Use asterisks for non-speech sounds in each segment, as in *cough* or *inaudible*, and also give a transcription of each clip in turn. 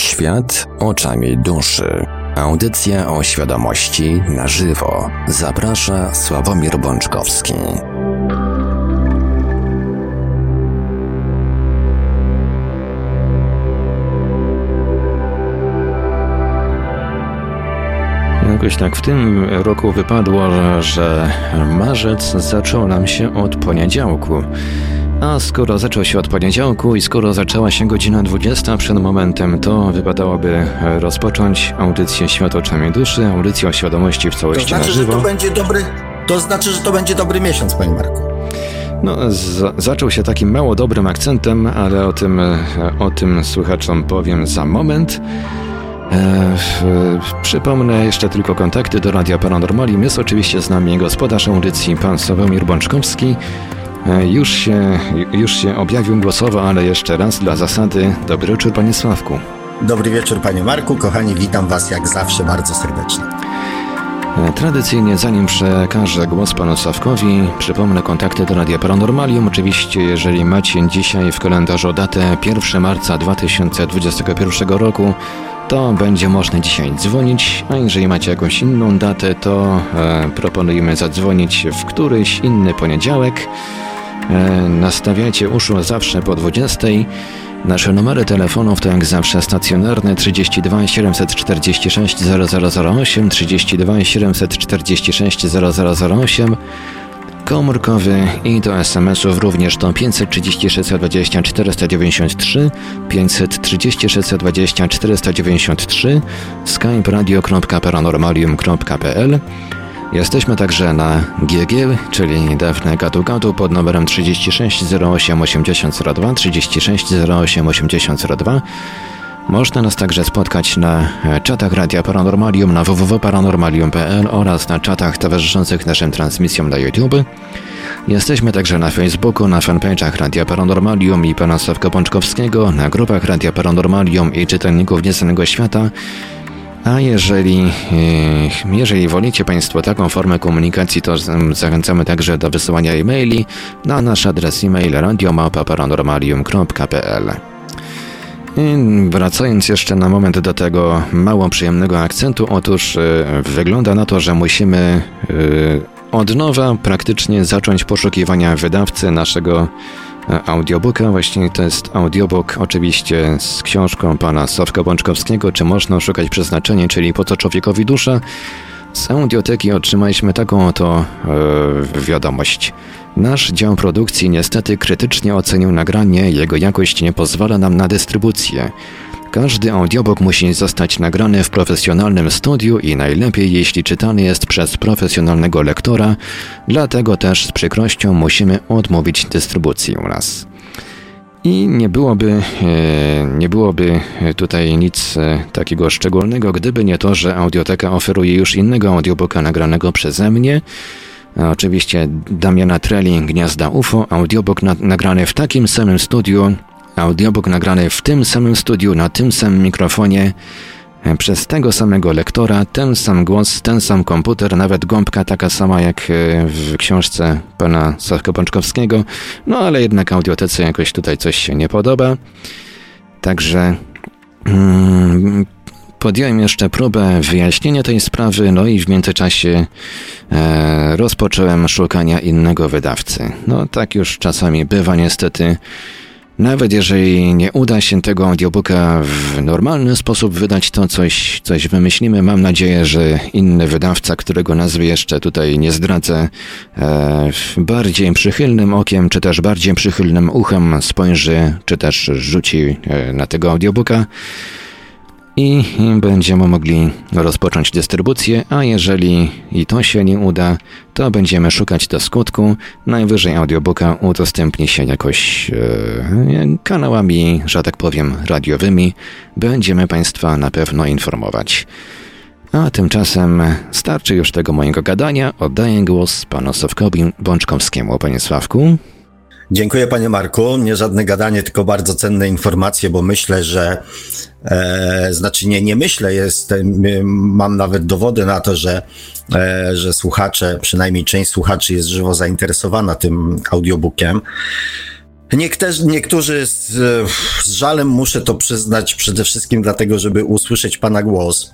Świat oczami duszy. Audycja o świadomości na żywo. Zaprasza Sławomir Bączkowski. Jakoś tak w tym roku wypadło, że marzec zaczął nam się od poniedziałku. A skoro zaczął się od poniedziałku i skoro zaczęła się godzina 20 przed momentem, to wypadałoby rozpocząć audycję Świat oczami duszy, audycję o świadomości w całości to znaczy. Że to będzie dobry, to znaczy, że to będzie dobry miesiąc, panie Marku. No, zaczął się takim mało dobrym akcentem, ale o tym, o tym słuchaczom powiem za moment. E, przypomnę jeszcze tylko kontakty do Radia Paranormalium. Jest oczywiście z nami gospodarz audycji, pan Sławomir Bączkowski. E, już się, już się objawił głosowo, ale jeszcze raz dla zasady. Dobry wieczór, panie Sławku. Dobry wieczór, panie Marku. Kochani, witam was jak zawsze bardzo serdecznie. E, tradycyjnie, zanim przekażę głos panu Sławkowi, przypomnę kontakty do Radia Paranormalium. Oczywiście, jeżeli macie dzisiaj w kalendarzu datę 1 marca 2021 roku, to będzie można dzisiaj dzwonić, a jeżeli macie jakąś inną datę, to e, proponujemy zadzwonić w któryś inny poniedziałek. E, nastawiajcie uszu zawsze po 20. Nasze numery telefonów to jak zawsze stacjonarne 32 746 0008, 32 746 0008, komórkowy i do SMS-ów również to 536 20 493, 536 20 493, skype radio.paranormalium.pl Jesteśmy także na GG, czyli Defne Gadu Gadu pod numerem 36 08 8002, 36 08 8002. Można nas także spotkać na czatach Radia Paranormalium na www.paranormalium.pl oraz na czatach towarzyszących naszym transmisjom na YouTube. Jesteśmy także na Facebooku, na fanpage'ach Radia Paranormalium i pana Sławka Pączkowskiego, na grupach Radia Paranormalium i czytelników Nieznanego Świata, a jeżeli, jeżeli wolicie Państwo taką formę komunikacji, to zachęcamy także do wysyłania e-maili na nasz adres e-mail radiomapa.paranormalium.pl Wracając jeszcze na moment do tego mało przyjemnego akcentu, otóż wygląda na to, że musimy od nowa praktycznie zacząć poszukiwania wydawcy naszego audiobooka. Właśnie to jest audiobook oczywiście z książką pana Sławka Bączkowskiego, czy można szukać przeznaczenia, czyli po co człowiekowi dusza. Z audioteki otrzymaliśmy taką oto e, wiadomość. Nasz dział produkcji niestety krytycznie ocenił nagranie, jego jakość nie pozwala nam na dystrybucję. Każdy audiobook musi zostać nagrany w profesjonalnym studiu i najlepiej jeśli czytany jest przez profesjonalnego lektora, dlatego też z przykrością musimy odmówić dystrybucji u nas. I nie byłoby, e, nie byłoby tutaj nic e, takiego szczególnego, gdyby nie to, że Audioteka oferuje już innego audiobooka nagranego przeze mnie. Oczywiście Damiana Treli, Gniazda UFO, audiobook na, nagrany w takim samym studiu, audiobook nagrany w tym samym studiu, na tym samym mikrofonie, przez tego samego lektora, ten sam głos, ten sam komputer, nawet gąbka taka sama jak w książce pana Sławka Pączkowskiego, no ale jednak audiotece jakoś tutaj coś się nie podoba. Także mm, podjąłem jeszcze próbę wyjaśnienia tej sprawy, no i w międzyczasie e, rozpocząłem szukania innego wydawcy. No tak już czasami bywa niestety. Nawet jeżeli nie uda się tego audiobooka w normalny sposób wydać, to coś, coś wymyślimy. Mam nadzieję, że inny wydawca, którego nazwy jeszcze tutaj nie zdradzę, e, bardziej przychylnym okiem, czy też bardziej przychylnym uchem spojrzy, czy też rzuci e, na tego audiobooka i będziemy mogli rozpocząć dystrybucję, a jeżeli i to się nie uda, to będziemy szukać do skutku. Najwyżej audiobooka udostępni się jakoś e, kanałami, że tak powiem, radiowymi. Będziemy Państwa na pewno informować. A tymczasem starczy już tego mojego gadania. Oddaję głos panu Sławkowi Bączkowskiemu. Panie Sławku. Dziękuję panie Marku. Nie żadne gadanie, tylko bardzo cenne informacje, bo myślę, że e, znaczy nie, nie myślę, jest, mam nawet dowody na to, że, e, że słuchacze, przynajmniej część słuchaczy jest żywo zainteresowana tym audiobookiem. Niektórzy, niektórzy z, z żalem muszę to przyznać przede wszystkim dlatego, żeby usłyszeć pana głos.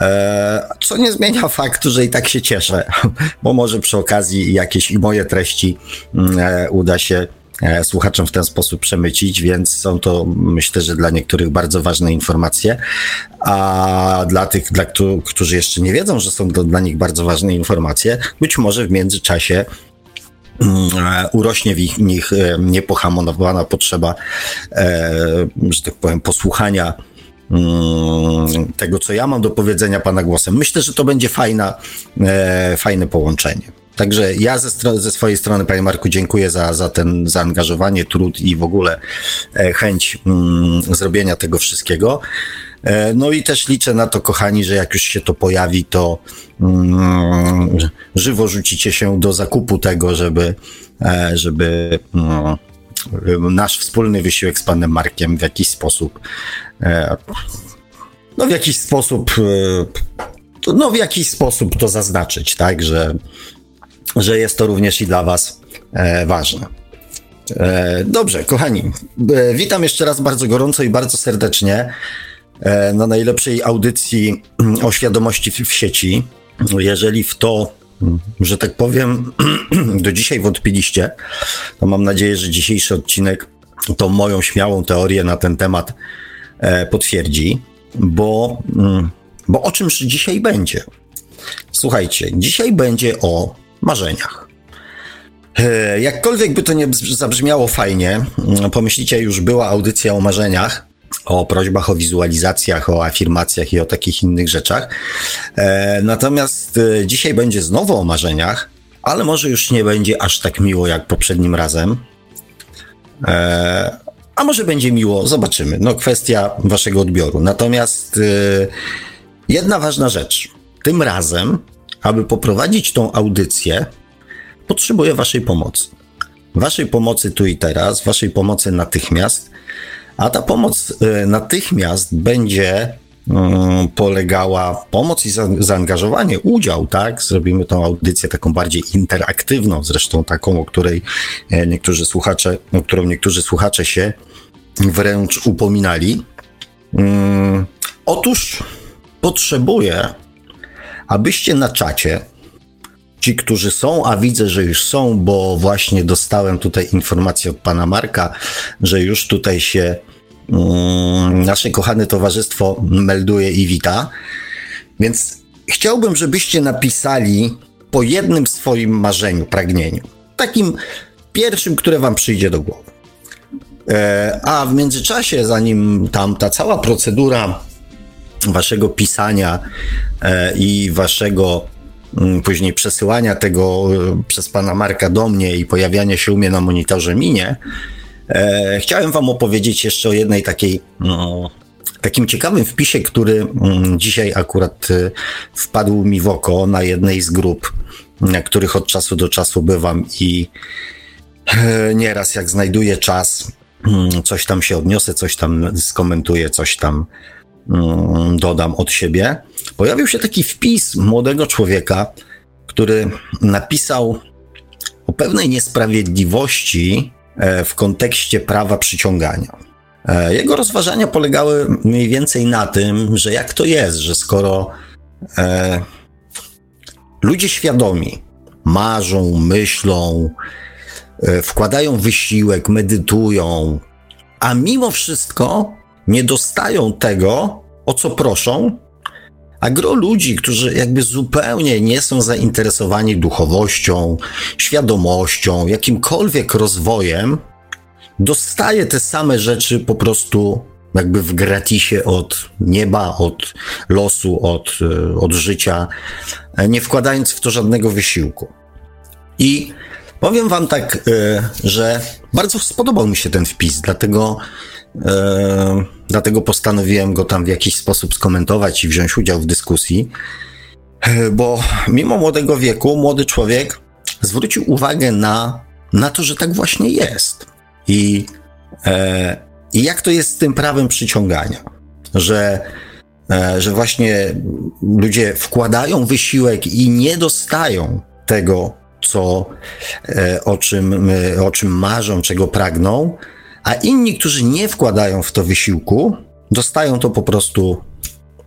E, co nie zmienia *laughs* faktu, że i tak się cieszę, *laughs* bo może przy okazji jakieś i moje treści mm, e, uda się e, słuchaczom w ten sposób przemycić, więc są to myślę, że dla niektórych bardzo ważne informacje, a dla tych, dla, którzy jeszcze nie wiedzą, że są to dla nich bardzo ważne informacje, być może w międzyczasie mm, urośnie w ich, nich niepohamowana potrzeba, że tak powiem, posłuchania tego, co ja mam do powiedzenia Pana głosem. Myślę, że to będzie fajna, e, fajne połączenie. Także ja ze, ze, swojej strony, Panie Marku, dziękuję za, za ten zaangażowanie, trud i w ogóle e, chęć mm, zrobienia tego wszystkiego. E, no i też liczę na to, kochani, że jak już się to pojawi, to mm, żywo rzucicie się do zakupu tego, żeby, e, żeby no, nasz wspólny wysiłek z panem Markiem w jakiś sposób, e, no w jakiś sposób, e, no w jakiś sposób to zaznaczyć, tak, że, że jest to również i dla was e, ważne. Dobrze, kochani, witam jeszcze raz bardzo gorąco i bardzo serdecznie na najlepszej audycji o świadomości w sieci. Jeżeli w to że tak powiem, *clears throat* do dzisiaj wątpiliście, to mam nadzieję, że dzisiejszy odcinek tą moją śmiałą teorię na ten temat e, potwierdzi, bo, mm, bo o czymż dzisiaj będzie? Słuchajcie, dzisiaj będzie o marzeniach. E, jakkolwiek by to nie zabrzmiało fajnie, mm, pomyślicie, już była audycja o marzeniach, o prośbach o wizualizacjach, o afirmacjach i o takich innych rzeczach. E, natomiast e, dzisiaj będzie znowu o marzeniach, ale może już nie będzie aż tak miło jak poprzednim razem. E, a może będzie miło, zobaczymy. No, kwestia waszego odbioru. Natomiast jedna ważna rzecz. Tym razem, aby poprowadzić tą audycję, potrzebuję waszej pomocy. Waszej pomocy tu i teraz, waszej pomocy natychmiast a ta pomoc y, natychmiast będzie mm, polegała pomoc i zaangażowanie, udział, tak? Zrobimy tą audycję taką bardziej interaktywną, zresztą taką, o której e, niektórzy słuchacze, o którą niektórzy słuchacze się wręcz upominali. Mm, otóż potrzebuję, abyście na czacie ci, którzy są, a widzę, że już są, bo właśnie dostałem tutaj informację od pana Marka, że już tutaj się um, nasze kochane towarzystwo melduje i wita. Więc chciałbym, żebyście napisali po jednym swoim marzeniu, pragnieniu. Takim pierwszym, które wam przyjdzie do głowy. E, a w międzyczasie, zanim tam ta cała procedura waszego pisania e, i waszego później przesyłania tego e, przez pana Marka do mnie i pojawiania się u mnie na monitorze minie, e, chciałem wam opowiedzieć jeszcze o jednej takiej no, takim ciekawym wpisie, który mm, dzisiaj akurat e, wpadł mi w oko na jednej z grup, na których od czasu do czasu bywam i nieraz jak znajduję czas, mm, coś tam się odniosę, coś tam skomentuję, coś tam Mm, dodam od siebie, pojawił się taki wpis młodego człowieka, który napisał o pewnej niesprawiedliwości e, w kontekście prawa przyciągania. E, jego rozważania polegały mniej więcej na tym, że jak to jest, że skoro e, ludzie świadomi marzą, myślą, e, wkładają wysiłek, medytują, a mimo wszystko nie dostają tego, o co proszą, a gro ludzi, którzy jakby zupełnie nie są zainteresowani duchowością, świadomością, jakimkolwiek rozwojem, dostaje te same rzeczy po prostu jakby w gratisie od nieba, od losu, od, od życia, nie wkładając w to żadnego wysiłku. I powiem wam tak, e, że bardzo spodobał mi się ten wpis, dlatego E, dlatego postanowiłem go tam w jakiś sposób skomentować i wziąć udział w dyskusji, e, bo mimo młodego wieku, młody człowiek zwrócił uwagę na, na to, że tak właśnie jest. I, e, I jak to jest z tym prawem przyciągania, że, e, że właśnie ludzie wkładają wysiłek i nie dostają tego, co, e, o czym, o czym marzą, czego pragną, a inni, którzy nie wkładają w to wysiłku, dostają to po prostu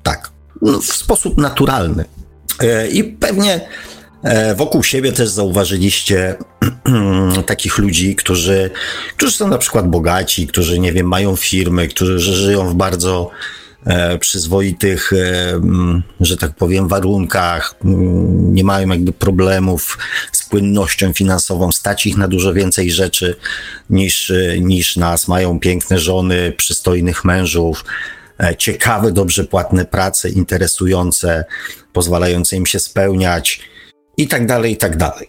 tak, no, w sposób naturalny. E, I pewnie e, wokół siebie też zauważyliście *clears throat* takich ludzi, którzy, którzy są na przykład bogaci, którzy, nie wiem, mają firmy, którzy żyją w bardzo przyzwoitych, że tak powiem, warunkach, nie mają jakby problemów z płynnością finansową, stać ich na dużo więcej rzeczy niż, niż nas, mają piękne żony, przystojnych mężów, E, ciekawe, dobrze płatne prace, interesujące, pozwalające im się spełniać i tak dalej, i tak dalej.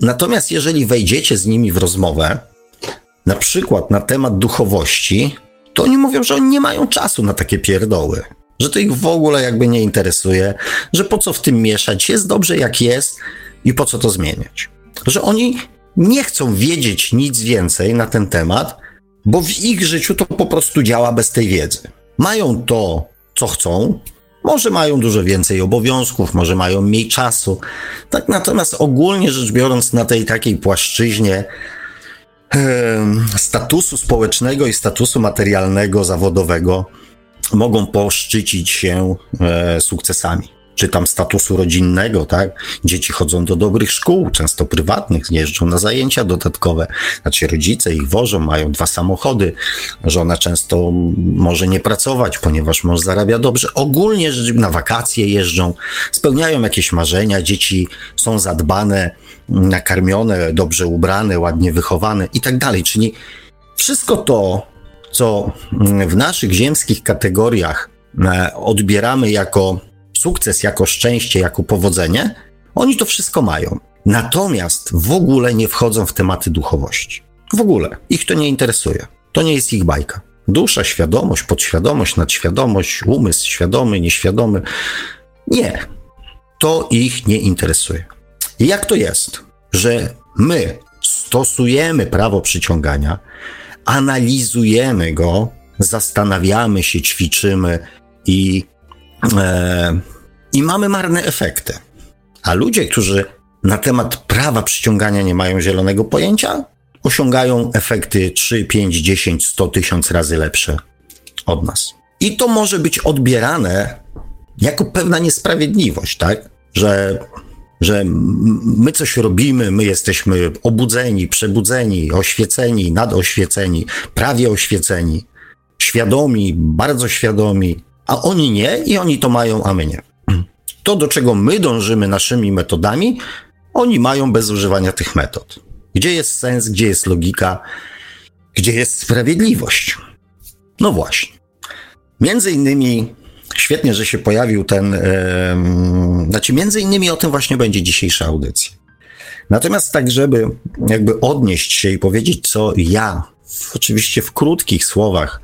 Natomiast jeżeli wejdziecie z nimi w rozmowę, na przykład na temat duchowości, to oni mówią, że oni nie mają czasu na takie pierdoły, że to ich w ogóle jakby nie interesuje, że po co w tym mieszać, jest dobrze jak jest i po co to zmieniać. Że oni nie chcą wiedzieć nic więcej na ten temat, bo w ich życiu to po prostu działa bez tej wiedzy mają to, co chcą, może mają dużo więcej obowiązków, może mają mniej czasu. Tak natomiast ogólnie rzecz biorąc, na tej takiej płaszczyźnie statusu społecznego i statusu materialnego, zawodowego mogą poszczycić się e, sukcesami czy tam statusu rodzinnego, tak? Dzieci chodzą do dobrych szkół, często prywatnych, jeżdżą na zajęcia dodatkowe, znaczy rodzice ich wożą, mają dwa samochody, żona często może nie pracować, ponieważ mąż zarabia dobrze. Ogólnie na wakacje jeżdżą, spełniają jakieś marzenia, dzieci są zadbane, nakarmione, dobrze ubrane, ładnie wychowane i tak dalej. Czyli wszystko to, co w naszych ziemskich kategoriach e, odbieramy jako sukces, jako szczęście, jako powodzenie, oni to wszystko mają. Natomiast w ogóle nie wchodzą w tematy duchowości. W ogóle. Ich to nie interesuje. To nie jest ich bajka. Dusza, świadomość, podświadomość, nadświadomość, umysł świadomy, nieświadomy. Nie. To ich nie interesuje. I jak to jest, że my stosujemy prawo przyciągania, analizujemy go, zastanawiamy się, ćwiczymy i i mamy marne efekty. A ludzie, którzy na temat prawa przyciągania nie mają zielonego pojęcia, osiągają efekty 3, 5, 10, 100 tysiąc razy lepsze od nas. I to może być odbierane jako pewna niesprawiedliwość, tak? Że, że my coś robimy, my jesteśmy obudzeni, przebudzeni, oświeceni, nadoświeceni, prawie oświeceni, świadomi, bardzo świadomi, a oni nie i oni to mają, a my nie. *clears throat* To, do czego my dążymy naszymi metodami, oni mają bez używania tych metod. Gdzie jest sens, gdzie jest logika, gdzie jest sprawiedliwość? No właśnie. Między innymi, świetnie, że się pojawił ten, yy, znaczy między innymi o tym właśnie będzie dzisiejsza audycja. Natomiast tak, żeby jakby odnieść się i powiedzieć, co ja, oczywiście w krótkich słowach,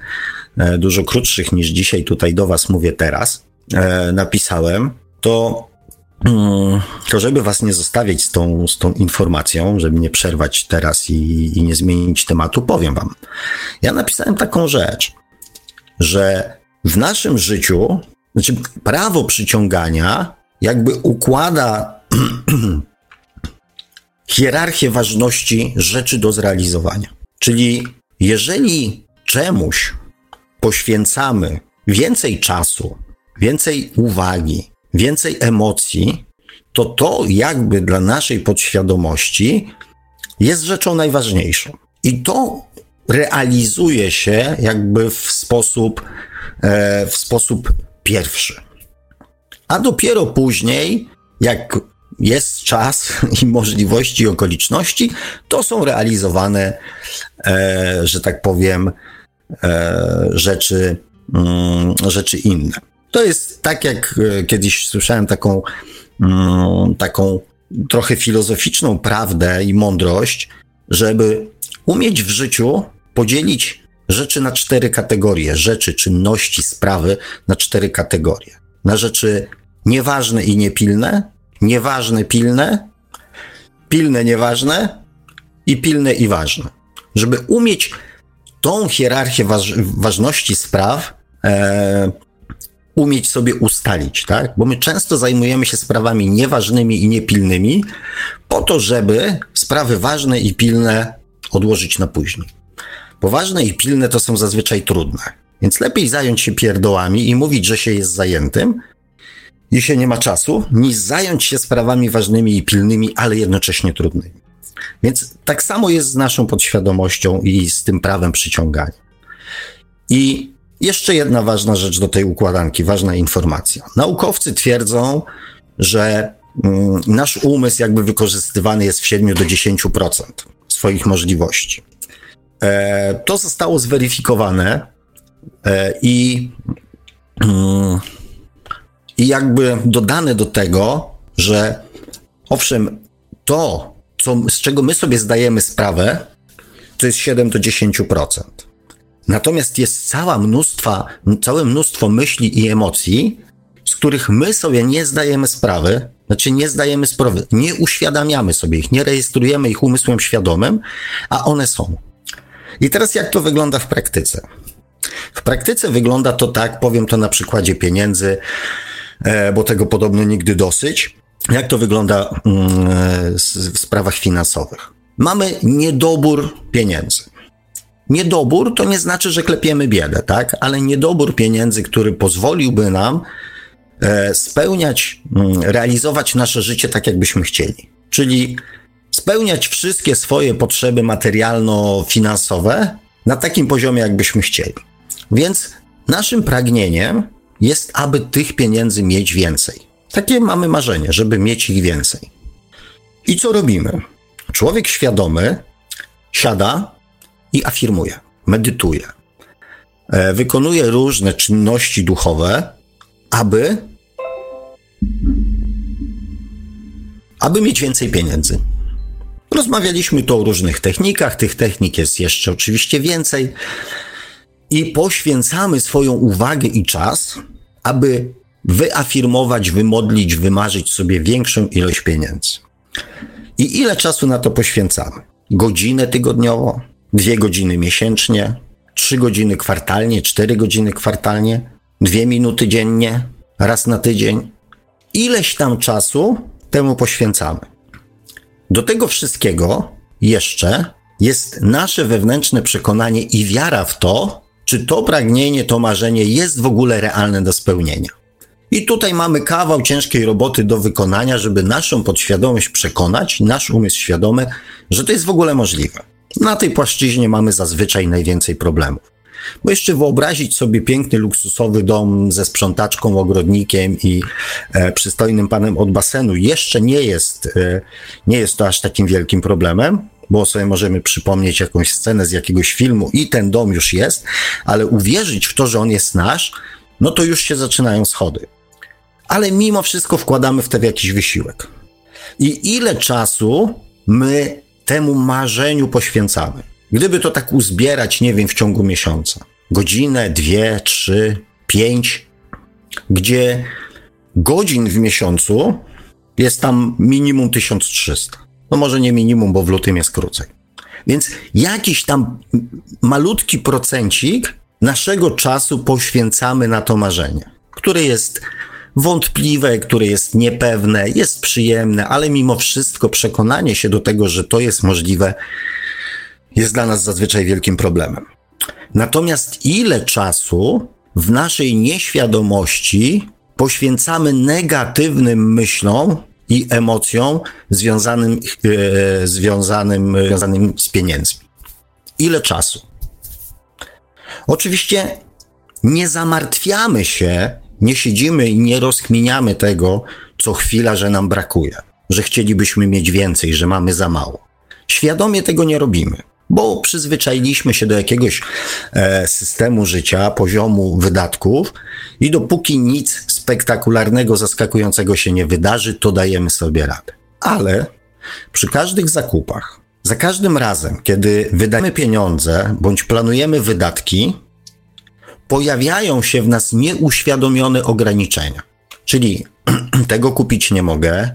dużo krótszych niż dzisiaj tutaj do Was mówię teraz, e, napisałem, to, mm, to żeby Was nie zostawiać z tą, z tą informacją, żeby nie przerwać teraz i, i nie zmienić tematu, powiem Wam. Ja napisałem taką rzecz, że w naszym życiu, znaczy prawo przyciągania jakby układa *clears throat* hierarchię ważności rzeczy do zrealizowania. Czyli jeżeli czemuś poświęcamy więcej czasu, więcej uwagi, więcej emocji, to to jakby dla naszej podświadomości jest rzeczą najważniejszą. I to realizuje się jakby w sposób, e, w sposób pierwszy. A dopiero później, jak jest czas *laughs* i możliwości i okoliczności, to są realizowane, e, że tak powiem, rzeczy, mm, rzeczy inne. To jest tak, jak e, kiedyś słyszałem taką, mm, taką trochę filozoficzną prawdę i mądrość, żeby umieć w życiu podzielić rzeczy na cztery kategorie, rzeczy, czynności, sprawy na cztery kategorie. Na rzeczy nieważne i niepilne, nieważne, pilne, pilne, nieważne i pilne i ważne. Żeby umieć tą hierarchię waż, ważności spraw e, umieć sobie ustalić, tak? Bo my często zajmujemy się sprawami nieważnymi i niepilnymi, po to, żeby sprawy ważne i pilne odłożyć na później. Bo ważne i pilne to są zazwyczaj trudne. Więc lepiej zająć się pierdołami i mówić, że się jest zajętym i się nie ma czasu, niż zająć się sprawami ważnymi i pilnymi, ale jednocześnie trudnymi. Więc tak samo jest z naszą podświadomością i z tym prawem przyciągania. I jeszcze jedna ważna rzecz do tej układanki, ważna informacja. Naukowcy twierdzą, że mm, nasz umysł jakby wykorzystywany jest w 7 do 10% swoich możliwości. E, to zostało zweryfikowane e, i, mm, i jakby dodane do tego, że owszem, to, co, z czego my sobie zdajemy sprawę, to jest 7 do 10%. Natomiast jest cała mnóstwa, całe mnóstwo myśli i emocji, z których my sobie nie zdajemy sprawy, znaczy nie zdajemy sprawy, nie uświadamiamy sobie ich, nie rejestrujemy ich umysłem świadomym, a one są. I teraz jak to wygląda w praktyce? W praktyce wygląda to tak, powiem to na przykładzie pieniędzy, e, bo tego podobno nigdy dosyć. Jak to wygląda mm, w sprawach finansowych? Mamy niedobór pieniędzy. Niedobór to nie znaczy, że klepiemy biedę, tak? Ale niedobór pieniędzy, który pozwoliłby nam e, spełniać, mm, realizować nasze życie tak, jakbyśmy chcieli. Czyli spełniać wszystkie swoje potrzeby materialno-finansowe na takim poziomie, jakbyśmy chcieli. Więc naszym pragnieniem jest, aby tych pieniędzy mieć więcej. Takie mamy marzenie, żeby mieć ich więcej. I co robimy? Człowiek świadomy siada i afirmuje, medytuje. E, wykonuje różne czynności duchowe, aby, aby mieć więcej pieniędzy. Rozmawialiśmy tu o różnych technikach, tych technik jest jeszcze oczywiście więcej i poświęcamy swoją uwagę i czas, aby wyafirmować, wymodlić, wymarzyć sobie większą ilość pieniędzy. I ile czasu na to poświęcamy? Godzinę tygodniowo, dwie godziny miesięcznie, trzy godziny kwartalnie, cztery godziny kwartalnie, dwie minuty dziennie, raz na tydzień. Ileś tam czasu temu poświęcamy. Do tego wszystkiego jeszcze jest nasze wewnętrzne przekonanie i wiara w to, czy to pragnienie, to marzenie jest w ogóle realne do spełnienia. I tutaj mamy kawał ciężkiej roboty do wykonania, żeby naszą podświadomość przekonać, nasz umysł świadomy, że to jest w ogóle możliwe. Na tej płaszczyźnie mamy zazwyczaj najwięcej problemów. Bo jeszcze wyobrazić sobie piękny, luksusowy dom ze sprzątaczką, ogrodnikiem i e, przystojnym panem od basenu jeszcze nie jest, e, nie jest to aż takim wielkim problemem, bo sobie możemy przypomnieć jakąś scenę z jakiegoś filmu i ten dom już jest, ale uwierzyć w to, że on jest nasz, no to już się zaczynają schody. Ale mimo wszystko wkładamy w to jakiś wysiłek. I ile czasu my temu marzeniu poświęcamy? Gdyby to tak uzbierać, nie wiem, w ciągu miesiąca, godzinę, dwie, trzy, pięć, gdzie godzin w miesiącu jest tam minimum 1300. No może nie minimum, bo w lutym jest krócej. Więc jakiś tam malutki procencik naszego czasu poświęcamy na to marzenie, które jest wątpliwe, które jest niepewne, jest przyjemne, ale mimo wszystko przekonanie się do tego, że to jest możliwe, jest dla nas zazwyczaj wielkim problemem. Natomiast ile czasu w naszej nieświadomości poświęcamy negatywnym myślom i emocjom związanym, e, związanym, związanym z pieniędzmi? Ile czasu? Oczywiście nie zamartwiamy się, nie siedzimy i nie rozkminiamy tego co chwila, że nam brakuje, że chcielibyśmy mieć więcej, że mamy za mało. Świadomie tego nie robimy bo przyzwyczailiśmy się do jakiegoś e, systemu życia, poziomu wydatków i dopóki nic spektakularnego, zaskakującego się nie wydarzy, to dajemy sobie radę. Ale przy każdych zakupach, za każdym razem, kiedy wydajemy pieniądze bądź planujemy wydatki, pojawiają się w nas nieuświadomione ograniczenia. Czyli *clears throat* tego kupić nie mogę,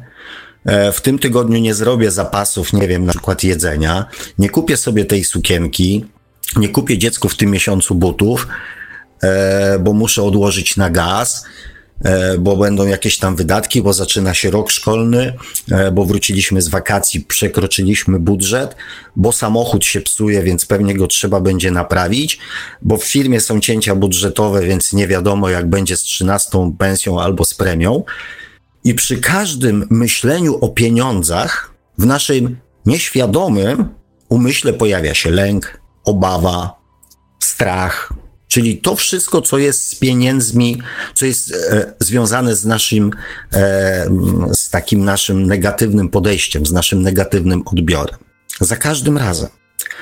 E, w tym tygodniu nie zrobię zapasów, nie wiem, na przykład jedzenia, nie kupię sobie tej sukienki, nie kupię dziecku w tym miesiącu butów, e, bo muszę odłożyć na gaz, bo będą jakieś tam wydatki, bo zaczyna się rok szkolny, e, bo wróciliśmy z wakacji, przekroczyliśmy budżet, bo samochód się psuje, więc pewnie go trzeba będzie naprawić, bo w firmie są cięcia budżetowe, więc nie wiadomo jak będzie z 13 pensją albo z premią. I przy każdym myśleniu o pieniądzach w naszym nieświadomym umyśle pojawia się lęk, obawa, strach, czyli to wszystko, co jest z pieniędzmi, co jest e, związane z naszym, e, z takim naszym negatywnym podejściem, z naszym negatywnym odbiorem. Za każdym razem.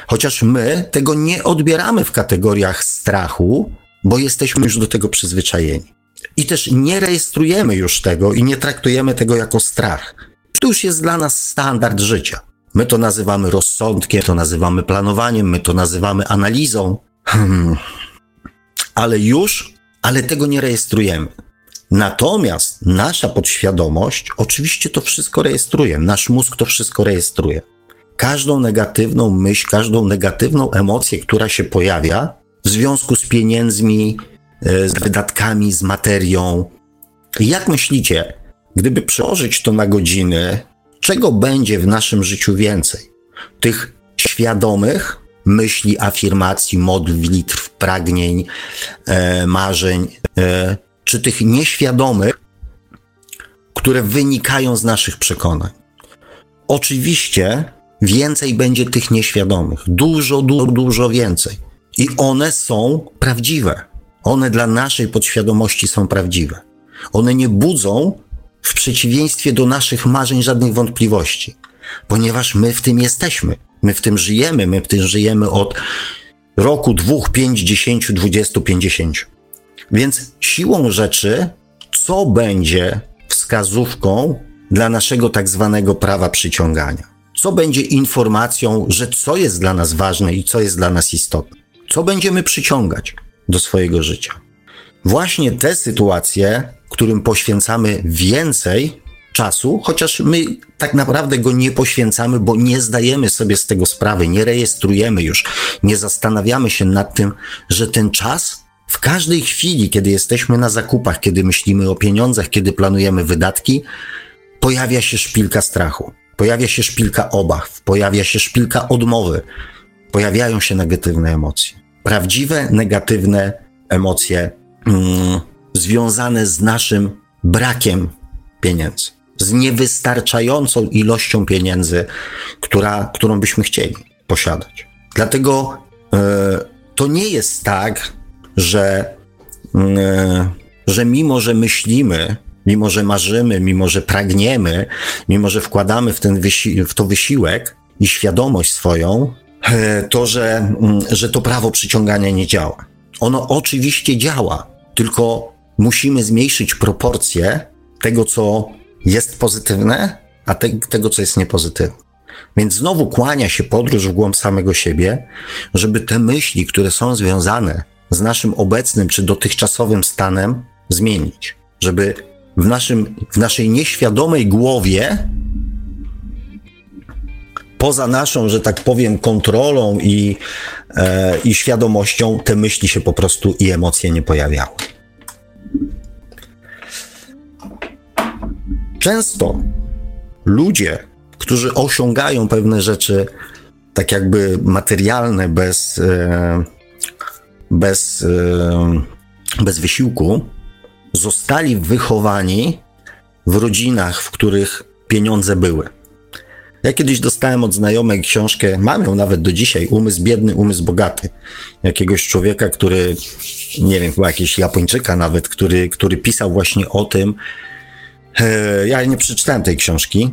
Chociaż my tego nie odbieramy w kategoriach strachu, bo jesteśmy już do tego przyzwyczajeni. I też nie rejestrujemy już tego i nie traktujemy tego jako strach. To już jest dla nas standard życia. My to nazywamy rozsądkiem, to nazywamy planowaniem, my to nazywamy analizą. Hmm. Ale już, ale tego nie rejestrujemy. Natomiast nasza podświadomość oczywiście to wszystko rejestruje. Nasz mózg to wszystko rejestruje. Każdą negatywną myśl, każdą negatywną emocję, która się pojawia w związku z pieniędzmi, e, z wydatkami, z materią. Jak myślicie, gdyby przełożyć to na godziny, czego będzie w naszym życiu więcej? Tych świadomych myśli, afirmacji, modlitw, pragnień, e, marzeń, e, czy tych nieświadomych, które wynikają z naszych przekonań. Oczywiście więcej będzie tych nieświadomych, dużo, dużo, dużo więcej. I one są prawdziwe. One dla naszej podświadomości są prawdziwe. One nie budzą w przeciwieństwie do naszych marzeń żadnych wątpliwości, ponieważ my w tym jesteśmy, my w tym żyjemy, my w tym żyjemy od roku, dwóch, pięć, dziesięciu, dwudziestu, pięćdziesięciu. Więc siłą rzeczy, co będzie wskazówką dla naszego tak zwanego prawa przyciągania? Co będzie informacją, że co jest dla nas ważne i co jest dla nas istotne? Co będziemy przyciągać do swojego życia? Właśnie te sytuacje którym poświęcamy więcej czasu, chociaż my tak naprawdę go nie poświęcamy, bo nie zdajemy sobie z tego sprawy, nie rejestrujemy już, nie zastanawiamy się nad tym, że ten czas w każdej chwili, kiedy jesteśmy na zakupach, kiedy myślimy o pieniądzach, kiedy planujemy wydatki, pojawia się szpilka strachu, pojawia się szpilka obaw, pojawia się szpilka odmowy, pojawiają się negatywne emocje. Prawdziwe negatywne emocje. Mm, związane z naszym brakiem pieniędzy, z niewystarczającą ilością pieniędzy, która, którą byśmy chcieli posiadać. Dlatego e, to nie jest tak, że, e, że mimo, że myślimy, mimo, że marzymy, mimo, że pragniemy, mimo, że wkładamy w, ten wysi- w to wysiłek i świadomość swoją, e, to, że, że to prawo przyciągania nie działa. Ono oczywiście działa, tylko musimy zmniejszyć proporcje tego, co jest pozytywne, a te, tego, co jest niepozytywne. Więc znowu kłania się podróż w głąb samego siebie, żeby te myśli, które są związane z naszym obecnym czy dotychczasowym stanem, zmienić. Żeby w, naszym, w naszej nieświadomej głowie, poza naszą, że tak powiem, kontrolą i, e, i świadomością, te myśli się po prostu i emocje nie pojawiały. Często ludzie, którzy osiągają pewne rzeczy tak jakby materialne, bez, e, bez, e, bez wysiłku, zostali wychowani w rodzinach, w których pieniądze były. Ja kiedyś dostałem od znajomej książkę, mam ją nawet do dzisiaj, Umysł biedny, umysł bogaty. Jakiegoś człowieka, który, nie wiem, chyba jakiegoś Japończyka nawet, który, który pisał właśnie o tym. E, ja nie przeczytałem tej książki,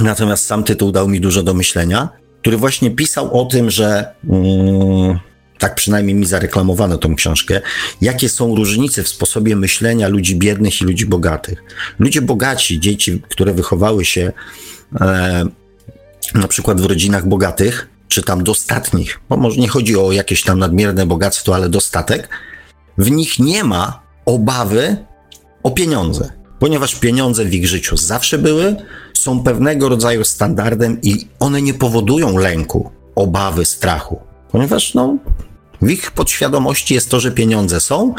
natomiast sam tytuł dał mi dużo do myślenia, który właśnie pisał o tym, że mm, tak przynajmniej mi zareklamowano tą książkę, jakie są różnice w sposobie myślenia ludzi biednych i ludzi bogatych. Ludzie bogaci, dzieci, które wychowały się e, na przykład w rodzinach bogatych, czy tam dostatnich, bo może nie chodzi o jakieś tam nadmierne bogactwo, ale dostatek, w nich nie ma obawy o pieniądze, ponieważ pieniądze w ich życiu zawsze były, są pewnego rodzaju standardem i one nie powodują lęku, obawy, strachu, ponieważ no, W ich podświadomości jest to, że pieniądze są,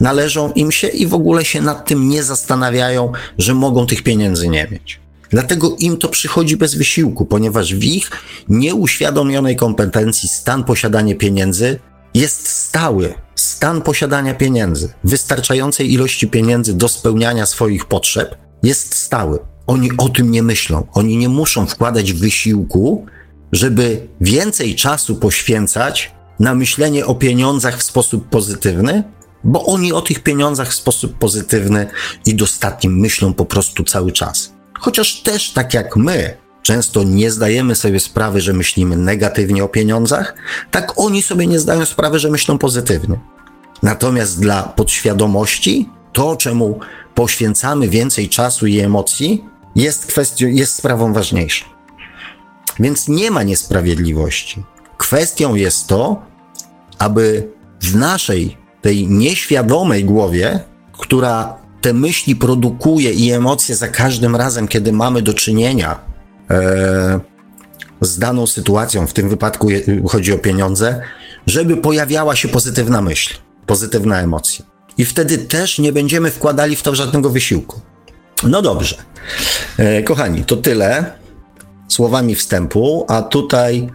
należą im się i w ogóle się nad tym nie zastanawiają, że mogą tych pieniędzy nie mieć. Dlatego im to przychodzi bez wysiłku, ponieważ w ich nieuświadomionej kompetencji stan posiadania pieniędzy jest stały. Stan posiadania pieniędzy, wystarczającej ilości pieniędzy do spełniania swoich potrzeb, jest stały. Oni o tym nie myślą. Oni nie muszą wkładać wysiłku, żeby więcej czasu poświęcać na myślenie o pieniądzach w sposób pozytywny, bo oni o tych pieniądzach w sposób pozytywny i dostatnim myślą po prostu cały czas. Chociaż też tak jak my, często nie zdajemy sobie sprawy, że myślimy negatywnie o pieniądzach, tak oni sobie nie zdają sprawy, że myślą pozytywnie. Natomiast dla podświadomości, to czemu poświęcamy więcej czasu i emocji, jest kwestią, jest sprawą ważniejszą. Więc nie ma niesprawiedliwości. Kwestią jest to, aby w naszej, tej nieświadomej głowie, która te myśli produkuje i emocje za każdym razem, kiedy mamy do czynienia z daną sytuacją, w tym wypadku chodzi o pieniądze, żeby pojawiała się pozytywna myśl, pozytywna emocja. I wtedy też nie będziemy wkładali w to żadnego wysiłku. No dobrze. E, kochani, to tyle słowami wstępu, a tutaj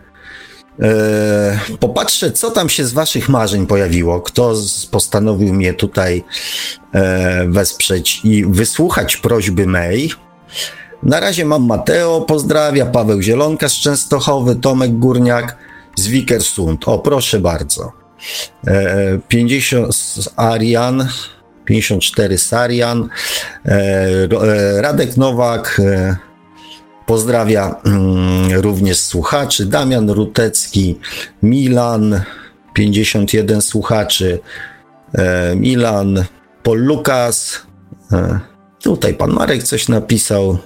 e, popatrzę, co tam się z Waszych marzeń pojawiło. Kto z, postanowił mnie tutaj e, wesprzeć i wysłuchać prośby May. Na razie mam Mateo, pozdrawia, Paweł Zielonka z Częstochowy, Tomek Górniak z Wikersund. O, proszę bardzo. E, 50 z Arian, 54 Sarian, e, e, Radek Nowak, e, Pozdrawia mm, również słuchaczy. Damian Rutecki, Milan, 51 słuchaczy. E, Milan, Paul Lukas. E, tutaj pan Marek coś napisał.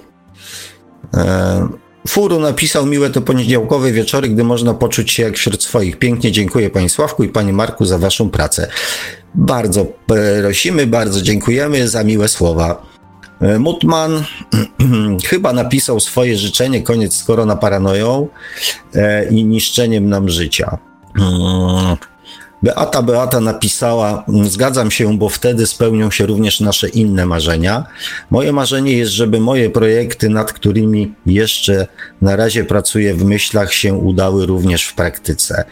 E, Furu napisał miłe to poniedziałkowe wieczory, gdy można poczuć się jak wśród swoich. Pięknie dziękuję Panie Sławku i Panie Marku za Waszą pracę. Bardzo prosimy, bardzo dziękujemy za miłe słowa. E, Mutman *clears throat* chyba napisał swoje życzenie, koniec z koronaparanoją e, i niszczeniem nam życia. Beata Beata napisała: Zgadzam się, bo wtedy spełnią się również nasze inne marzenia. Moje marzenie jest, żeby moje projekty, nad którymi jeszcze na razie pracuję w myślach, się udały również w praktyce.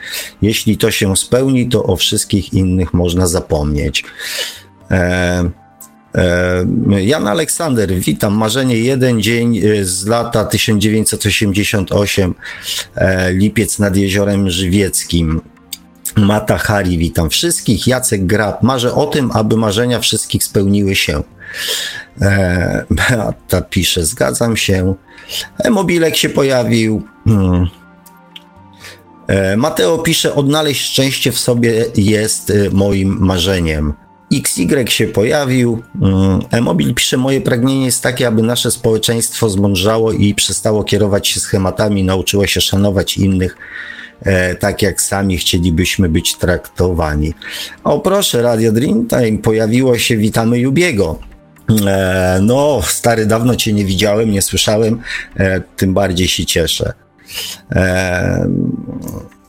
Jeśli to się spełni, to o wszystkich innych można zapomnieć. E, e Jan Aleksander, witam. Marzenie jeden dzień e, z lata 1988, e, lipiec nad jeziorem Żywieckim. Mata Hari, witam wszystkich. Jacek Grab, marzę o tym, aby marzenia wszystkich spełniły się. E, *laughs* Beata pisze, zgadzam się. E, mobilek się pojawił. Hmm. E, Mateo pisze, odnaleźć szczęście w sobie jest e, moim marzeniem. XY się pojawił. Hmm. E-mobil pisze, moje pragnienie jest takie, aby nasze społeczeństwo zmądrzało i przestało kierować się schematami, nauczyło się szanować innych tak jak sami chcielibyśmy być traktowani. O proszę, Radio Dreamtime, pojawiło się Witamy Jubiego. E, no, stary, dawno cię nie widziałem, nie słyszałem, e, tym bardziej się cieszę.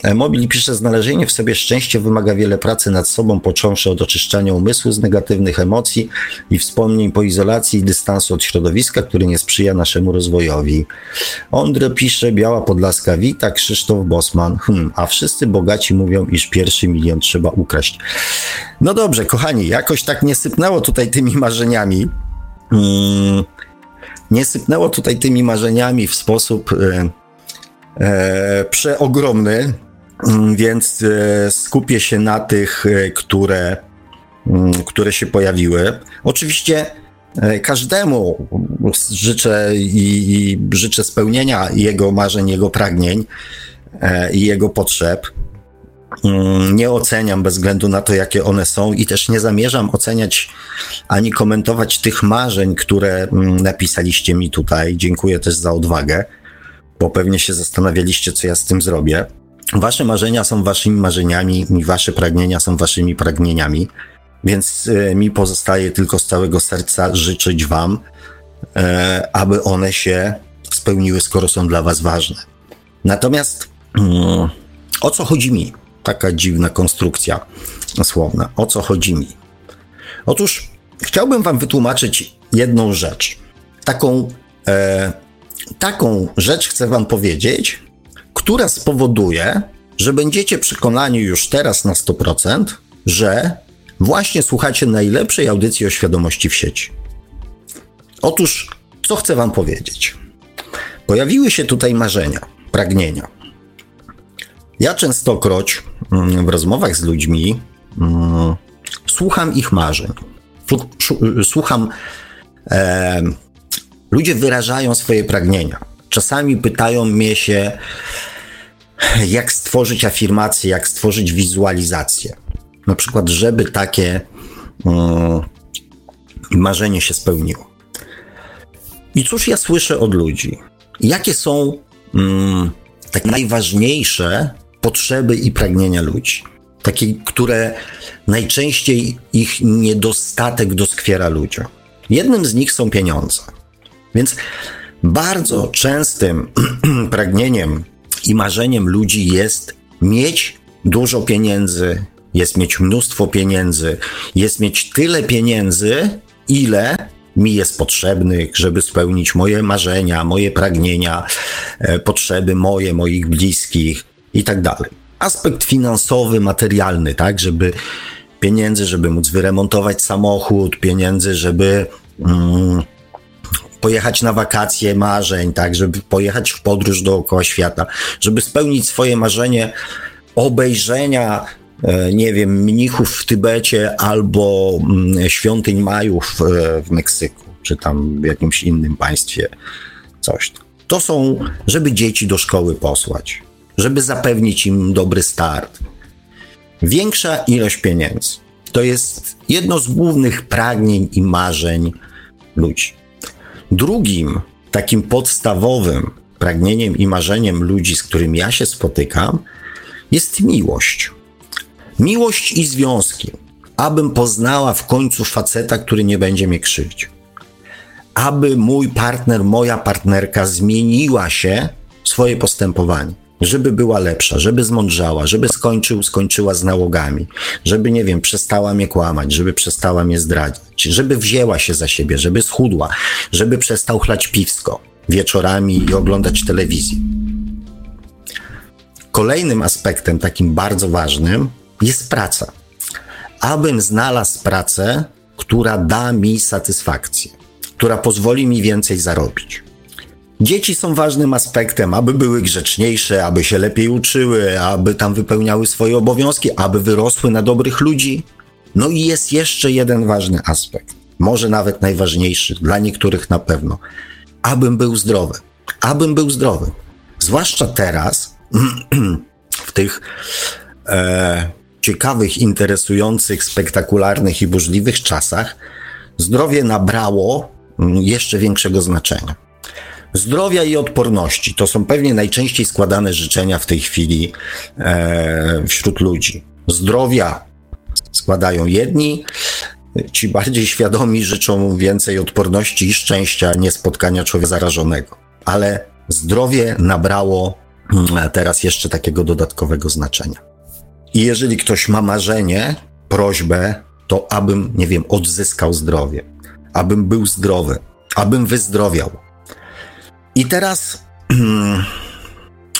E, E, Mobil pisze, znalezienie w sobie szczęścia wymaga wiele pracy nad sobą, począwszy od oczyszczania umysłu z negatywnych emocji i wspomnień po izolacji i dystansu od środowiska, który nie sprzyja naszemu rozwojowi. Ondre pisze, Biała Podlaska wita, Krzysztof Bosman, hmm, a wszyscy bogaci mówią, iż pierwszy milion trzeba ukraść. No dobrze, kochani, jakoś tak nie sypnęło tutaj tymi marzeniami. Hmm, nie sypnęło tutaj tymi marzeniami w sposób... E, e, przeogromny, więc e, skupię się na tych, e, które, mm, które się pojawiły. Oczywiście e, każdemu życzę i, i życzę spełnienia jego marzeń, jego pragnień i jego potrzeb. Mm, nie oceniam bez względu na to, jakie one są, i też nie zamierzam oceniać ani komentować tych marzeń, które napisaliście mi tutaj. Dziękuję też za odwagę, bo pewnie się zastanawialiście, co ja z tym zrobię. Wasze marzenia są waszymi marzeniami, i wasze pragnienia są waszymi pragnieniami, więc e, mi pozostaje tylko z całego serca życzyć wam, e, aby one się spełniły, skoro są dla was ważne. Natomiast mm, o co chodzi mi? taka dziwna konstrukcja słowna. O co chodzi mi? Otóż chciałbym Wam wytłumaczyć jedną rzecz. Taką, e, taką rzecz chcę Wam powiedzieć, która spowoduje, że będziecie przekonani już teraz na 100%, że właśnie słuchacie najlepszej audycji o świadomości w sieci. Otóż, co chcę Wam powiedzieć? Pojawiły się tutaj marzenia, pragnienia. Ja częstokroć mm, w rozmowach z ludźmi mm, słucham ich marzeń. Słucham, e, ludzie wyrażają swoje pragnienia. Czasami pytają mnie się, *laughs* jak stworzyć afirmację, jak stworzyć wizualizację. Na przykład, żeby takie mm, marzenie się spełniło. I cóż ja słyszę od ludzi? Jakie są mm, takie najważniejsze potrzeby i pragnienia ludzi? Takie, które najczęściej ich niedostatek doskwiera ludziom. Jednym z nich są pieniądze. Więc bardzo częstym *clears throat* pragnieniem i marzeniem ludzi jest mieć dużo pieniędzy, jest mieć mnóstwo pieniędzy, jest mieć tyle pieniędzy, ile mi jest potrzebnych, żeby spełnić moje marzenia, moje pragnienia, e, potrzeby moje, moich bliskich i tak dalej. Aspekt finansowy, materialny, tak, żeby pieniędzy, żeby móc wyremontować samochód, pieniędzy, żeby mm, pojechać na wakacje marzeń, tak, żeby pojechać w podróż dookoła świata, żeby spełnić swoje marzenie obejrzenia E, nie wiem, mnichów w Tybecie albo mm, świątyń Majów e, w Meksyku, czy tam w jakimś innym państwie, coś. To są, żeby dzieci do szkoły posłać, żeby zapewnić im dobry start. Większa ilość pieniędzy to jest jedno z głównych pragnień i marzeń ludzi. Drugim takim podstawowym pragnieniem i marzeniem ludzi, z którymi ja się spotykam, jest miłość. Miłość i związki. Abym poznała w końcu faceta, który nie będzie mnie krzywdził. Aby mój partner, moja partnerka zmieniła się swoje postępowanie żeby była lepsza, żeby zmądrzała, żeby skończył, skończyła z nałogami, żeby, nie wiem, przestała mnie kłamać, żeby przestała mnie zdradzić, żeby wzięła się za siebie, żeby schudła, żeby przestał chlać piwsko wieczorami i oglądać telewizję. Kolejnym aspektem, takim bardzo ważnym, jest praca. Abym znalazł pracę, która da mi satysfakcję, która pozwoli mi więcej zarobić. Dzieci są ważnym aspektem, aby były grzeczniejsze, aby się lepiej uczyły, aby tam wypełniały swoje obowiązki, aby wyrosły na dobrych ludzi. No i jest jeszcze jeden ważny aspekt, może nawet najważniejszy, dla niektórych na pewno. Abym był zdrowy. Abym był zdrowy. Zwłaszcza teraz, *clears throat* w tych e, ciekawych, interesujących, spektakularnych i burzliwych czasach zdrowie nabrało mm, jeszcze większego znaczenia. Zdrowia i odporności to są pewnie najczęściej składane życzenia w tej chwili e, wśród ludzi. Zdrowia składają jedni, ci bardziej świadomi życzą więcej odporności i szczęścia, nie spotkania człowieka zarażonego. Ale zdrowie nabrało mm, teraz jeszcze takiego dodatkowego znaczenia. I jeżeli ktoś ma marzenie, prośbę, to abym, nie wiem, odzyskał zdrowie, abym był zdrowy, abym wyzdrowiał. I teraz,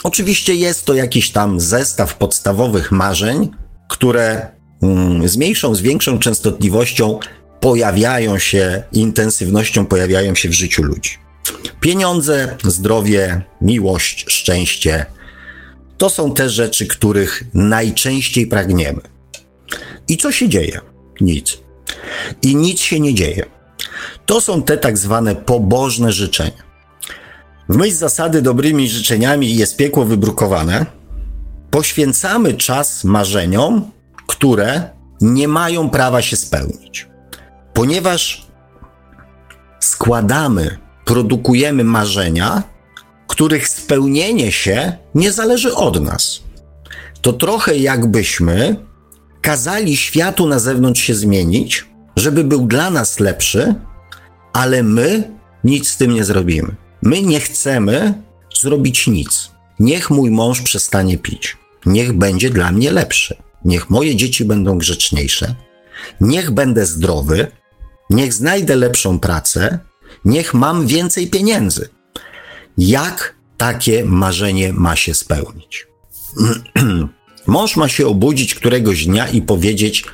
oczywiście jest to jakiś tam zestaw podstawowych marzeń, które mm, z mniejszą, z większą częstotliwością pojawiają się, intensywnością pojawiają się w życiu ludzi. Pieniądze, zdrowie, miłość, szczęście, to są te rzeczy, których najczęściej pragniemy. I co się dzieje? Nic. I nic się nie dzieje. To są te tak zwane pobożne życzenia. W myśl zasady dobrymi życzeniami jest piekło wybrukowane. Poświęcamy czas marzeniom, które nie mają prawa się spełnić. Ponieważ składamy, produkujemy marzenia, których spełnienie się nie zależy od nas. To trochę jakbyśmy kazali światu na zewnątrz się zmienić, żeby był dla nas lepszy, ale my nic z tym nie zrobimy. My nie chcemy zrobić nic. Niech mój mąż przestanie pić. niech będzie dla mnie lepszy. Niech moje dzieci będą grzeczniejsze. Niech będę zdrowy. Niech znajdę lepszą pracę. Niech mam więcej pieniędzy. Jak takie marzenie ma się spełnić? *clears throat* Mąż ma się obudzić któregoś dnia i powiedzieć: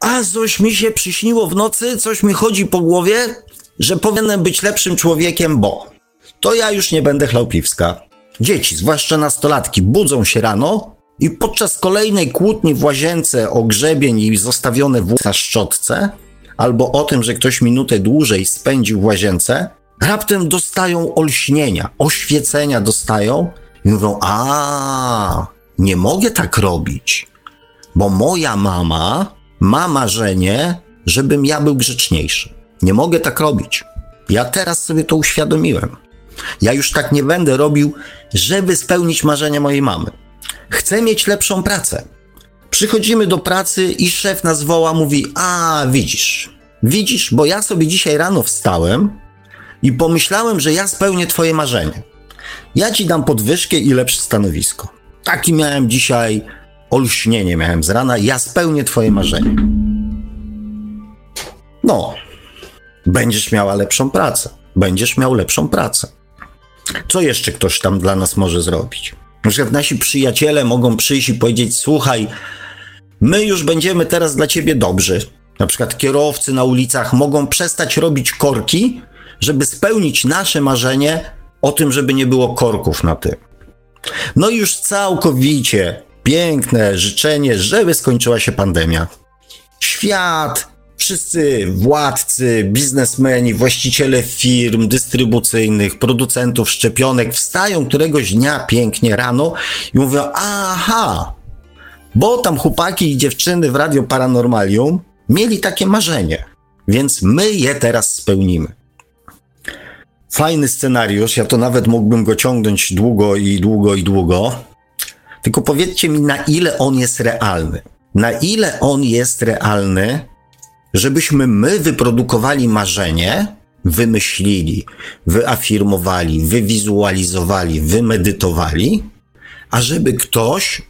A coś mi się przyśniło w nocy, coś mi chodzi po głowie, że powinienem być lepszym człowiekiem, bo to ja już nie będę chlał piwska. Dzieci, zwłaszcza nastolatki, budzą się rano i podczas kolejnej kłótni w łazience o grzebień i zostawione włosy na szczotce, albo o tym, że ktoś minutę dłużej spędził w łazience, raptem dostają olśnienia, oświecenia dostają i mówią, a nie mogę tak robić, bo moja mama ma marzenie, żebym ja był grzeczniejszy. Nie mogę tak robić. Ja teraz sobie to uświadomiłem. Ja już tak nie będę robił, żeby spełnić marzenia mojej mamy. Chcę mieć lepszą pracę. Przychodzimy do pracy i szef nas woła, mówi: A, widzisz, widzisz, bo ja sobie dzisiaj rano wstałem i pomyślałem, że ja spełnię Twoje marzenie. Ja ci dam podwyżkę i lepsze stanowisko. Taki miałem dzisiaj olśnienie, miałem z rana, ja spełnię Twoje marzenie. No, będziesz miała lepszą pracę. Będziesz miał lepszą pracę. Co jeszcze ktoś tam dla nas może zrobić? Na przykład nasi przyjaciele mogą przyjść i powiedzieć: Słuchaj, my już będziemy teraz dla ciebie dobrzy. Na przykład kierowcy na ulicach mogą przestać robić korki, żeby spełnić nasze marzenie o tym, żeby nie było korków na tym. No i już całkowicie piękne życzenie, żeby skończyła się pandemia. Świat, wszyscy władcy, biznesmeni, właściciele firm dystrybucyjnych, producentów szczepionek wstają któregoś dnia pięknie rano i mówią: Aha, bo tam chłopaki i dziewczyny w Radio Paranormalium mieli takie marzenie, więc my je teraz spełnimy. Fajny scenariusz, ja to nawet mógłbym go ciągnąć długo i długo i długo. Tylko powiedzcie mi, na ile on jest realny. Na ile on jest realny, żebyśmy my wyprodukowali marzenie, wymyślili, wyafirmowali, wywizualizowali, wymedytowali, a żeby ktoś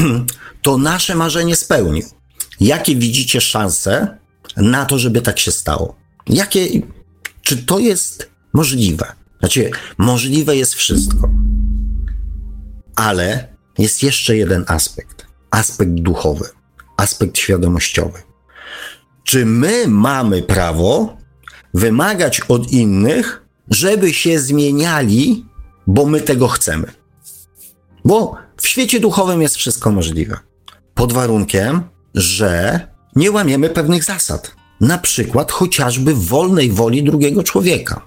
*clears throat* to nasze marzenie spełnił. Jakie widzicie szanse na to, żeby tak się stało? Jakie, czy to jest możliwe? Znaczy, możliwe jest wszystko. Ale jest jeszcze jeden aspekt. Aspekt duchowy, aspekt świadomościowy. Czy my mamy prawo wymagać od innych, żeby się zmieniali, bo my tego chcemy? Bo w świecie duchowym jest wszystko możliwe. Pod warunkiem, że nie łamiemy pewnych zasad. Na przykład chociażby wolnej woli drugiego człowieka.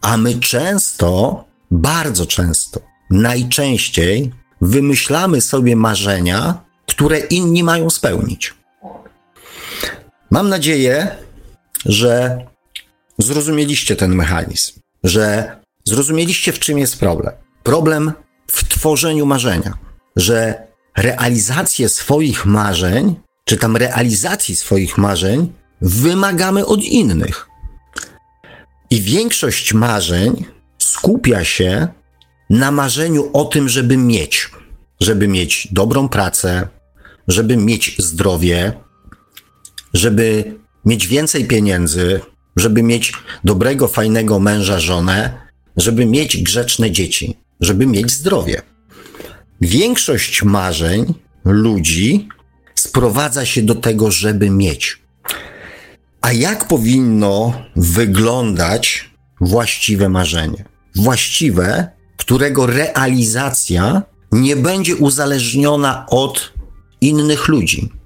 A my często, bardzo często, najczęściej wymyślamy sobie marzenia, które inni mają spełnić. Mam nadzieję, że zrozumieliście ten mechanizm, że zrozumieliście, w czym jest problem. Problem w tworzeniu marzenia, że realizację swoich marzeń, czy tam realizacji swoich marzeń, wymagamy od innych. I większość marzeń skupia się na marzeniu o tym, żeby mieć, żeby mieć dobrą pracę, żeby mieć zdrowie, żeby mieć więcej pieniędzy, żeby mieć dobrego, fajnego męża, żonę, żeby mieć grzeczne dzieci, żeby mieć zdrowie. Większość marzeń ludzi sprowadza się do tego, żeby mieć. A jak powinno wyglądać właściwe marzenie? Właściwe, którego realizacja nie będzie uzależniona od innych ludzi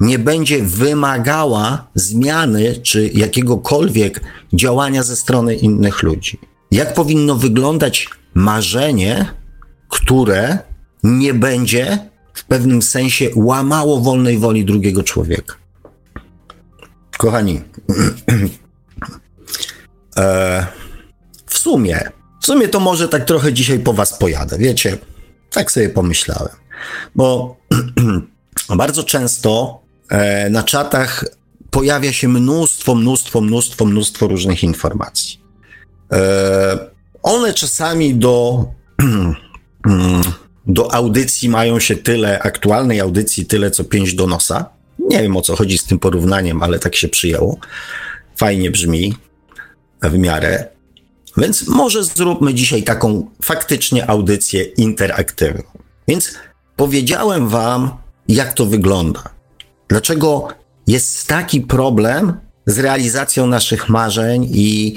nie będzie wymagała zmiany czy jakiegokolwiek działania ze strony innych ludzi. Jak powinno wyglądać marzenie, które nie będzie w pewnym sensie łamało wolnej woli drugiego człowieka? Kochani, *clears throat* e, w sumie, w sumie to może tak trochę dzisiaj po was pojadę, wiecie, tak sobie pomyślałem, bo *clears throat* bardzo często na czatach pojawia się mnóstwo, mnóstwo, mnóstwo, mnóstwo różnych informacji. E, one czasami do, *clears throat* do audycji mają się tyle, aktualnej audycji tyle, co pięć do nosa. Nie wiem o co chodzi z tym porównaniem, ale tak się przyjęło. Fajnie brzmi w miarę. Więc może zróbmy dzisiaj taką faktycznie audycję interaktywną. Więc powiedziałem Wam, jak to wygląda. Dlaczego jest taki problem z realizacją naszych marzeń i,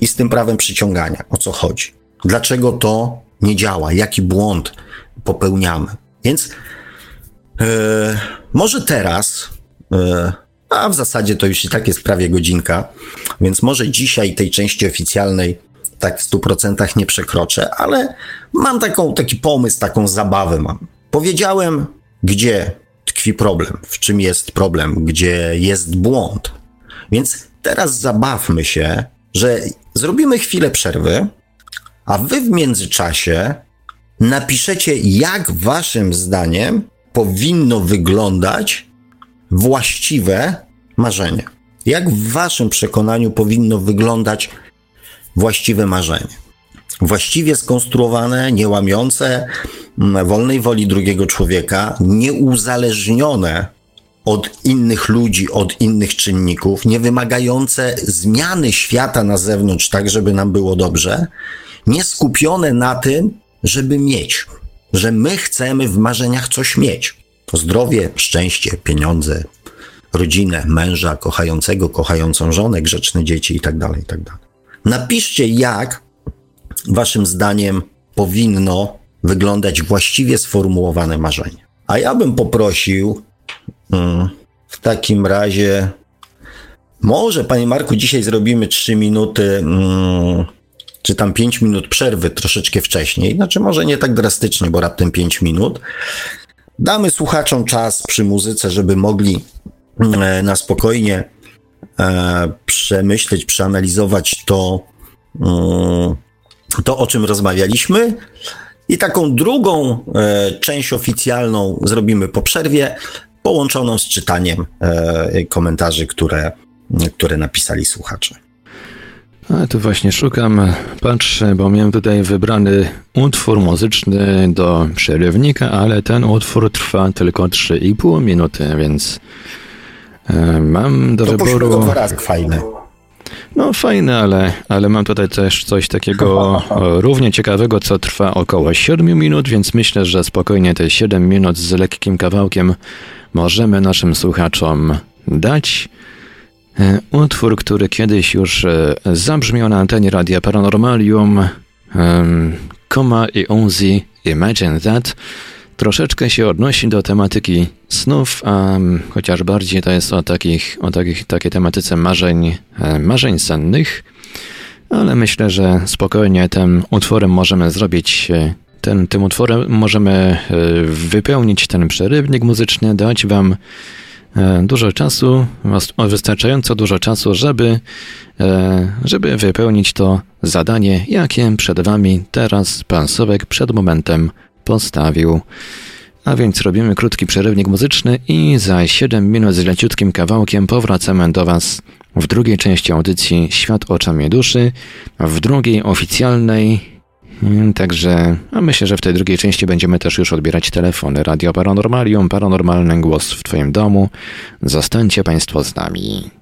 i z tym prawem przyciągania? O co chodzi? Dlaczego to nie działa? Jaki błąd popełniamy? Więc yy, może teraz, yy, a w zasadzie to już i tak jest prawie godzinka, więc może dzisiaj tej części oficjalnej tak w 100% nie przekroczę, ale mam taką, taki pomysł, taką zabawę mam. Powiedziałem, gdzie tkwi problem, w czym jest problem, gdzie jest błąd. Więc teraz zabawmy się, że zrobimy chwilę przerwy, a wy w międzyczasie napiszecie, jak waszym zdaniem powinno wyglądać właściwe marzenie. Jak w waszym przekonaniu powinno wyglądać właściwe marzenie. Właściwie skonstruowane, niełamiące wolnej woli drugiego człowieka, nieuzależnione od innych ludzi, od innych czynników, nie wymagające zmiany świata na zewnątrz, tak żeby nam było dobrze, nie skupione na tym, żeby mieć, że my chcemy w marzeniach coś mieć. Zdrowie, szczęście, pieniądze, rodzinę, męża, kochającego, kochającą żonę, grzeczne dzieci itd., tak itd. Tak Napiszcie, jak waszym zdaniem powinno wyglądać właściwie sformułowane marzenie. A ja bym poprosił mm, w takim razie, może, panie Marku, dzisiaj zrobimy 3 minuty, mm, czy tam 5 minut przerwy troszeczkę wcześniej. Znaczy, może nie tak drastycznie, bo raptem 5 minut. Damy słuchaczom czas przy muzyce, żeby mogli mm, na spokojnie E, przemyśleć, przeanalizować to, to, o czym rozmawialiśmy. I taką drugą e, część oficjalną zrobimy po przerwie, połączoną z czytaniem e, komentarzy, które, które napisali słuchacze. A tu właśnie szukam, patrzę, bo miałem tutaj wybrany utwór muzyczny do przerywnika, ale ten utwór trwa tylko 3,5 minuty, więc E, mam do to wyboru. dwa razy fajne. No fajne, ale, ale mam tutaj też coś takiego *laughs* równie ciekawego, co trwa około 7 minut, więc myślę, że spokojnie te 7 minut z lekkim kawałkiem możemy naszym słuchaczom dać. E, utwór, który kiedyś już e, zabrzmiał na antenie Radia Paranormalium, Koma i Onzi, Imagine That, troszeczkę się odnosi do tematyki snów, a chociaż bardziej to jest o, takich, o takich, takiej tematyce marzeń, e, marzeń sennych, ale myślę, że spokojnie tym utworem możemy zrobić, e, ten, tym utworem możemy e, wypełnić ten przerywnik muzyczny, dać wam dużo czasu, wystarczająco dużo czasu, żeby, żeby wypełnić to zadanie, jakie przed wami teraz pan Sowek przed momentem postawił. A więc robimy krótki przerywnik muzyczny i za 7 minut z leciutkim kawałkiem powracamy do Was w drugiej części audycji Świat oczami duszy, w drugiej oficjalnej. Także, a myślę, że w tej drugiej części będziemy też już odbierać telefony. Radio Paranormalium, paranormalny głos w Twoim domu. Zostańcie Państwo z nami.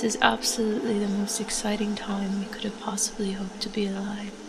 This is absolutely the most exciting time we could have possibly hoped to be alive.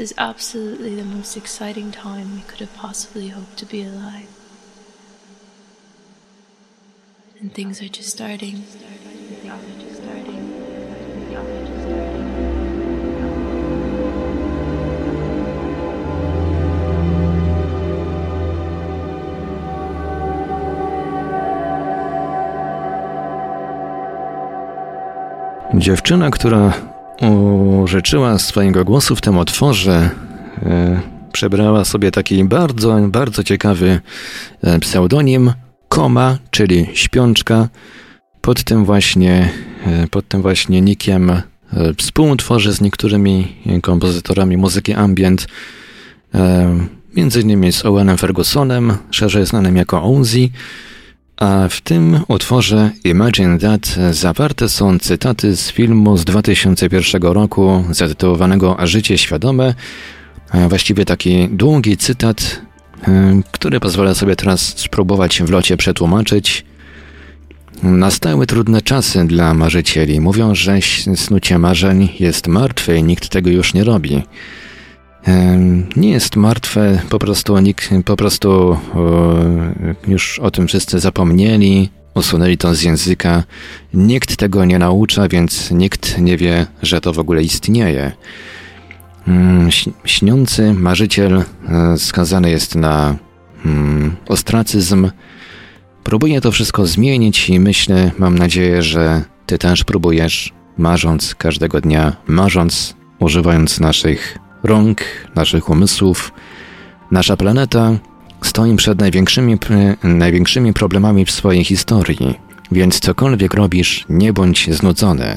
This is absolutely the most exciting time we could have possibly hoped to be alive. And things are just starting. Dziewczyna, która użyczyła swojego głosu w tym otworze, e, przebrała sobie taki bardzo, bardzo ciekawy e, pseudonim Koma, czyli śpiączka. Pod tym właśnie, e, pod tym właśnie nikiem współtworzy z niektórymi kompozytorami muzyki ambient, między innymi z Owenem Fergusonem, szerzej znanym jako Ozzy, a w tym utworze Imagine That zawarte są cytaty z filmu z 2001 roku zatytułowanego Życie świadome. Właściwie taki długi cytat, który pozwolę sobie teraz spróbować w locie przetłumaczyć. Nastały trudne czasy dla marzycieli. Mówią, że snucie marzeń jest martwe i nikt tego już nie robi. Nie jest martwe, po prostu nikt, po prostu już o tym wszyscy zapomnieli, usunęli to z języka. Nikt tego nie naucza, więc nikt nie wie, że to w ogóle istnieje. Mm, Śniący marzyciel e, skazany jest na mm, ostracyzm. Próbuję to wszystko zmienić i myślę, mam nadzieję, że ty też próbujesz, marząc każdego dnia, marząc, używając naszych rąk, naszych umysłów. Nasza planeta stoi przed największymi, największymi problemami w swojej historii, więc cokolwiek robisz, nie bądź znudzony.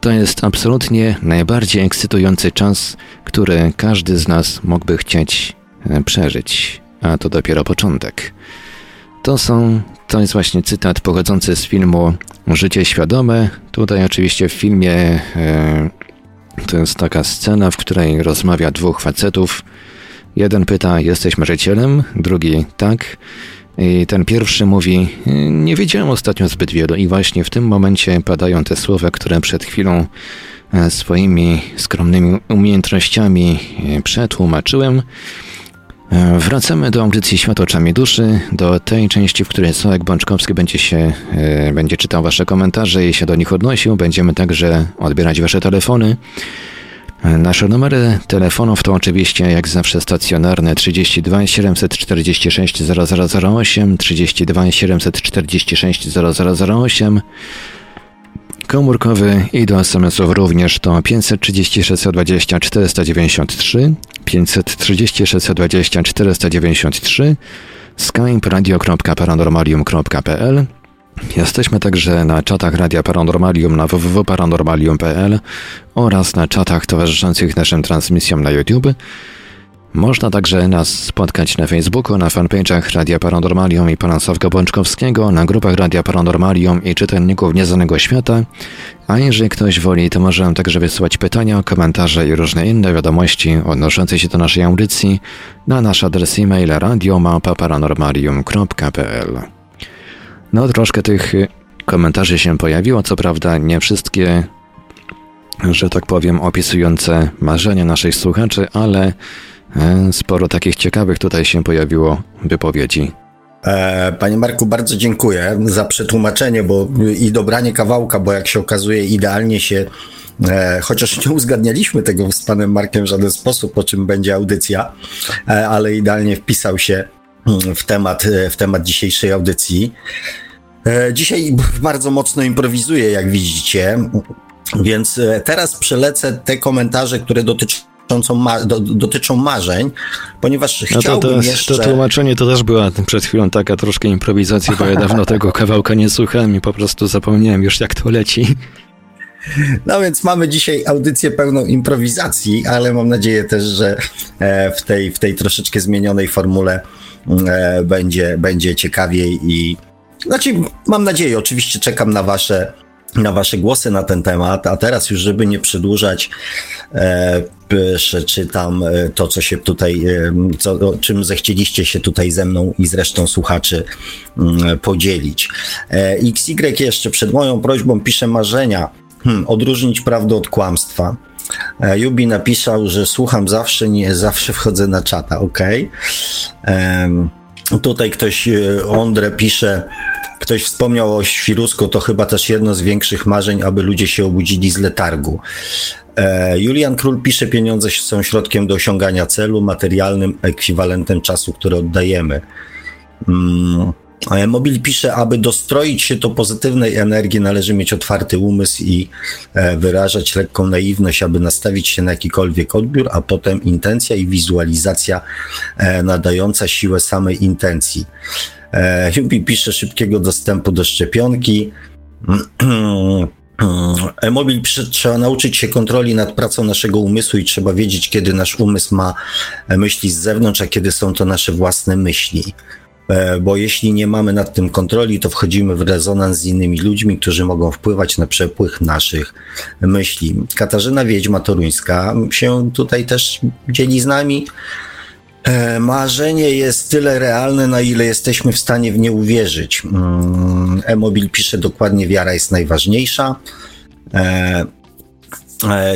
To jest absolutnie najbardziej ekscytujący czas, który każdy z nas mógłby chcieć e, przeżyć, a to dopiero początek. To są, to jest właśnie cytat pochodzący z filmu Życie świadome. Tutaj oczywiście w filmie e, to jest taka scena, w której rozmawia dwóch facetów. Jeden pyta, jesteś marzycielem? Drugi, tak. I ten pierwszy mówi, nie wiedziałem ostatnio zbyt wiele i właśnie w tym momencie padają te słowa, które przed chwilą e, swoimi skromnymi umiejętnościami e, przetłumaczyłem. E, Wracamy do audycji Świat oczami duszy, do tej części, w której Sławek Bączkowski będzie się, e, będzie czytał wasze komentarze i się do nich odnosił. Będziemy także odbierać wasze telefony. E, Nasze numery telefonów to oczywiście jak zawsze stacjonarne 32 746 0008, 32 746 0008, komórkowy i do SMS-ów również to 536 20 493, 536 20 493, skype radio.paranormalium.pl Jesteśmy także na czatach Radia Paranormalium na www.paranormalium.pl oraz na czatach towarzyszących naszym transmisjom na YouTube. Można także nas spotkać na Facebooku, na fanpage'ach Radia Paranormalium i Pana Sławka Bączkowskiego, na grupach Radia Paranormalium i czytelników Nieznanego Świata. A jeżeli ktoś woli, to może nam także wysyłać pytania, komentarze i różne inne wiadomości odnoszące się do naszej audycji na nasz adres e-mail radiomapa.paranormalium.pl No, troszkę tych y, komentarzy się pojawiło, co prawda nie wszystkie, że tak powiem, opisujące marzenia naszych słuchaczy, ale sporo takich ciekawych tutaj się pojawiło wypowiedzi. E, Panie Marku, bardzo dziękuję za przetłumaczenie bo, i dobranie kawałka, bo jak się okazuje, idealnie się, e, chociaż nie uzgadnialiśmy tego z Panem Markiem w żaden sposób, o czym będzie audycja, e, ale idealnie wpisał się mm, w temat, e, w temat dzisiejszej audycji. E, Dzisiaj bardzo mocno improwizuję, jak widzicie, więc e, teraz przelecę te komentarze, które dotyczą ma, do, dotyczą marzeń, ponieważ No to, chciałbym to, jeszcze... to tłumaczenie to też była przed chwilą taka troszkę improwizacja, bo ja dawno *laughs* tego kawałka nie słuchałem i po prostu zapomniałem już jak to leci. No więc mamy dzisiaj audycję pełną improwizacji, ale mam nadzieję też, że e, w tej, w tej troszeczkę zmienionej formule e, będzie, będzie ciekawiej i znaczy mam nadzieję, oczywiście czekam na wasze na Wasze głosy na ten temat, a teraz już, żeby nie przedłużać, e, przeczytam e, to, co się tutaj, e, co, czym zechcieliście się tutaj ze mną i z resztą słuchaczy mm, podzielić. E, XY jeszcze przed moją prośbą pisze marzenia, hmm, odróżnić prawdę od kłamstwa. Jubi napisał, że słucham zawsze, nie zawsze wchodzę na czata, ok. Tutaj ktoś, e, Ondre pisze, Ktoś wspomniał o świrusku, to chyba też jedno z większych marzeń, aby ludzie się obudzili z letargu. E, Julian Król pisze, pieniądze są środkiem do osiągania celu, materialnym ekwiwalentem czasu, który oddajemy. Mm. E, Mobil pisze, aby dostroić się do pozytywnej energii, należy mieć otwarty umysł i e, wyrażać lekką naiwność, aby nastawić się na jakikolwiek odbiór, a potem intencja i wizualizacja nadająca siłę samej intencji. Hubi pisze szybkiego dostępu do szczepionki. E-mobil trzeba nauczyć się kontroli nad pracą naszego umysłu i trzeba wiedzieć, kiedy nasz umysł ma myśli z zewnątrz, a kiedy są to nasze własne myśli. E, bo jeśli nie mamy nad tym kontroli, to wchodzimy w rezonans z innymi ludźmi, którzy mogą wpływać na przepływ naszych myśli. Katarzyna Wiedźma Toruńska się tutaj też dzieli z nami. E, marzenie jest tyle realne, na ile jesteśmy w stanie w nie uwierzyć. Mm, E-Mobil pisze dokładnie, wiara jest najważniejsza. E,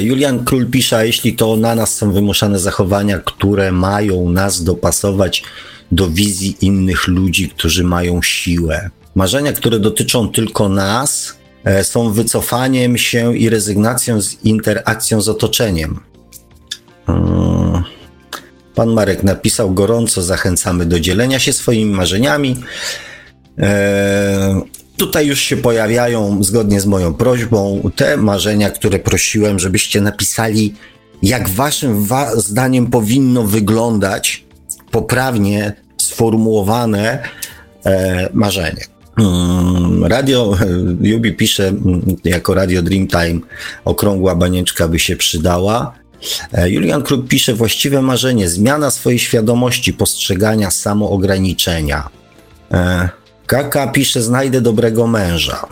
Julian Król pisze, jeśli to na nas są wymuszane zachowania, które mają nas dopasować do wizji innych ludzi, którzy mają siłę. Marzenia, które dotyczą tylko nas, są wycofaniem się i rezygnacją z interakcją z otoczeniem. Hmm. Pan Marek napisał gorąco, zachęcamy do dzielenia się swoimi marzeniami. Eee, tutaj już się pojawiają, zgodnie z moją prośbą, te marzenia, które prosiłem, żebyście napisali, jak waszym wa zdaniem powinno wyglądać poprawnie sformułowane e, marzenie. Hmm, radio Jubi pisze mm, jako Radio Dreamtime okrągła banieczka by się przydała. E, Julian Kruk pisze właściwe marzenie, zmiana swojej świadomości, postrzegania samoograniczenia. E, Kaka pisze znajdę dobrego męża.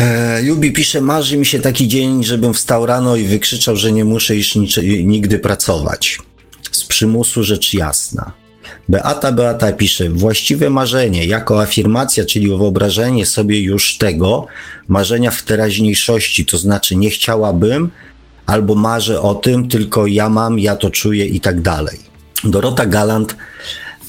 E, Jubi pisze, marzy mi się taki dzień, żebym wstał rano i wykrzyczał, że nie muszę już nigdy pracować. Przymusu rzecz jasna. Beata Beata pisze, właściwe marzenie jako afirmacja, czyli wyobrażenie sobie już tego marzenia w teraźniejszości, to znaczy nie chciałabym, albo marzę o tym, tylko ja mam, ja to czuję i tak dalej. Dorota Galant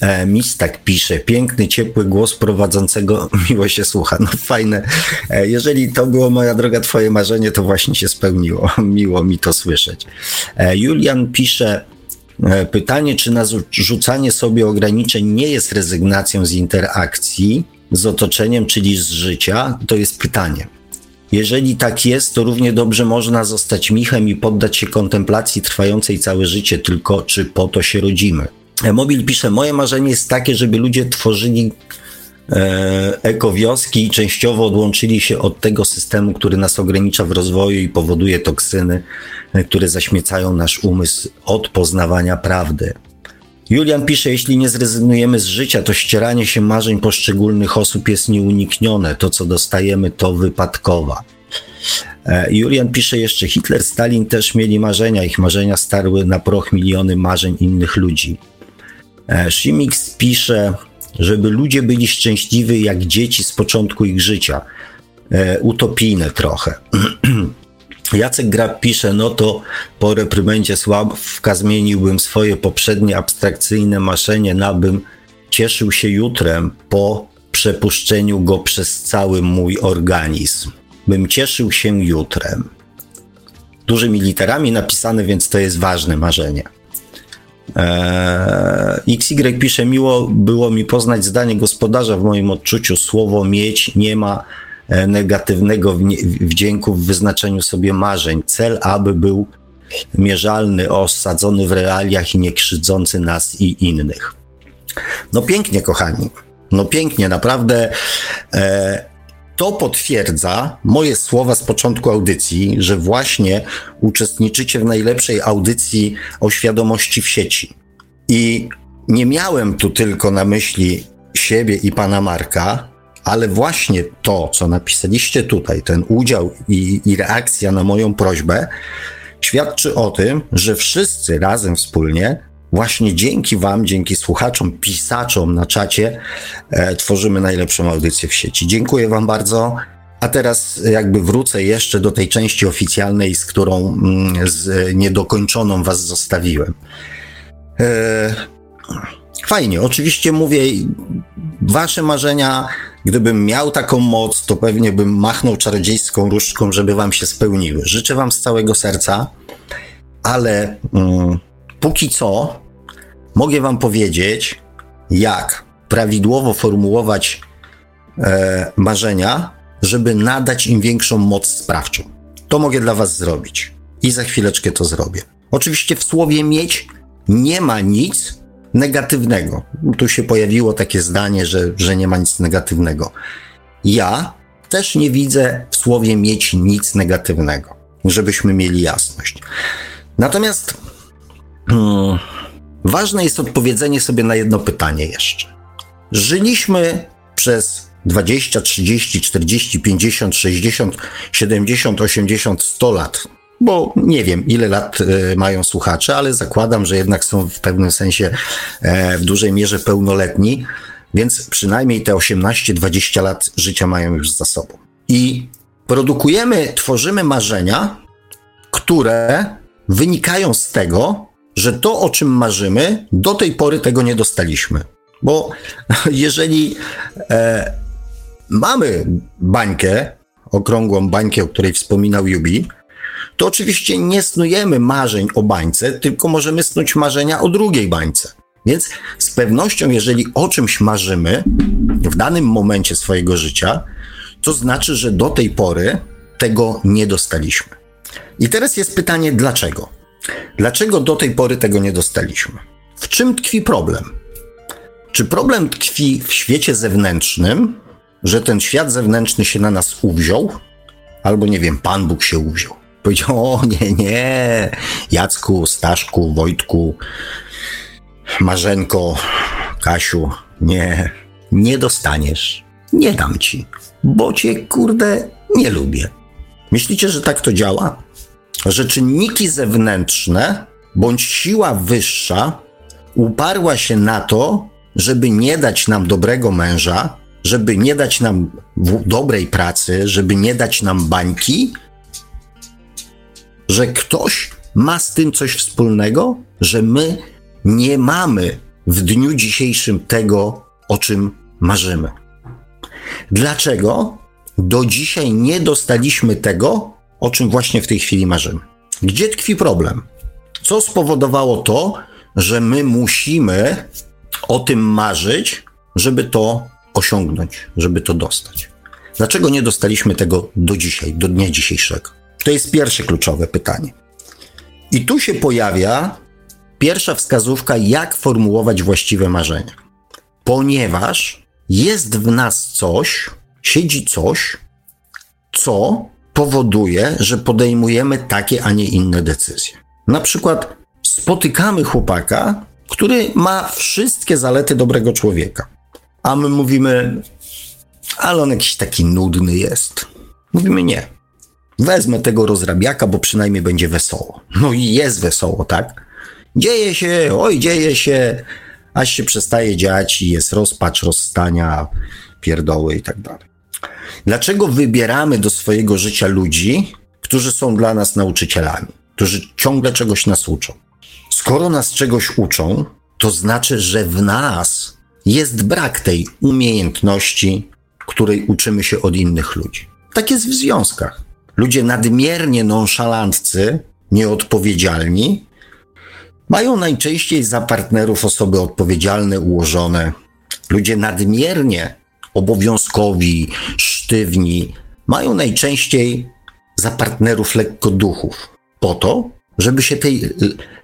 e, Mistak pisze, piękny, ciepły głos prowadzącego, *laughs* miło się słucha. No fajne. E, jeżeli to było, moja droga, twoje marzenie, to właśnie się spełniło. *laughs* Miło mi to słyszeć. E, Julian pisze, pytanie, czy narzucanie sobie ograniczeń nie jest rezygnacją z interakcji z otoczeniem, czyli z życia? To jest pytanie. Jeżeli tak jest, to równie dobrze można zostać michem i poddać się kontemplacji trwającej całe życie, tylko czy po to się rodzimy. E, Mobil pisze, moje marzenie jest takie, żeby ludzie tworzyli e, ekowioski i częściowo odłączyli się od tego systemu, który nas ogranicza w rozwoju i powoduje toksyny, e, które zaśmiecają nasz umysł od poznawania prawdy. Julian pisze, jeśli nie zrezygnujemy z życia, to ścieranie się marzeń poszczególnych osób jest nieuniknione. To, co dostajemy, to wypadkowa. E, Julian pisze jeszcze, Hitler, Stalin też mieli marzenia, ich marzenia starły na proch miliony marzeń innych ludzi. E, Shimix pisze, żeby ludzie byli szczęśliwi jak dzieci z początku ich życia. E, utopijne trochę. *clears throat* Jacek Grab pisze, no to po reprymendzie Sławka zmieniłbym swoje poprzednie abstrakcyjne maszenie na bym cieszył się jutrem po przepuszczeniu go przez cały mój organizm. Bym cieszył się jutrem. Dużymi literami napisane, więc to jest ważne marzenie. Eee, XY pisze, miło było mi poznać zdanie gospodarza w moim odczuciu. Słowo mieć nie ma E, negatywnego wdzięku w wyznaczeniu sobie marzeń. Cel, aby był mierzalny, osadzony w realiach i nie krzywdzący nas i innych. No pięknie, kochani. No pięknie, naprawdę. E, to potwierdza moje słowa z początku audycji, że właśnie uczestniczycie w najlepszej audycji o świadomości w sieci. I nie miałem tu tylko na myśli siebie i pana Marka, ale właśnie to, co napisaliście tutaj, ten udział i, i reakcja na moją prośbę, świadczy o tym, że wszyscy razem wspólnie, właśnie dzięki Wam, dzięki słuchaczom, pisaczom na czacie, e, tworzymy najlepszą audycję w sieci. Dziękuję Wam bardzo. A teraz jakby wrócę jeszcze do tej części oficjalnej, z którą mm, z niedokończoną Was zostawiłem. E, fajnie, oczywiście mówię, Wasze marzenia Gdybym miał taką moc, to pewnie bym machnął czarodziejską różdżką, żeby wam się spełniły. Życzę wam z całego serca, ale mm, póki co mogę wam powiedzieć, jak prawidłowo formułować e, marzenia, żeby nadać im większą moc sprawczą. To mogę dla was zrobić i za chwileczkę to zrobię. Oczywiście w słowie mieć nie ma nic, negatywnego. Tu się pojawiło takie zdanie, że, że nie ma nic negatywnego. Ja też nie widzę w słowie mieć nic negatywnego, żebyśmy mieli jasność. Natomiast hmm, ważne jest odpowiedzenie sobie na jedno pytanie jeszcze. Żyliśmy przez 20, 30, 40, 50, 60, 70, 80, 100 lat bo nie wiem, ile lat e, mają słuchacze, ale zakładam, że jednak są w pewnym sensie e, w dużej mierze pełnoletni, więc przynajmniej te 18-20 lat życia mają już za sobą. I produkujemy, tworzymy marzenia, które wynikają z tego, że to, o czym marzymy, do tej pory tego nie dostaliśmy. Bo *laughs* jeżeli e, mamy bańkę, okrągłą bańkę, o której wspominał Jubi, to oczywiście nie snujemy marzeń o bańce, tylko możemy snuć marzenia o drugiej bańce. Więc z pewnością, jeżeli o czymś marzymy w danym momencie swojego życia, to znaczy, że do tej pory tego nie dostaliśmy. I teraz jest pytanie, dlaczego? Dlaczego do tej pory tego nie dostaliśmy? W czym tkwi problem? Czy problem tkwi w świecie zewnętrznym, że ten świat zewnętrzny się na nas uwziął, albo nie wiem, Pan Bóg się uwziął? Powiedział, o nie, nie, Jacku, Staszku, Wojtku, Marzenko, Kasiu, nie, nie dostaniesz. Nie dam ci, bo cię, kurde, nie lubię. Myślicie, że tak to działa? Że czynniki zewnętrzne bądź siła wyższa uparła się na to, żeby nie dać nam dobrego męża, żeby nie dać nam dobrej pracy, żeby nie dać nam bańki, że ktoś ma z tym coś wspólnego, że my nie mamy w dniu dzisiejszym tego, o czym marzymy. Dlaczego do dzisiaj nie dostaliśmy tego, o czym właśnie w tej chwili marzymy? Gdzie tkwi problem? Co spowodowało to, że my musimy o tym marzyć, żeby to osiągnąć, żeby to dostać? Dlaczego nie dostaliśmy tego do dzisiaj, do dnia dzisiejszego? To jest pierwsze kluczowe pytanie. I tu się pojawia pierwsza wskazówka, jak formułować właściwe marzenia. Ponieważ jest w nas coś, siedzi coś, co powoduje, że podejmujemy takie, a nie inne decyzje. Na przykład spotykamy chłopaka, który ma wszystkie zalety dobrego człowieka, a my mówimy, ale on jakiś taki nudny jest. Mówimy nie. Wezmę tego rozrabiaka, bo przynajmniej będzie wesoło. No i jest wesoło, tak? Dzieje się, oj, dzieje się, aż się przestaje dziać i jest rozpacz, rozstania, pierdoły i tak dalej. Dlaczego wybieramy do swojego życia ludzi, którzy są dla nas nauczycielami, którzy ciągle czegoś nas uczą? Skoro nas czegoś uczą, to znaczy, że w nas jest brak tej umiejętności, której uczymy się od innych ludzi. Tak jest w związkach. Ludzie nadmiernie nonszalanccy, nieodpowiedzialni, mają najczęściej za partnerów osoby odpowiedzialne, ułożone. Ludzie nadmiernie obowiązkowi, sztywni, mają najczęściej za partnerów lekkoduchów, po to, żeby się tej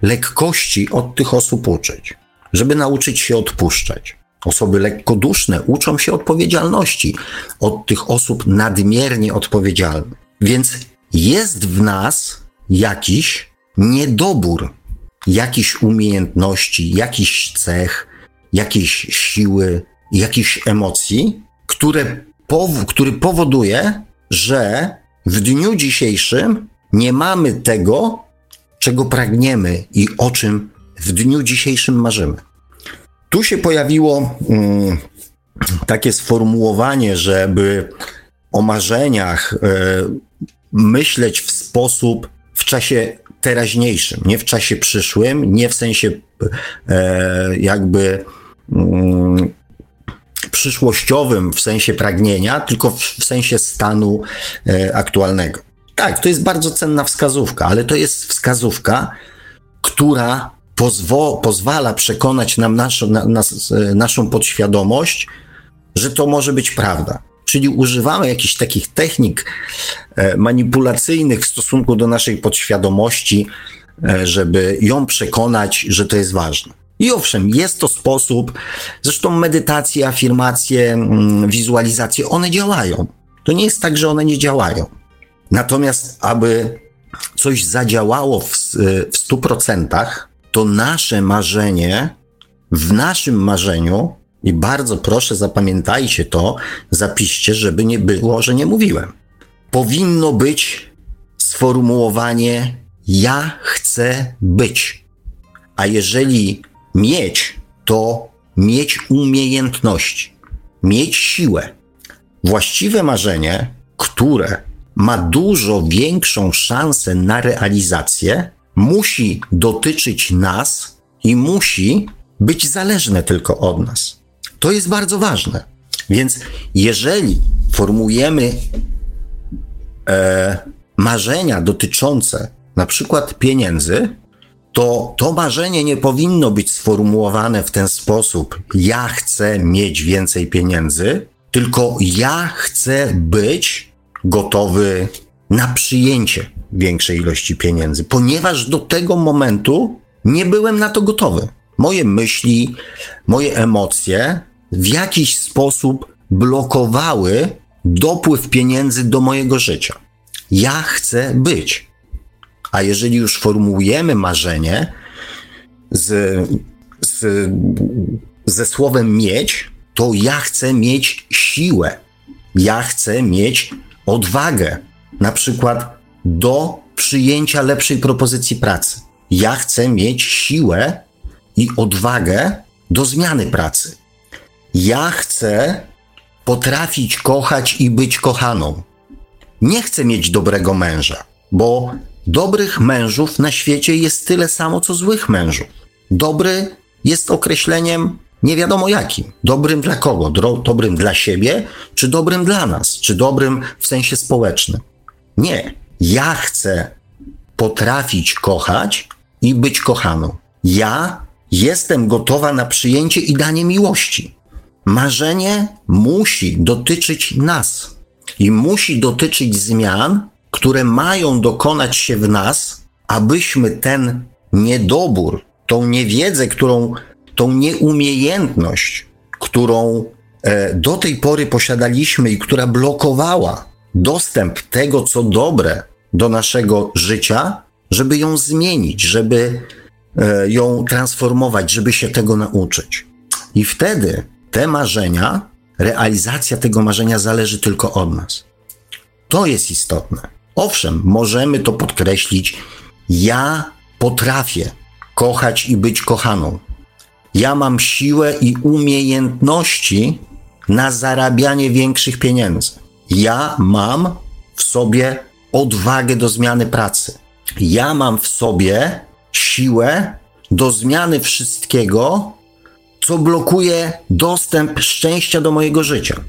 lekkości od tych osób uczyć, żeby nauczyć się odpuszczać. Osoby lekkoduszne uczą się odpowiedzialności od tych osób nadmiernie odpowiedzialnych. Więc jest w nas jakiś niedobór, jakiś umiejętności, jakiś cech, jakiejś siły, jakichś emocji, które pow- który powoduje, że w dniu dzisiejszym nie mamy tego, czego pragniemy i o czym w dniu dzisiejszym marzymy. Tu się pojawiło mm, takie sformułowanie, żeby o marzeniach y, myśleć w sposób w czasie teraźniejszym, nie w czasie przyszłym, nie w sensie e, jakby mm, przyszłościowym, w sensie pragnienia, tylko w, w sensie stanu e, aktualnego. Tak, to jest bardzo cenna wskazówka, ale to jest wskazówka, która pozwo, pozwala przekonać nam naszą, na, nas, e, naszą podświadomość, że to może być prawda. Czyli używamy jakichś takich technik e, manipulacyjnych w stosunku do naszej podświadomości, e, żeby ją przekonać, że to jest ważne. I owszem, jest to sposób, zresztą medytacje, afirmacje, mm, wizualizacje, one działają. To nie jest tak, że one nie działają. Natomiast, aby coś zadziałało w, w 100%, to nasze marzenie, w naszym marzeniu i bardzo proszę, zapamiętajcie to, zapiszcie, żeby nie było, że nie mówiłem. Powinno być sformułowanie ja chcę być. A jeżeli mieć, to mieć umiejętności, mieć siłę. Właściwe marzenie, które ma dużo większą szansę na realizację, musi dotyczyć nas i musi być zależne tylko od nas. To jest bardzo ważne. Więc jeżeli formułujemy e, marzenia dotyczące na przykład pieniędzy, to to marzenie nie powinno być sformułowane w ten sposób: ja chcę mieć więcej pieniędzy, tylko ja chcę być gotowy na przyjęcie większej ilości pieniędzy, ponieważ do tego momentu nie byłem na to gotowy. Moje myśli, moje emocje w jakiś sposób blokowały dopływ pieniędzy do mojego życia. Ja chcę być. A jeżeli już formułujemy marzenie z, z, ze słowem mieć, to ja chcę mieć siłę. Ja chcę mieć odwagę, na przykład do przyjęcia lepszej propozycji pracy. Ja chcę mieć siłę i odwagę do zmiany pracy. Ja chcę potrafić kochać i być kochaną. Nie chcę mieć dobrego męża, bo dobrych mężów na świecie jest tyle samo co złych mężów. Dobry jest określeniem nie wiadomo jakim. Dobrym dla kogo? dobrym dla siebie, czy dobrym dla nas? Czy dobrym w sensie społecznym? Nie. Ja chcę potrafić kochać i być kochaną. Ja jestem gotowa na przyjęcie i danie miłości. Marzenie musi dotyczyć nas i musi dotyczyć zmian, które mają dokonać się w nas, abyśmy ten niedobór, tą niewiedzę, którą, tą nieumiejętność, którą e, do tej pory posiadaliśmy i która blokowała dostęp tego, co dobre do naszego życia, żeby ją zmienić, żeby e, ją transformować, żeby się tego nauczyć. I wtedy te marzenia, realizacja tego marzenia zależy tylko od nas. To jest istotne. Owszem, możemy to podkreślić. Ja potrafię kochać i być kochaną. Ja mam siłę i umiejętności na zarabianie większych pieniędzy. Ja mam w sobie odwagę do zmiany pracy. Ja mam w sobie siłę do zmiany wszystkiego, co blokuje dostęp szczęścia do mojego życia.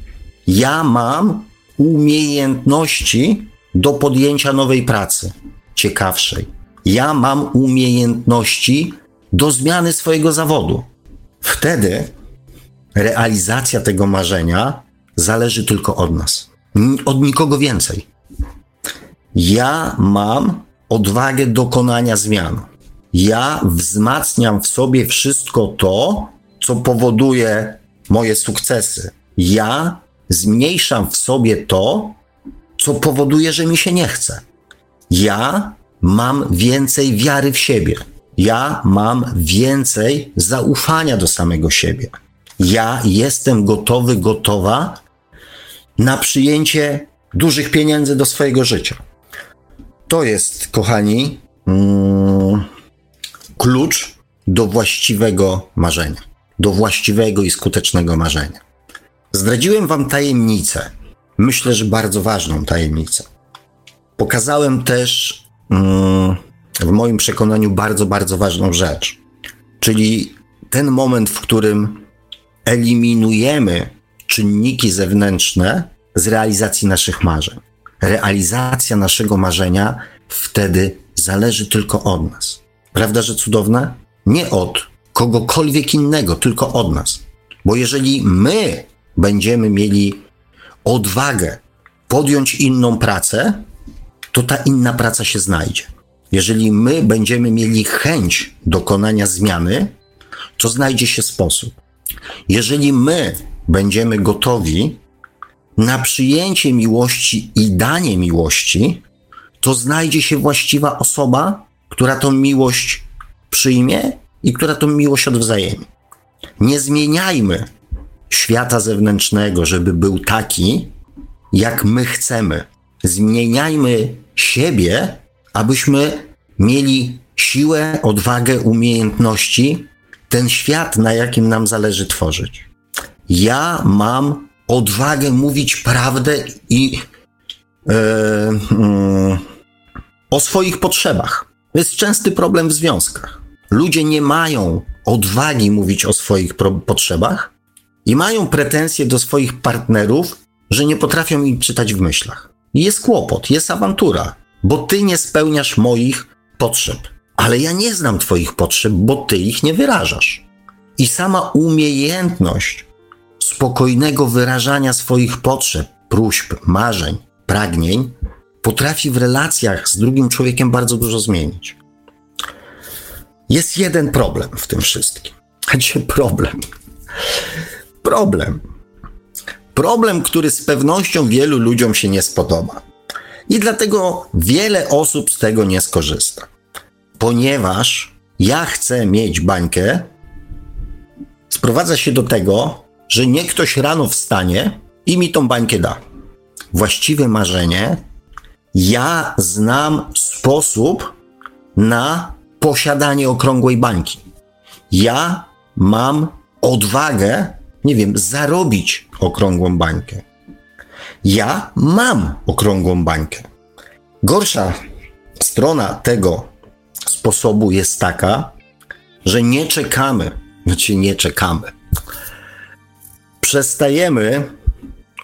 Ja mam umiejętności do podjęcia nowej pracy, ciekawszej. Ja mam umiejętności do zmiany swojego zawodu. Wtedy realizacja tego marzenia zależy tylko od nas, od nikogo więcej. Ja mam odwagę dokonania zmian. Ja wzmacniam w sobie wszystko to, co powoduje moje sukcesy. Ja zmniejszam w sobie to, co powoduje, że mi się nie chce. Ja mam więcej wiary w siebie. Ja mam więcej zaufania do samego siebie. Ja jestem gotowy, gotowa na przyjęcie dużych pieniędzy do swojego życia. To jest, kochani, mm, klucz do właściwego marzenia, do właściwego i skutecznego marzenia. Zdradziłem Wam tajemnicę, myślę, że bardzo ważną tajemnicę. Pokazałem też mm, w moim przekonaniu bardzo, bardzo ważną rzecz, czyli ten moment, w którym eliminujemy czynniki zewnętrzne z realizacji naszych marzeń. Realizacja naszego marzenia wtedy zależy tylko od nas. Prawda, że cudowne? Nie od kogokolwiek innego, tylko od nas. Bo jeżeli my będziemy mieli odwagę podjąć inną pracę, to ta inna praca się znajdzie. Jeżeli my będziemy mieli chęć dokonania zmiany, to znajdzie się sposób. Jeżeli my będziemy gotowi na przyjęcie miłości i danie miłości, to znajdzie się właściwa osoba, która tą miłość przyjmie i która tą miłość odwzajemni. Nie zmieniajmy świata zewnętrznego, żeby był taki, jak my chcemy. Zmieniajmy siebie, abyśmy mieli siłę, odwagę, umiejętności, ten świat, na jakim nam zależy tworzyć. Ja mam odwagę mówić prawdę i e, mm, o swoich potrzebach. To jest częsty problem w związkach. Ludzie nie mają odwagi mówić o swoich potrzebach i mają pretensje do swoich partnerów, że nie potrafią im czytać w myślach. Jest kłopot, jest awantura, bo ty nie spełniasz moich potrzeb. Ale ja nie znam Twoich potrzeb, bo Ty ich nie wyrażasz. I sama umiejętność spokojnego wyrażania swoich potrzeb, próśb, marzeń, pragnień potrafi w relacjach z drugim człowiekiem bardzo dużo zmienić. Jest jeden problem w tym wszystkim. *laughs* Gdzie problem? Problem. Problem, który z pewnością wielu ludziom się nie spodoba. I dlatego wiele osób z tego nie skorzysta. Ponieważ ja chcę mieć bańkę, sprowadza się do tego, że nie ktoś rano wstanie i mi tą bańkę da. Właściwe marzenie, ja znam sposób na posiadanie okrągłej bańki. Ja mam odwagę, nie wiem, zarobić okrągłą bańkę. Ja mam okrągłą bańkę. Gorsza strona tego sposobu jest taka, że nie czekamy, znaczy nie czekamy. Przestajemy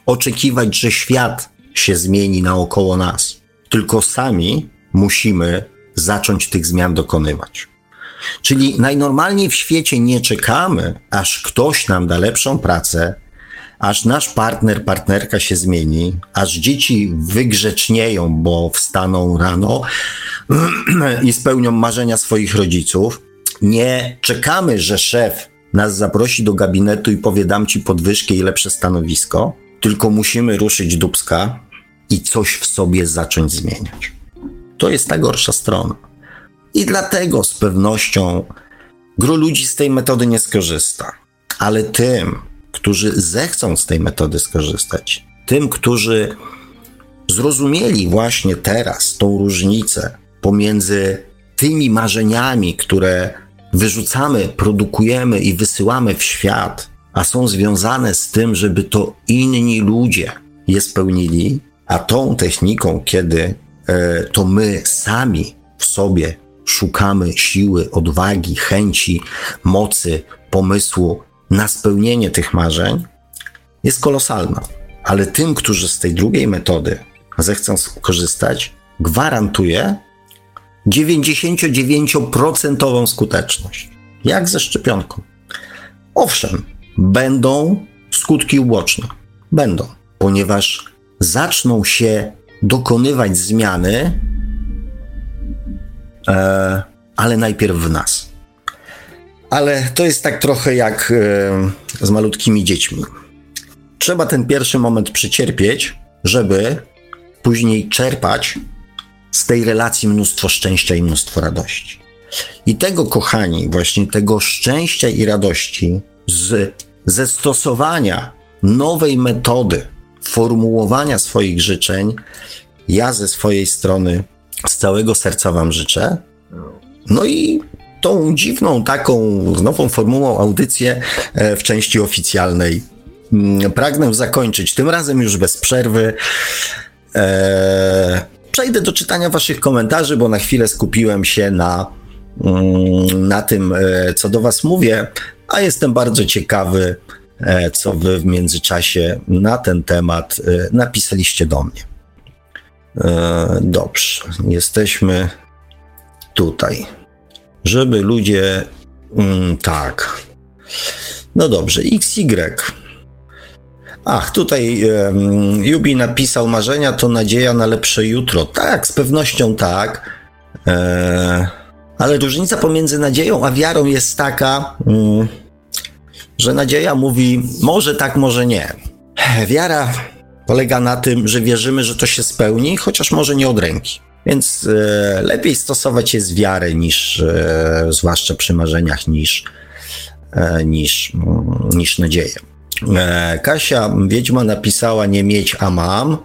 oczekiwać, że świat się zmieni naokoło nas, tylko sami musimy zacząć tych zmian dokonywać. Czyli najnormalniej w świecie nie czekamy, aż ktoś nam da lepszą pracę, aż nasz partner, partnerka się zmieni, aż dzieci wygrzecznieją, bo wstaną rano *clears throat* i spełnią marzenia swoich rodziców. Nie czekamy, że szef nas zaprosi do gabinetu i powie dam ci podwyżkę i lepsze stanowisko, tylko musimy ruszyć dubska i coś w sobie zacząć zmieniać. To jest ta gorsza strona. I dlatego z pewnością gro ludzi z tej metody nie skorzysta. Ale tym, którzy zechcą z tej metody skorzystać, tym, którzy zrozumieli właśnie teraz tą różnicę pomiędzy tymi marzeniami, które wyrzucamy, produkujemy i wysyłamy w świat, a są związane z tym, żeby to inni ludzie je spełnili, a tą techniką, kiedy e, to my sami w sobie szukamy siły, odwagi, chęci, mocy, pomysłu na spełnienie tych marzeń, jest kolosalna. Ale tym, którzy z tej drugiej metody zechcą skorzystać, gwarantuję 99% skuteczność. Jak ze szczepionką. Owszem, będą skutki uboczne. Będą, ponieważ zaczną się dokonywać zmiany, e, ale najpierw w nas. Ale to jest tak trochę jak e, z malutkimi dziećmi. Trzeba ten pierwszy moment przecierpieć, żeby później czerpać z tej relacji mnóstwo szczęścia i mnóstwo radości. I tego, kochani, właśnie tego szczęścia i radości z, ze stosowania nowej metody formułowania swoich życzeń, ja ze swojej strony z całego serca Wam życzę. No i tą dziwną, taką nową formułą audycję e, w części oficjalnej mm, pragnę zakończyć, tym razem już bez przerwy. Eee, przejdę do czytania Waszych komentarzy, bo na chwilę skupiłem się na, mm, na tym, e, co do Was mówię, a jestem bardzo ciekawy, e, co Wy w międzyczasie na ten temat napisaliście do mnie. Dobrze, jesteśmy tutaj żeby ludzie. Mm, tak. No dobrze, XY. Ach, tutaj um, Jubi napisał marzenia to nadzieja na lepsze jutro. Tak, z pewnością tak. E, ale różnica pomiędzy nadzieją a wiarą jest taka, um, że nadzieja mówi może tak, może nie. Wiara polega na tym, że wierzymy, że to się spełni, chociaż może nie od ręki. Więc e, lepiej stosować jest wiarę niż, e, zwłaszcza przy marzeniach, niż, e, niż, niż nadzieję. E, Kasia Wiedźma napisała nie mieć, a mam.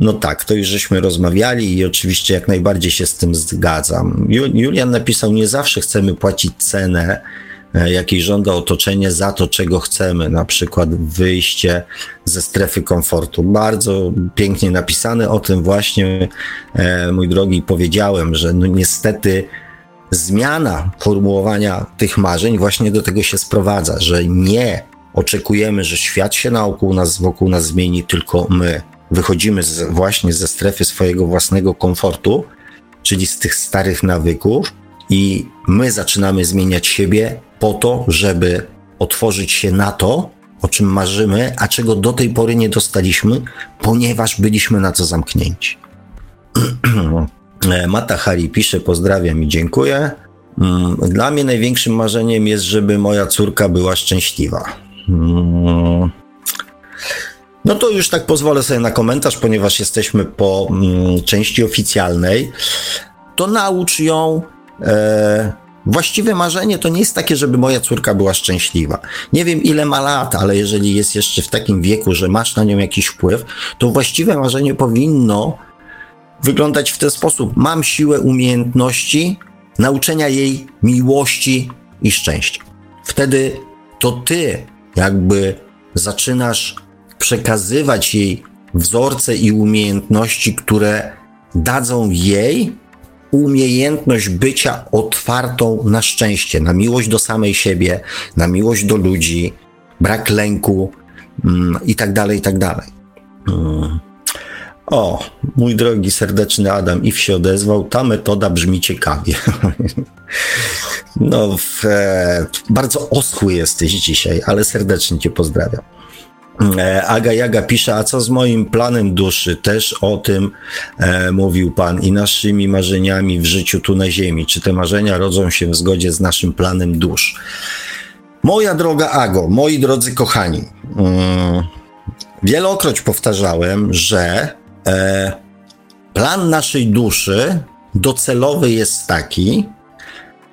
No tak, to już żeśmy rozmawiali i oczywiście jak najbardziej się z tym zgadzam. Julian napisał, nie zawsze chcemy płacić cenę, jakiej żąda otoczenie za to, czego chcemy, na przykład wyjście ze strefy komfortu. Bardzo pięknie napisane o tym właśnie, e, mój drogi, powiedziałem, że no niestety zmiana formułowania tych marzeń właśnie do tego się sprowadza, że nie oczekujemy, że świat się naokół nas, wokół nas zmieni, tylko my wychodzimy z, właśnie ze strefy swojego własnego komfortu, czyli z tych starych nawyków i my zaczynamy zmieniać siebie po to, żeby otworzyć się na to, o czym marzymy, a czego do tej pory nie dostaliśmy, ponieważ byliśmy na to zamknięci. *clears throat* Mata Hari pisze: Pozdrawiam i dziękuję. Mm, dla mnie największym marzeniem jest, żeby moja córka była szczęśliwa. Mm. No to już tak pozwolę sobie na komentarz, ponieważ jesteśmy po mm, części oficjalnej. To naucz ją e, Właściwe marzenie to nie jest takie, żeby moja córka była szczęśliwa. Nie wiem ile ma lat, ale jeżeli jest jeszcze w takim wieku, że masz na nią jakiś wpływ, to właściwe marzenie powinno wyglądać w ten sposób. Mam siłę umiejętności nauczenia jej miłości i szczęścia. Wtedy to ty jakby zaczynasz przekazywać jej wzorce i umiejętności, które dadzą jej umiejętność bycia otwartą na szczęście, na miłość do samej siebie, na miłość do ludzi, brak lęku mm, i tak dalej, i tak dalej. Mm. O, mój drogi, serdeczny Adam Iw się odezwał. Ta metoda brzmi ciekawie. *laughs* no, w, e, bardzo oschły jesteś dzisiaj, ale serdecznie Cię pozdrawiam. E, Aga Jaga pisze, a co z moim planem duszy? Też o tym e, mówił Pan i naszymi marzeniami w życiu tu na ziemi. Czy te marzenia rodzą się w zgodzie z naszym planem dusz? Moja droga Ago, moi drodzy kochani, mm, wielokroć powtarzałem, że e, plan naszej duszy docelowy jest taki,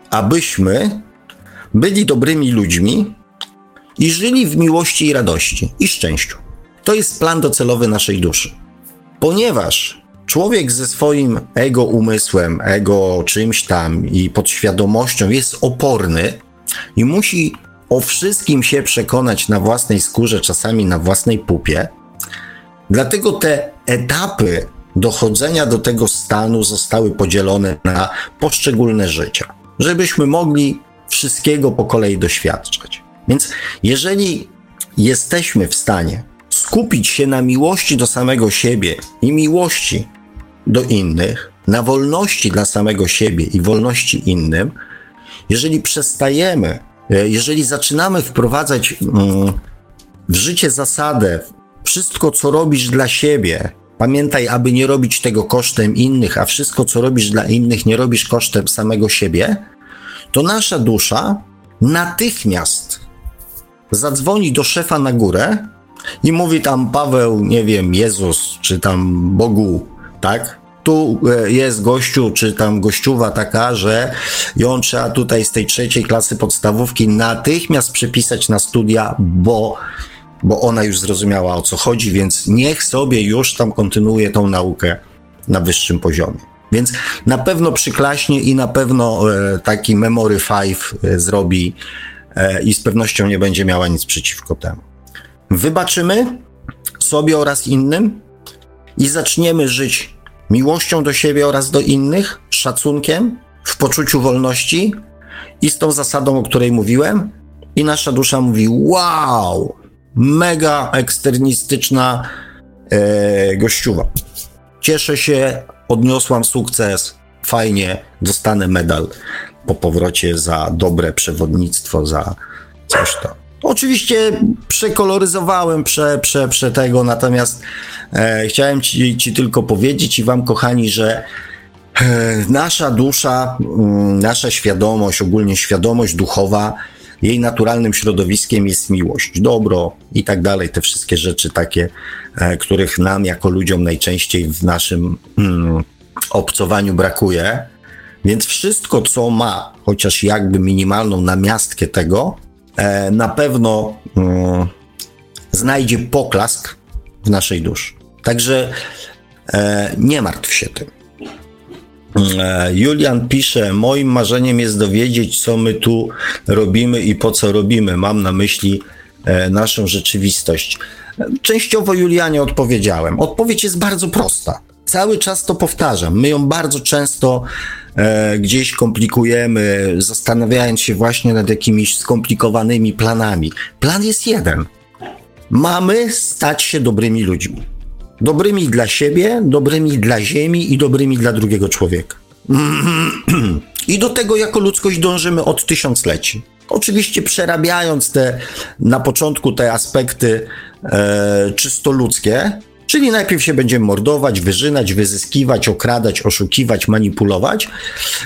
abyśmy byli dobrymi ludźmi, i żyli w miłości i radości i szczęściu. To jest plan docelowy naszej duszy. Ponieważ człowiek ze swoim ego umysłem, ego czymś tam i podświadomością jest oporny i musi o wszystkim się przekonać na własnej skórze, czasami na własnej pupie, dlatego te etapy dochodzenia do tego stanu zostały podzielone na poszczególne życia, żebyśmy mogli wszystkiego po kolei doświadczać. Więc jeżeli jesteśmy w stanie skupić się na miłości do samego siebie i miłości do innych, na wolności dla samego siebie i wolności innym, jeżeli przestajemy, e, jeżeli zaczynamy wprowadzać mm, w życie zasadę, wszystko co robisz dla siebie, pamiętaj, aby nie robić tego kosztem innych, a wszystko co robisz dla innych nie robisz kosztem samego siebie, to nasza dusza natychmiast zadzwoni do szefa na górę i mówi tam Paweł, nie wiem, Jezus, czy tam Bogu, tak? tu e, jest gościu, czy tam gościuwa taka, że ją trzeba tutaj z tej trzeciej klasy podstawówki natychmiast przepisać na studia, bo, bo ona już zrozumiała o co chodzi, więc niech sobie już tam kontynuuje tą naukę na wyższym poziomie. Więc na pewno przyklaśnie i na pewno e, taki Memory 5 e, zrobi i z pewnością nie będzie miała nic przeciwko temu. Wybaczymy sobie oraz innym i zaczniemy żyć miłością do siebie oraz do innych, szacunkiem, w poczuciu wolności i z tą zasadą, o której mówiłem. I nasza dusza mówi: Wow, mega eksternistyczna e, gościuwa. Cieszę się, odniosłam sukces, fajnie, dostanę medal po powrocie za dobre przewodnictwo, za coś tam. Oczywiście przekoloryzowałem prze, prze, prze tego, natomiast e, chciałem ci, ci tylko powiedzieć i wam, kochani, że e, nasza dusza, mm, nasza świadomość, ogólnie świadomość duchowa, jej naturalnym środowiskiem jest miłość, dobro i tak dalej. Te wszystkie rzeczy takie, e, których nam jako ludziom najczęściej w naszym mm, obcowaniu brakuje. Więc wszystko, co ma chociaż jakby minimalną namiastkę tego, e, na pewno mm, znajdzie poklask w naszej duszy. Także e, nie martw się tym. E, Julian pisze: Moim marzeniem jest dowiedzieć, co my tu robimy i po co robimy. Mam na myśli naszą rzeczywistość. Częściowo Julianie odpowiedziałem. Odpowiedź jest bardzo prosta. Cały czas to powtarzam. My ją bardzo często gdzieś komplikujemy, zastanawiając się właśnie nad jakimiś skomplikowanymi planami. Plan jest jeden. Mamy stać się dobrymi ludźmi. Dobrymi dla siebie, dobrymi dla Ziemi i dobrymi dla drugiego człowieka. *clears throat* I do tego jako ludzkość dążymy od tysiącleci. Oczywiście przerabiając te na początku te aspekty e, czysto ludzkie, Czyli najpierw się będziemy mordować, wyżynać, wyzyskiwać, okradać, oszukiwać, manipulować,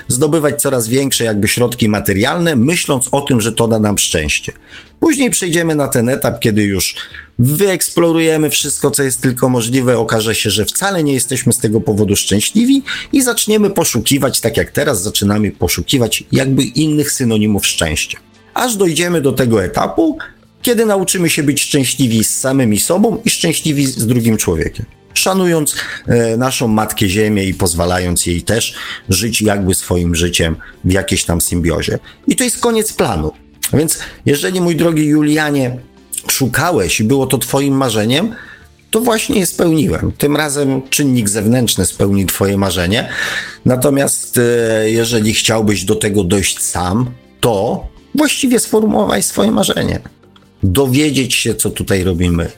zdobywać coraz większe jakby środki materialne, myśląc o tym, że to da nam szczęście. Później przejdziemy na ten etap, kiedy już wyeksplorujemy wszystko, co jest tylko możliwe, okaże się, że wcale nie jesteśmy z tego powodu szczęśliwi i zaczniemy poszukiwać, tak jak teraz zaczynamy poszukiwać jakby innych synonimów szczęścia. Aż dojdziemy do tego etapu, kiedy nauczymy się być szczęśliwi z samymi sobą i szczęśliwi z drugim człowiekiem. Szanując e, naszą Matkę Ziemię i pozwalając jej też żyć jakby swoim życiem w jakiejś tam symbiozie. I to jest koniec planu. Więc jeżeli, mój drogi Julianie, szukałeś i było to Twoim marzeniem, to właśnie je spełniłem. Tym razem czynnik zewnętrzny spełni Twoje marzenie. Natomiast e, jeżeli chciałbyś do tego dojść sam, to właściwie sformułować swoje marzenie dowiedzieć się, co tutaj robimy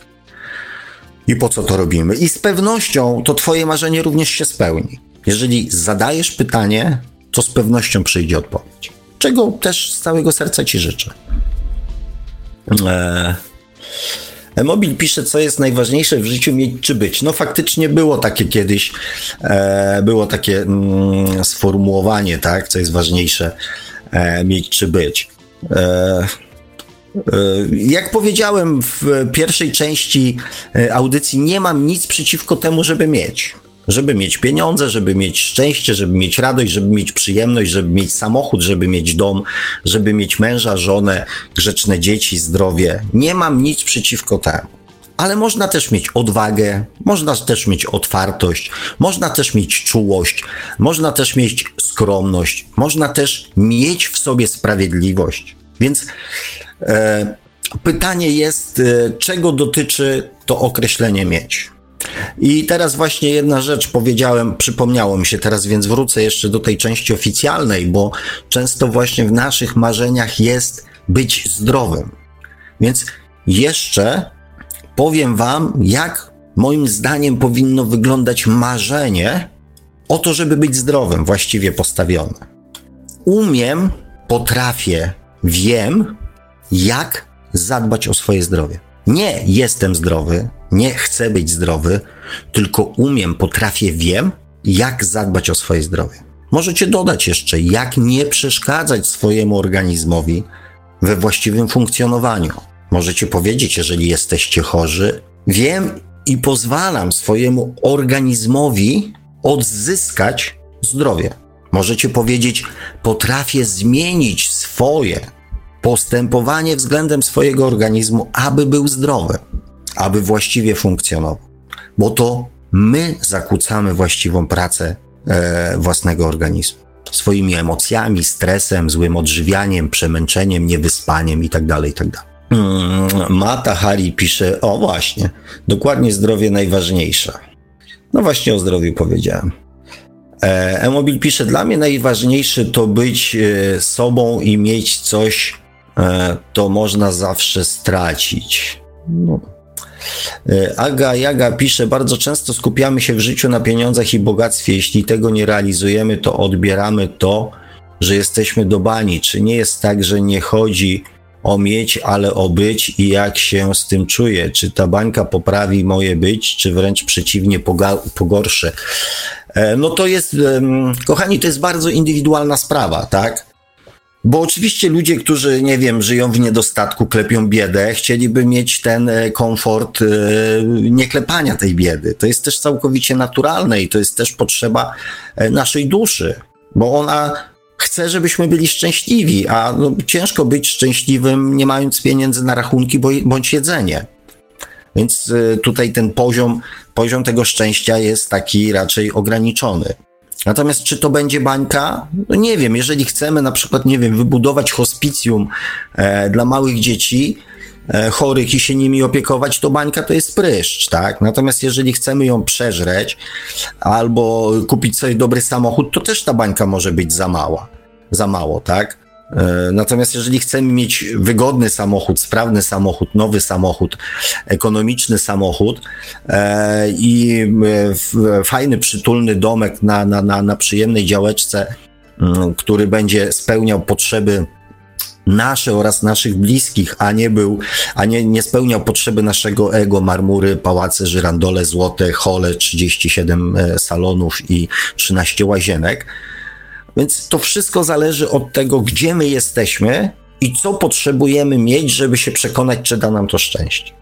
i po co to robimy. I z pewnością to Twoje marzenie również się spełni. Jeżeli zadajesz pytanie, to z pewnością przyjdzie odpowiedź. Czego też z całego serca Ci życzę. Eee. Mobil pisze, co jest najważniejsze w życiu mieć czy być. No faktycznie było takie kiedyś, e, było takie mm, sformułowanie, tak, co jest ważniejsze e, mieć czy być. E, jak powiedziałem w pierwszej części e, audycji, nie mam nic przeciwko temu, żeby mieć. Żeby mieć pieniądze, żeby mieć szczęście, żeby mieć radość, żeby mieć przyjemność, żeby mieć samochód, żeby mieć dom, żeby mieć męża, żonę, grzeczne dzieci, zdrowie. Nie mam nic przeciwko temu. Ale można też mieć odwagę, można też mieć otwartość, można też mieć czułość, można też mieć skromność, można też mieć w sobie sprawiedliwość. Więc E, pytanie jest, e, czego dotyczy to określenie mieć. I teraz właśnie jedna rzecz powiedziałem, przypomniało mi się teraz, więc wrócę jeszcze do tej części oficjalnej, bo często właśnie w naszych marzeniach jest być zdrowym. Więc jeszcze powiem Wam, jak moim zdaniem powinno wyglądać marzenie o to, żeby być zdrowym, właściwie postawione. Umiem, potrafię, wiem, jak zadbać o swoje zdrowie. Nie jestem zdrowy, nie chcę być zdrowy, tylko umiem, potrafię, wiem, jak zadbać o swoje zdrowie. Możecie dodać jeszcze, jak nie przeszkadzać swojemu organizmowi we właściwym funkcjonowaniu. Możecie powiedzieć, jeżeli jesteście chorzy, wiem i pozwalam swojemu organizmowi odzyskać zdrowie. Możecie powiedzieć, potrafię zmienić swoje postępowanie względem swojego organizmu, aby był zdrowy, aby właściwie funkcjonował. Bo to my zakłócamy właściwą pracę e, własnego organizmu. Swoimi emocjami, stresem, złym odżywianiem, przemęczeniem, niewyspaniem itd. Tak itd. Tak mm, Mata Hari pisze, o właśnie, dokładnie zdrowie najważniejsze. No właśnie o zdrowiu powiedziałem. E, Emobil pisze, dla mnie najważniejsze to być e, sobą i mieć coś, to można zawsze stracić. No. Aga Jaga pisze, bardzo często skupiamy się w życiu na pieniądzach i bogactwie. Jeśli tego nie realizujemy, to odbieramy to, że jesteśmy do bani. Czy nie jest tak, że nie chodzi o mieć, ale o być i jak się z tym czuję? Czy ta bańka poprawi moje być, czy wręcz przeciwnie pogorszy? E, no to jest, kochani, to jest bardzo indywidualna sprawa, tak? Bo oczywiście ludzie, którzy, nie wiem, żyją w niedostatku, klepią biedę, chcieliby mieć ten e, komfort e, nieklepania tej biedy. To jest też całkowicie naturalne i to jest też potrzeba naszej duszy, bo ona chce, żebyśmy byli szczęśliwi, a no, ciężko być szczęśliwym, nie mając pieniędzy na rachunki bądź jedzenie. Więc tutaj ten poziom, poziom tego szczęścia jest taki raczej ograniczony. Natomiast czy to będzie bańka? No nie wiem. Jeżeli chcemy na przykład, nie wiem, wybudować hospicjum e, dla małych dzieci, e, chorych i się nimi opiekować, to bańka to jest pryszcz, tak? Natomiast jeżeli chcemy ją przeżreć albo kupić sobie dobry samochód, to też ta bańka może być za mała. Za mało, tak? E, natomiast jeżeli chcemy mieć wygodny samochód, sprawny samochód, nowy samochód, ekonomiczny samochód e, i e, fajny, przytulny domek na, na, na, na przyjemnej działeczce, mm, który będzie spełniał potrzeby nasze oraz naszych bliskich, a nie był, a nie, nie spełniał potrzeby naszego ego, marmury, pałace, żyrandole, złote, hole, 37 salonów i 13 łazienek, więc to wszystko zależy od tego, gdzie my jesteśmy i co potrzebujemy mieć, żeby się przekonać, czy da nam to szczęście.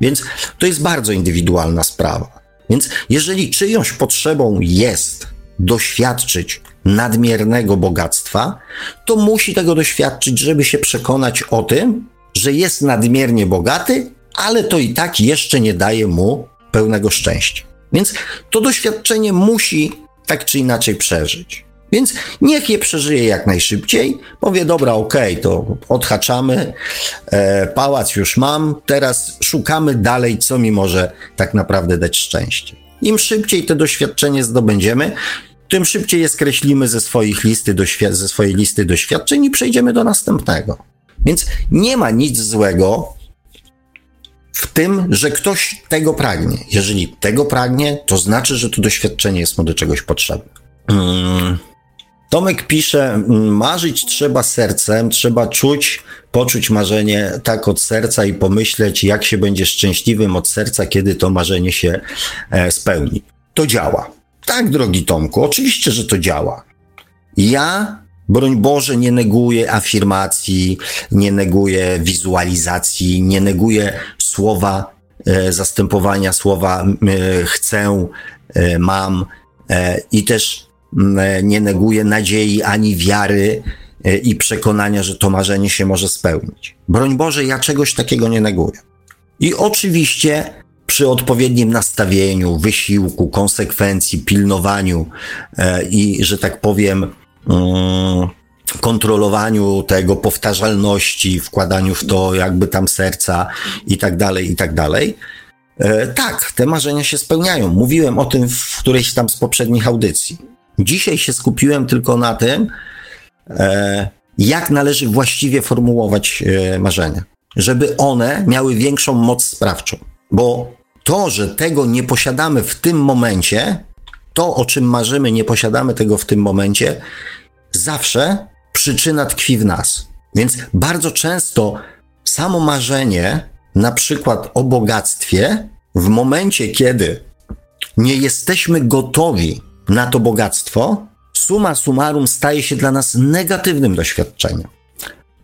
Więc to jest bardzo indywidualna sprawa. Więc jeżeli czyjąś potrzebą jest doświadczyć nadmiernego bogactwa, to musi tego doświadczyć, żeby się przekonać o tym, że jest nadmiernie bogaty, ale to i tak jeszcze nie daje mu pełnego szczęścia. Więc to doświadczenie musi tak czy inaczej przeżyć. Więc niech je przeżyje jak najszybciej. Powie, dobra, okej, okay, to odhaczamy, e, pałac już mam, teraz szukamy dalej, co mi może tak naprawdę dać szczęście. Im szybciej to doświadczenie zdobędziemy, tym szybciej je skreślimy ze, swoich listy ze swojej listy doświadczeń i przejdziemy do następnego. Więc nie ma nic złego w tym, że ktoś tego pragnie. Jeżeli tego pragnie, to znaczy, że to doświadczenie jest mu do czegoś potrzebne. Hmm. Tomek pisze, marzyć trzeba sercem, trzeba czuć, poczuć marzenie tak od serca i pomyśleć, jak się będzie szczęśliwym od serca, kiedy to marzenie się e, spełni. To działa. Tak, drogi Tomku, oczywiście, że to działa. Ja, broń Boże, nie neguję afirmacji, nie neguję wizualizacji, nie neguję słowa, e, zastępowania słowa e, chcę, e, mam e, i też nie neguje nadziei ani wiary e, i przekonania, że to marzenie się może spełnić. Broń Boże, ja czegoś takiego nie neguję. I oczywiście przy odpowiednim nastawieniu, wysiłku, konsekwencji, pilnowaniu e, i, że tak powiem, mm, kontrolowaniu tego, powtarzalności, wkładaniu w to jakby tam serca i tak dalej, i tak dalej. Tak, te marzenia się spełniają. Mówiłem o tym w którejś tam z poprzednich audycji. Dzisiaj się skupiłem tylko na tym, e, jak należy właściwie formułować e, marzenia, żeby one miały większą moc sprawczą. Bo to, że tego nie posiadamy w tym momencie, to o czym marzymy, nie posiadamy tego w tym momencie, zawsze przyczyna tkwi w nas. Więc bardzo często samo marzenie, na przykład o bogactwie, w momencie, kiedy nie jesteśmy gotowi na to bogactwo, suma summarum staje się dla nas negatywnym doświadczeniem.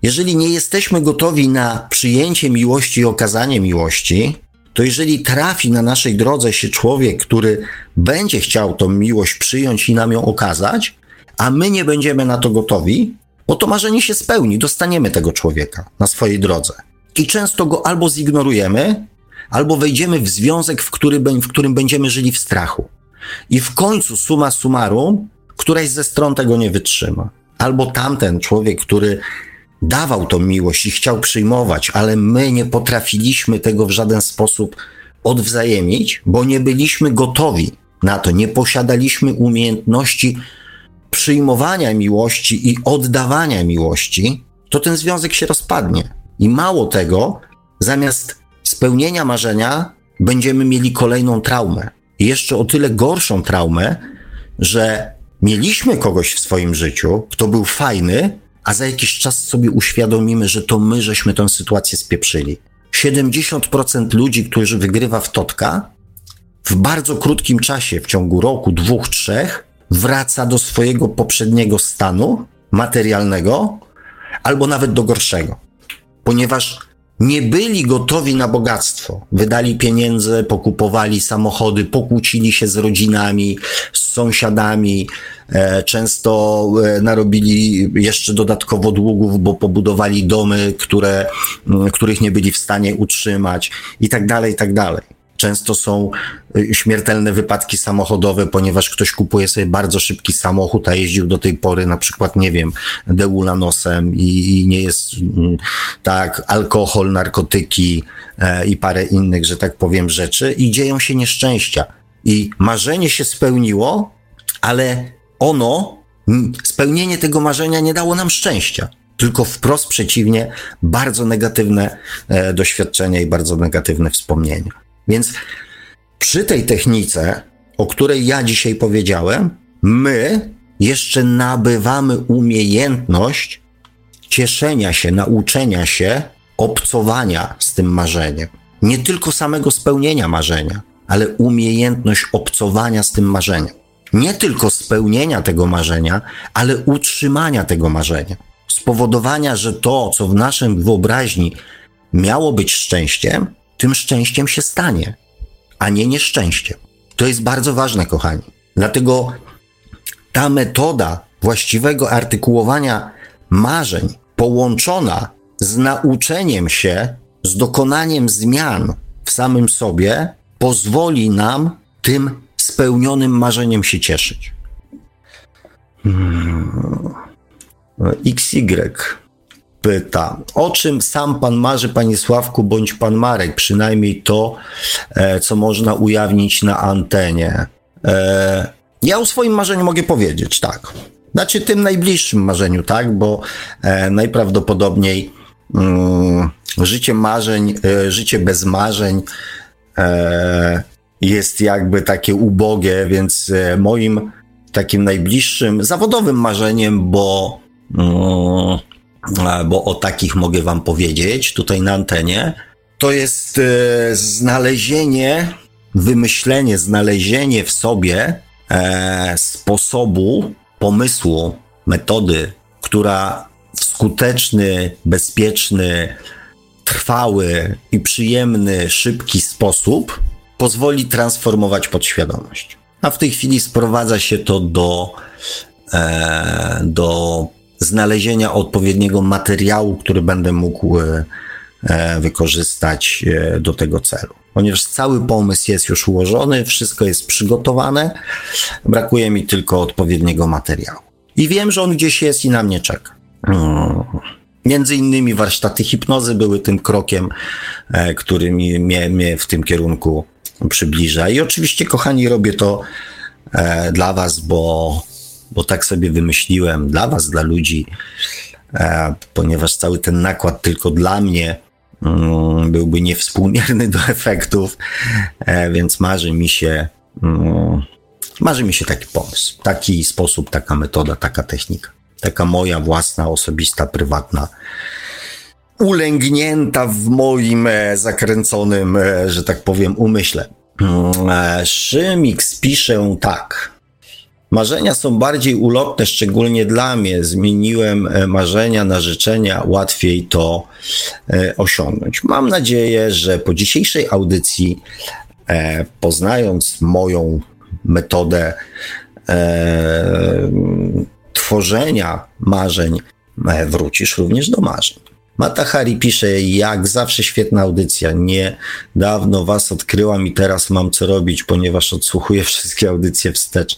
Jeżeli nie jesteśmy gotowi na przyjęcie miłości i okazanie miłości, to jeżeli trafi na naszej drodze się człowiek, który będzie chciał tą miłość przyjąć i nam ją okazać, a my nie będziemy na to gotowi, bo to marzenie się spełni, dostaniemy tego człowieka na swojej drodze. I często go albo zignorujemy, albo wejdziemy w związek, w, który, w którym będziemy żyli w strachu. I w końcu, suma summarum, któraś ze stron tego nie wytrzyma. Albo tamten człowiek, który dawał tą miłość i chciał przyjmować, ale my nie potrafiliśmy tego w żaden sposób odwzajemnić, bo nie byliśmy gotowi na to, nie posiadaliśmy umiejętności przyjmowania miłości i oddawania miłości, to ten związek się rozpadnie. I mało tego, zamiast spełnienia marzenia, będziemy mieli kolejną traumę. Jeszcze o tyle gorszą traumę, że mieliśmy kogoś w swoim życiu, kto był fajny, a za jakiś czas sobie uświadomimy, że to my żeśmy tę sytuację spieprzyli. 70% ludzi, którzy wygrywa w Totka, w bardzo krótkim czasie, w ciągu roku, dwóch, trzech, wraca do swojego poprzedniego stanu materialnego albo nawet do gorszego. Ponieważ nie byli gotowi na bogactwo. Wydali pieniądze, pokupowali samochody, pokłócili się z rodzinami, z sąsiadami, e, często e, narobili jeszcze dodatkowo długów, bo pobudowali domy, które, których nie byli w stanie utrzymać i tak dalej, i tak dalej. Często są y, śmiertelne wypadki samochodowe, ponieważ ktoś kupuje sobie bardzo szybki samochód, a jeździł do tej pory na przykład, nie wiem, deulanosem i, i nie jest mm, tak, alkohol, narkotyki e, i parę innych, że tak powiem, rzeczy i dzieją się nieszczęścia. I marzenie się spełniło, ale ono, spełnienie tego marzenia nie dało nam szczęścia tylko wprost przeciwnie, bardzo negatywne e, doświadczenia i bardzo negatywne wspomnienia. Więc przy tej technice, o której ja dzisiaj powiedziałem, my jeszcze nabywamy umiejętność cieszenia się, nauczenia się, obcowania z tym marzeniem. Nie tylko samego spełnienia marzenia, ale umiejętność obcowania z tym marzeniem. Nie tylko spełnienia tego marzenia, ale utrzymania tego marzenia. Spowodowania, że to, co w naszym wyobraźni miało być szczęściem, tym szczęściem się stanie, a nie nieszczęściem. To jest bardzo ważne, kochani. Dlatego ta metoda właściwego artykułowania marzeń, połączona z nauczeniem się, z dokonaniem zmian w samym sobie, pozwoli nam tym spełnionym marzeniem się cieszyć. Hmm. XY pyta, o czym sam pan marzy, panie Sławku, bądź pan Marek, przynajmniej to, e, co można ujawnić na antenie. E, ja o swoim marzeniu mogę powiedzieć, tak. Znaczy tym najbliższym marzeniu, tak, bo e, najprawdopodobniej mm, życie marzeń, życie bez marzeń jest jakby takie ubogie, więc moim takim najbliższym zawodowym marzeniem, bo mm, bo o takich mogę Wam powiedzieć tutaj na antenie, to jest e, znalezienie, wymyślenie, znalezienie w sobie e, sposobu, pomysłu, metody, która w skuteczny, bezpieczny, trwały i przyjemny, szybki sposób pozwoli transformować podświadomość. A w tej chwili sprowadza się to do, e, do znalezienia odpowiedniego materiału, który będę mógł e, e, wykorzystać e, do tego celu. Ponieważ cały pomysł jest już ułożony, wszystko jest przygotowane, brakuje mi tylko odpowiedniego materiału. I wiem, że on gdzieś jest i na mnie czeka. Hmm. Między innymi warsztaty hipnozy były tym krokiem, który mnie, mnie w tym kierunku przybliża. I oczywiście, kochani, robię to dla Was, bo bo tak sobie wymyśliłem dla Was, dla ludzi, e, ponieważ cały ten nakład tylko dla mnie mm, byłby niewspółmierny *laughs* do efektów, e, więc marzy mi się, mm, marzy mi się taki pomysł, taki sposób, taka metoda, taka technika, taka moja własna, osobista, prywatna ulęgnięta w moim e, zakręconym, że tak powiem, umyśle. Mm, Szymix pisze tak. Marzenia są bardziej ulotne, szczególnie dla mnie. Zmieniłem e, marzenia na życzenia, łatwiej to e, osiągnąć. Mam nadzieję, że po dzisiejszej audycji, e, poznając moją metodę tworzenia marzeń, wrócisz również do marzeń. Mata Hari pisze, jak zawsze świetna audycja. Niedawno was odkryłam i teraz mam co robić, ponieważ odsłuchuję *laughs* wszystkie audycje wstecz.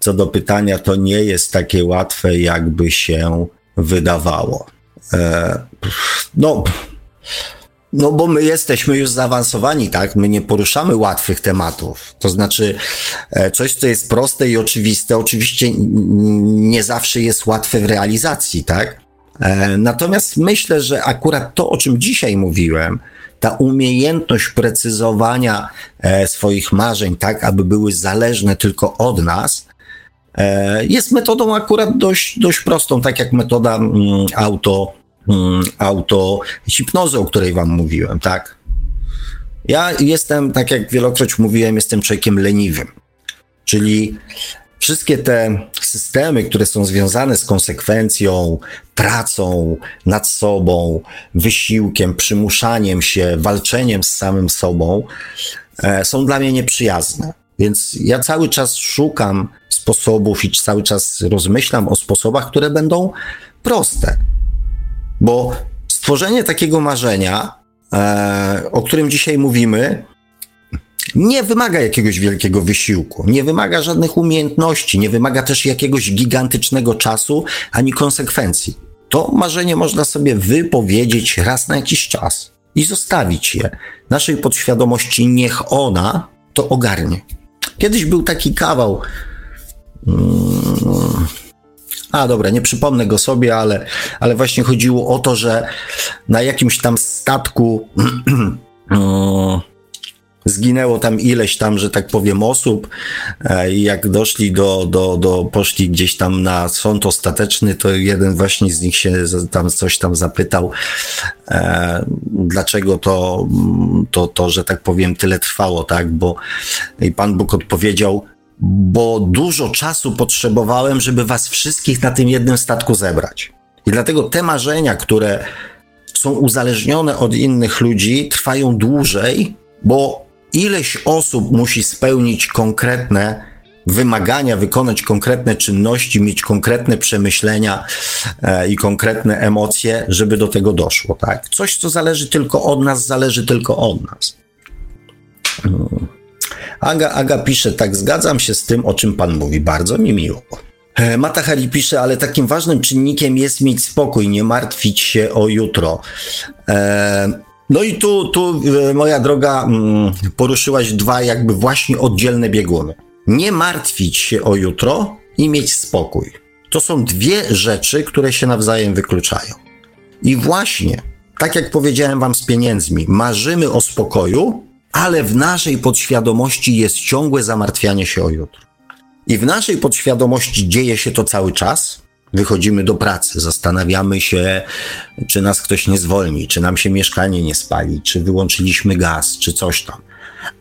Co do pytania, to nie jest takie łatwe, jakby się wydawało. E, no, no bo my jesteśmy już zaawansowani, tak? My nie poruszamy łatwych tematów. To znaczy, e, coś, co jest proste i oczywiste, oczywiście nie zawsze jest łatwe w realizacji, tak? E, natomiast myślę, że akurat to, o czym dzisiaj mówiłem, ta umiejętność precyzowania e, swoich marzeń, tak aby były zależne tylko od nas, e, jest metodą akurat dość, dość prostą, tak jak metoda mm, auto, mm, auto hipnozy, o której wam mówiłem, tak? Ja jestem, tak jak wielokroć mówiłem, jestem człowiekiem leniwym. Czyli wszystkie te systemy, które są związane z konsekwencją, pracą nad sobą, wysiłkiem, przymuszaniem się, walczeniem z samym sobą, e, są dla mnie nieprzyjazne. Więc ja cały czas szukam sposobów i cały czas rozmyślam o sposobach, które będą proste. Bo stworzenie takiego marzenia, e, o którym dzisiaj mówimy, nie wymaga jakiegoś wielkiego wysiłku, nie wymaga żadnych umiejętności, nie wymaga też jakiegoś gigantycznego czasu ani konsekwencji. To marzenie można sobie wypowiedzieć raz na jakiś czas i zostawić je naszej podświadomości, niech ona to ogarnie. Kiedyś był taki kawał. Hmm, a dobra, nie przypomnę go sobie, ale, ale właśnie chodziło o to, że na jakimś tam statku. Hmm, *clears throat* Zginęło tam ileś tam, że tak powiem, osób e, i jak doszli do, do, do, poszli gdzieś tam na sąd ostateczny, to jeden właśnie z nich się tam coś tam zapytał, e, dlaczego to, to, to, że tak powiem, tyle trwało, tak, bo i Pan Bóg odpowiedział, bo dużo czasu potrzebowałem, żeby was wszystkich na tym jednym statku zebrać. I dlatego te marzenia, które są uzależnione od innych ludzi, trwają dłużej, bo ileś osób musi spełnić konkretne wymagania, wykonać konkretne czynności, mieć konkretne przemyślenia e, i konkretne emocje, żeby do tego doszło, tak? Coś, co zależy tylko od nas, zależy tylko od nas. Hmm. Aga, Aga pisze, tak, zgadzam się z tym, o czym pan mówi, bardzo mi miło. E, Mata Hari pisze, ale takim ważnym czynnikiem jest mieć spokój, nie martwić się o jutro. E, no i tu, tu e, moja droga, mm, poruszyłaś dwa jakby właśnie oddzielne bieguny. Nie martwić się o jutro i mieć spokój. To są dwie rzeczy, które się nawzajem wykluczają. I właśnie, tak jak powiedziałem wam z pieniędzmi, marzymy o spokoju, ale w naszej podświadomości jest ciągłe zamartwianie się o jutro. I w naszej podświadomości dzieje się to cały czas, Wychodzimy do pracy, zastanawiamy się, czy nas ktoś nie zwolni, czy nam się mieszkanie nie spali, czy wyłączyliśmy gaz, czy coś tam.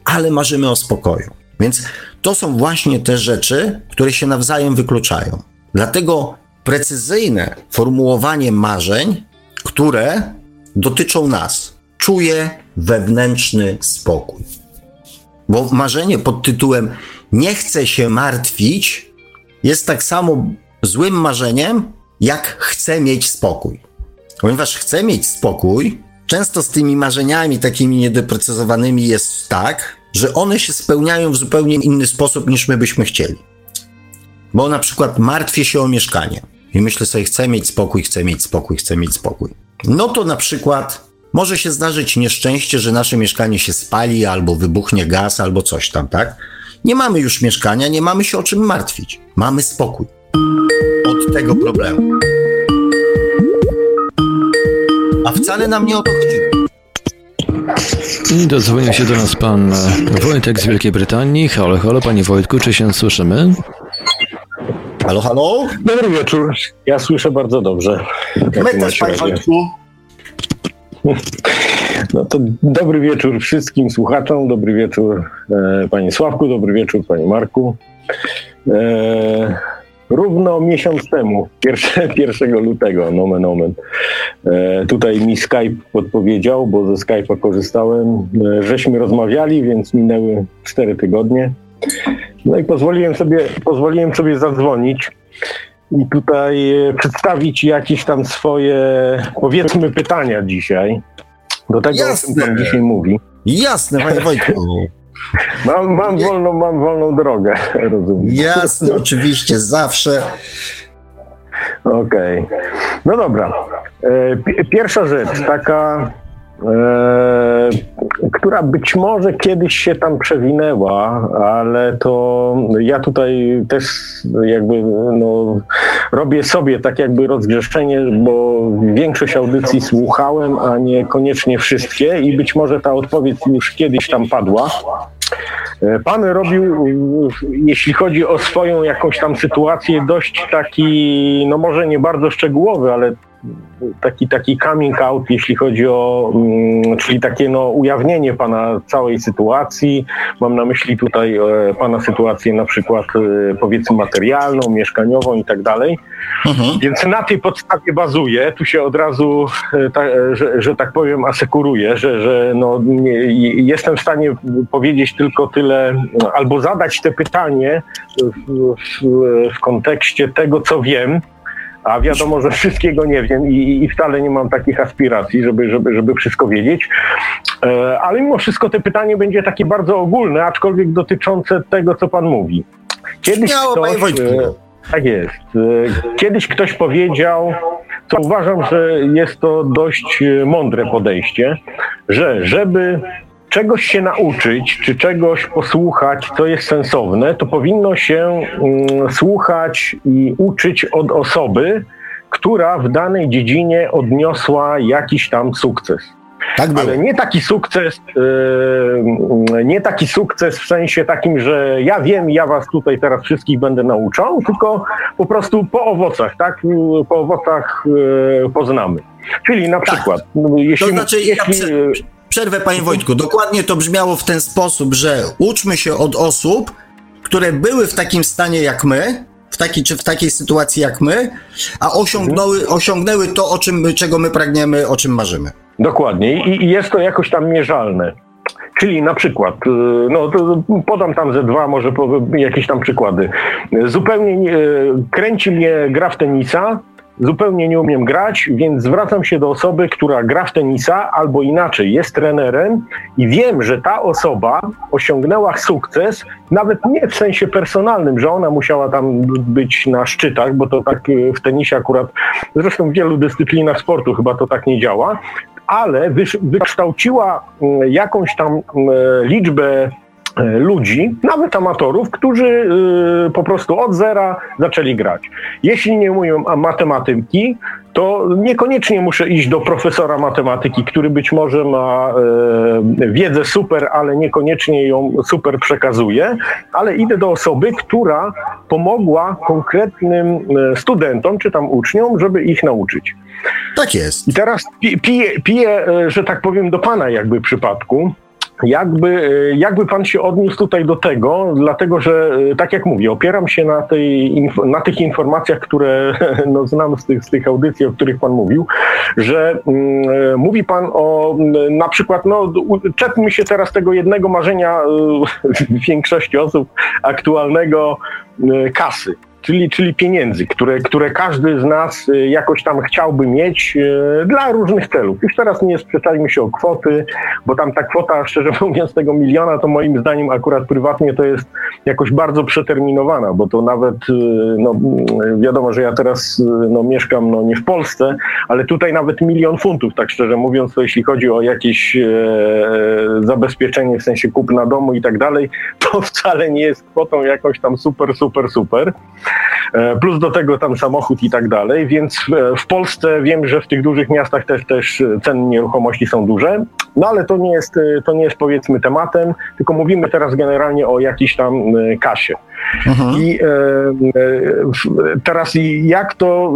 Ale marzymy o spokoju. Więc to są właśnie te rzeczy, które się nawzajem wykluczają. Dlatego precyzyjne formułowanie marzeń, które dotyczą nas, czuje wewnętrzny spokój. Bo marzenie pod tytułem nie chcę się martwić jest tak samo złym marzeniem, jak chcę mieć spokój. Ponieważ chcę mieć spokój, często z tymi marzeniami takimi niedoprecyzowanymi jest tak, że one się spełniają w zupełnie inny sposób niż my byśmy chcieli. Bo na przykład martwię się o mieszkanie i myślę sobie, chcę mieć spokój, chcę mieć spokój, chcę mieć spokój. No to na przykład może się zdarzyć nieszczęście, że nasze mieszkanie się spali, albo wybuchnie gaz, albo coś tam, tak? Nie mamy już mieszkania, nie mamy się o czym martwić. Mamy spokój od tego problemu. A wcale nam nie o to chodziło. I dozwonił się do nas pan Wojtek z Wielkiej Brytanii. Halo, halo, panie Wojtku, czy się słyszymy? Halo, halo? Dobry wieczór. Ja słyszę bardzo dobrze. My też, panie Wojtku. *laughs* No to dobry wieczór wszystkim słuchaczom, dobry wieczór e, panie Sławku, dobry wieczór panie Marku. E, równo miesiąc temu, 1, *laughs* lutego, nomen omen. E, tutaj mi Skype podpowiedział, bo ze Skype'a korzystałem, e, żeśmy rozmawiali, więc minęły 4 tygodnie. No i pozwoliłem sobie, pozwoliłem sobie zadzwonić i tutaj e, przedstawić jakieś tam swoje, powiedzmy, pytania dzisiaj. Do tego, Jasne. o czym pan dzisiaj mówi. Jasne, panie Wojtku. Mam, mam, wolną, mam wolną drogę, *laughs* rozumiem. Jasne, oczywiście, zawsze. Okej. Okay. No dobra. E, pierwsza rzecz, taka która być może kiedyś się tam przewinęła, ale to ja tutaj też jakby no, robię sobie tak jakby rozgrzeszczenie, bo większość audycji słuchałem, a niekoniecznie wszystkie i być może ta odpowiedź już kiedyś tam padła. E, pan robił, jeśli chodzi o swoją jakąś tam sytuację, dość taki, no może nie bardzo szczegółowy, ale taki, taki coming out, jeśli chodzi o, mm, czyli takie no, ujawnienie pana całej sytuacji. Mam na myśli tutaj e, pana sytuację na przykład e, powiedzmy materialną, mieszkaniową i tak dalej. Mhm. Więc na tej podstawie bazuje, tu się od razu, e, ta, że, że, tak powiem, asekuruję, że, że no, nie, jestem w stanie powiedzieć tylko tyle, albo zadać te pytanie w, w, w kontekście tego, co wiem, a wiadomo, że wszystkiego nie wiem i, i wcale nie mam takich aspiracji, żeby, żeby, żeby wszystko wiedzieć. E, ale mimo wszystko to pytanie będzie takie bardzo ogólne, aczkolwiek dotyczące tego, co pan mówi. Kiedyś ktoś, e, tak jest. E, kiedyś ktoś powiedział, co uważam, że jest to dość mądre podejście, że żeby czegoś się nauczyć, czy czegoś posłuchać, co jest sensowne, to powinno się mm, słuchać i uczyć od osoby, która w danej dziedzinie odniosła jakiś tam sukces. Tak Ale nie taki sukces, yy, nie taki sukces w sensie takim, że ja wiem, ja was tutaj teraz wszystkich będę nauczał, tylko po prostu po owocach, tak? Po owocach yy, poznamy. Czyli na tak. przykład, jeśli, to znaczy, jeśli, ja Przerwę, panie Wojtku. Dokładnie to brzmiało w ten sposób, że uczmy się od osób, które były w takim stanie jak my, w takiej, czy w takiej sytuacji jak my, a osiągnęły, osiągnęły to, o czym, czego my pragniemy, o czym marzymy. Dokładnie I, i jest to jakoś tam mierzalne. Czyli na przykład, y, no podam tam ze dwa, może jakieś tam przykłady. Zupełnie nie, kręci mnie gra w tenisa, zupełnie nie umiem grać, więc zwracam się do osoby, która gra w tenisa albo inaczej jest trenerem i wiem, że ta osoba osiągnęła sukces, nawet nie w sensie personalnym, że ona musiała tam być na szczytach, bo to tak e, w tenisie akurat, zresztą w wielu dyscyplinach sportu chyba to tak nie działa, ale wykształciła mm, jakąś tam mm, liczbę ludzi, nawet amatorów, którzy e, po prostu od zera zaczęli grać. Jeśli nie umiem matematyki, to niekoniecznie muszę iść do profesora matematyki, który być może ma e, wiedzę super, ale niekoniecznie ją super przekazuje, ale idę do osoby, która pomogła konkretnym studentom czy tam uczniom, żeby ich nauczyć. Tak jest. I teraz piję, piję że tak powiem, do pana jakby przypadku. Jakby, e, jakby pan się odniósł tutaj do tego, dlatego że, e, tak jak mówię, opieram się na, tej, na tych informacjach, które *laughs* no, znam z tych, z tych audycji, o których pan mówił, że mm, e, mówi pan o na przykład, no, czepmy się teraz tego jednego marzenia *laughs* większości osób aktualnego kasy czyli, czyli pieniędzy, które, które każdy z nas y, jakoś tam chciałby mieć y, dla różnych celów. Już teraz nie sprzeczajmy się o kwoty, bo tam ta kwota, *laughs* szczerze mówiąc, tego miliona, to moim zdaniem akurat prywatnie to jest jakoś bardzo przeterminowana, bo to nawet, y, no wiadomo, że ja teraz no, mieszkam no, nie w Polsce, ale tutaj nawet milion funtów, tak szczerze mówiąc, to jeśli chodzi o jakieś e, zabezpieczenie w sensie kupna domu i tak dalej, to wcale nie jest kwotą jakąś tam super, super, super. E, plus do tego tam samochód i tak dalej, więc e, w Polsce wiem, że w tych dużych miastach też, też ceny nieruchomości są duże, no ale to nie jest, e, to nie jest powiedzmy tematem, tylko mówimy teraz generalnie o jakiejś tam kasie. Mhm. I teraz jak to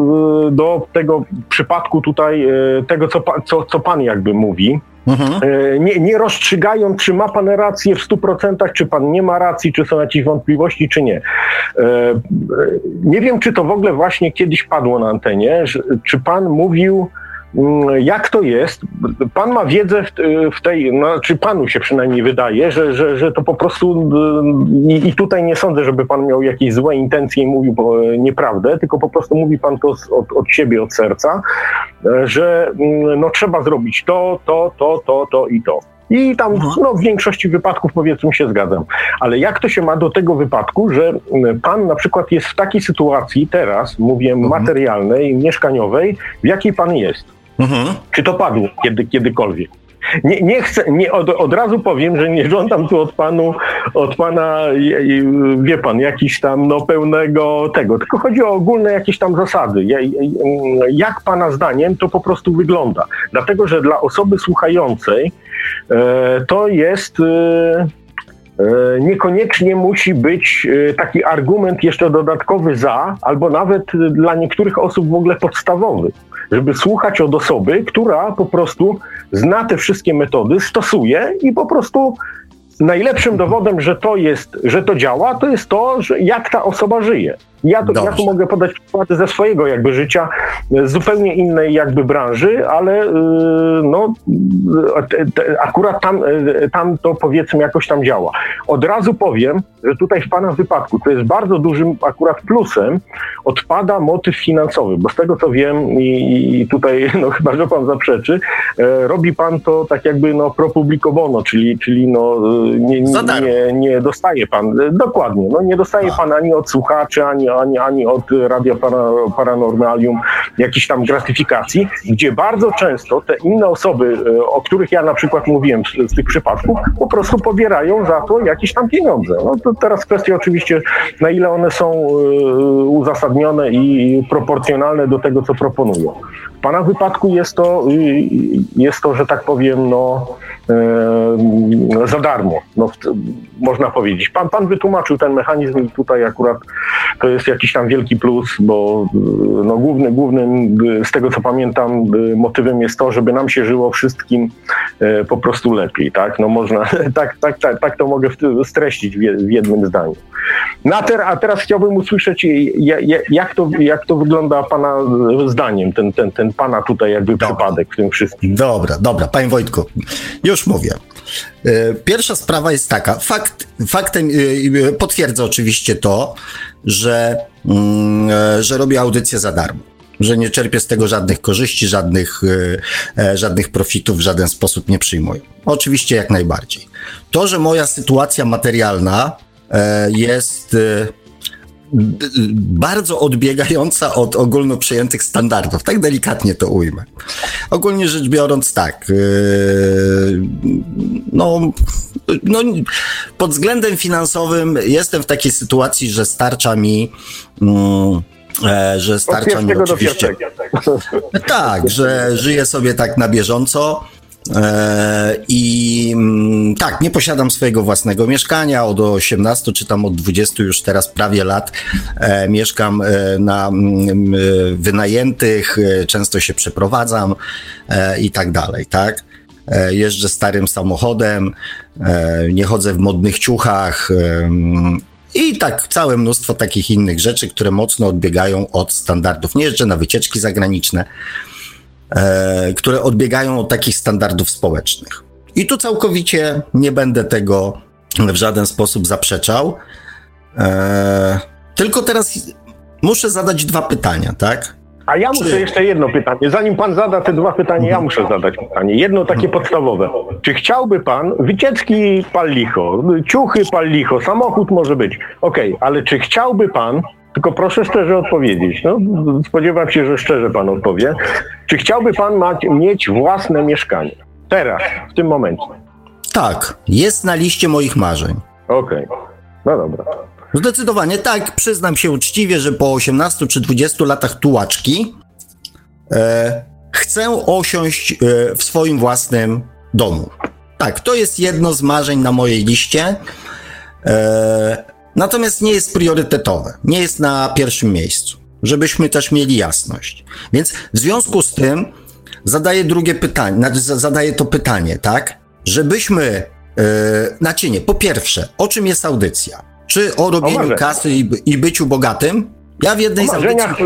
do tego przypadku tutaj, tego co, co, co pan jakby mówi, Mhm. E, nie, nie rozstrzygając, czy ma pan rację w 100%, czy pan nie ma racji, czy są jakieś wątpliwości, czy nie. E, nie wiem, czy to w ogóle właśnie kiedyś padło na antenie, czy pan mówił jak to jest? Pan ma wiedzę w, w tej, no, czy panu się przynajmniej wydaje, że, że, że to po prostu y, i, i, tutaj nie sądzę, żeby pan miał jakieś złe intencje i mówił nieprawdę, tylko po prostu mówi pan to od, od siebie, od serca, e, że mm, no, trzeba zrobić to, to, to, to, to i to. I tam mhm. no, w większości wypadków powiedzmy się zgadzam. Ale jak to się ma do tego wypadku, że mm, pan na przykład jest w takiej sytuacji teraz, mówię, mhm. materialnej, mieszkaniowej, w jakiej pan jest? Mhm. Czy to padło kiedy, kiedykolwiek? Nie, nie chcę, nie, od, od razu powiem, że nie żądam tu od panu, od pana, wie pan, jakiś tam no, pełnego tego, tylko chodzi o ogólne jakieś tam zasady. Jak pana zdaniem to po prostu wygląda? Dlatego, że dla osoby słuchającej e, to jest. E, e niekoniecznie musi być taki argument jeszcze dodatkowy za, albo nawet dla niektórych osób w ogóle podstawowy żeby słuchać od osoby, która po prostu zna te wszystkie metody, stosuje i po prostu najlepszym dowodem, że to jest, że to działa, to jest to, że jak ta osoba żyje. Ja, to, ja tu mogę podać przykłady ze swojego jakby życia, z zupełnie innej jakby branży, ale y, no, akurat tam, tam to powiedzmy jakoś tam działa. Od razu powiem, że tutaj w Pana wypadku to jest bardzo dużym akurat plusem, odpada motyw finansowy, bo z tego co wiem i, i tutaj *laughs* no chyba, że Pan zaprzeczy, e, robi Pan to tak jakby no pro publico bono, czyli, czyli no nie, nie, nie, nie dostaje Pan, dokładnie, no nie dostaje Pan ani od słuchaczy, ani ani, ani od Radia Paranormalium jakichś tam gratyfikacji, gdzie bardzo często te inne osoby, e, o których ja na przykład mówiłem z, z tych przypadków, po prostu pobierają za to jakieś tam pieniądze. No to teraz kwestia oczywiście, na ile one są e, uzasadnione i proporcjonalne do tego, co proponują. W Pana wypadku jest to, jest to że tak powiem, no, e, za darmo, no, można powiedzieć. Pan, pan wytłumaczył ten mechanizm i tutaj akurat to jest jakiś tam wielki plus, bo no, główny, głównym, z tego co pamiętam, motywem jest to, żeby nam się żyło wszystkim po prostu lepiej, tak? No można, *laughs* tak, tak, tak, tak to mogę streścić w jednym zdaniu. No a, ter, a teraz chciałbym usłyszeć, jak to, jak to wygląda Pana zdaniem, ten, ten, ten Pana tutaj jakby dobra. przypadek w tym wszystkim. Dobra, dobra, Panie Wojtku, już mówię. E, pierwsza sprawa jest taka, fakt, faktem, e, potwierdzę oczywiście to, że, mm, e, że robię audycję za darmo że nie czerpię z tego żadnych korzyści, żadnych, żadnych profitów w żaden sposób nie przyjmuję. Oczywiście jak najbardziej. To, że moja sytuacja materialna jest bardzo odbiegająca od ogólno przyjętych standardów. Tak delikatnie to ujmę. Ogólnie rzecz biorąc, tak. Yy, no, no, pod względem finansowym jestem w takiej sytuacji, że starcza mi. E, że starcza mi oczywiście. Tak, że żyję sobie tak na bieżąco. E, I mm, tak, nie posiadam swojego własnego mieszkania. Od 18 czy tam od 20 już teraz prawie lat e, mieszkam e, na mm, wynajętych, często się przeprowadzam i tak dalej, tak? Jeżdżę starym samochodem, nie chodzę w modnych ciuchach. I tak całe mnóstwo takich innych rzeczy, które mocno odbiegają od standardów. Nie jeżdżę na wycieczki zagraniczne, które odbiegają od takich standardów społecznych. I tu całkowicie nie będę tego w żaden sposób zaprzeczał. E, tylko teraz muszę zadać dwa pytania, tak? A ja muszę Czy... jeszcze jedno pytanie. Zanim pan zada te dwa pytania, ja muszę zadać pytanie. Jedno takie podstawowe. Czy chciałby pan wycieczki pal licho, ciuchy pal licho, samochód może być. Okej, okay, ale czy chciałby pan tylko proszę szczerze odpowiedzieć. No, spodziewam się, że szczerze pan odpowie. Czy chciałby pan mać, mieć własne mieszkanie? Teraz, w tym momencie. Tak, jest na liście moich marzeń. Okej, okay. no dobra. Zdecydowanie tak, przyznam się uczciwie, że po 18 czy 20 latach tułaczki e, chcę osiąść e, w swoim własnym domu. Tak, to jest jedno z marzeń na mojej liście. E, Natomiast nie jest priorytetowe, nie jest na pierwszym miejscu, żebyśmy też mieli jasność. Więc w związku z tym zadaję drugie pytanie, znaczy zadaję to pytanie, tak? Żebyśmy, yy, znaczy nie, po pierwsze, o czym jest audycja? Czy o robieniu o kasy i, i byciu bogatym? Ja w jednej z audycji...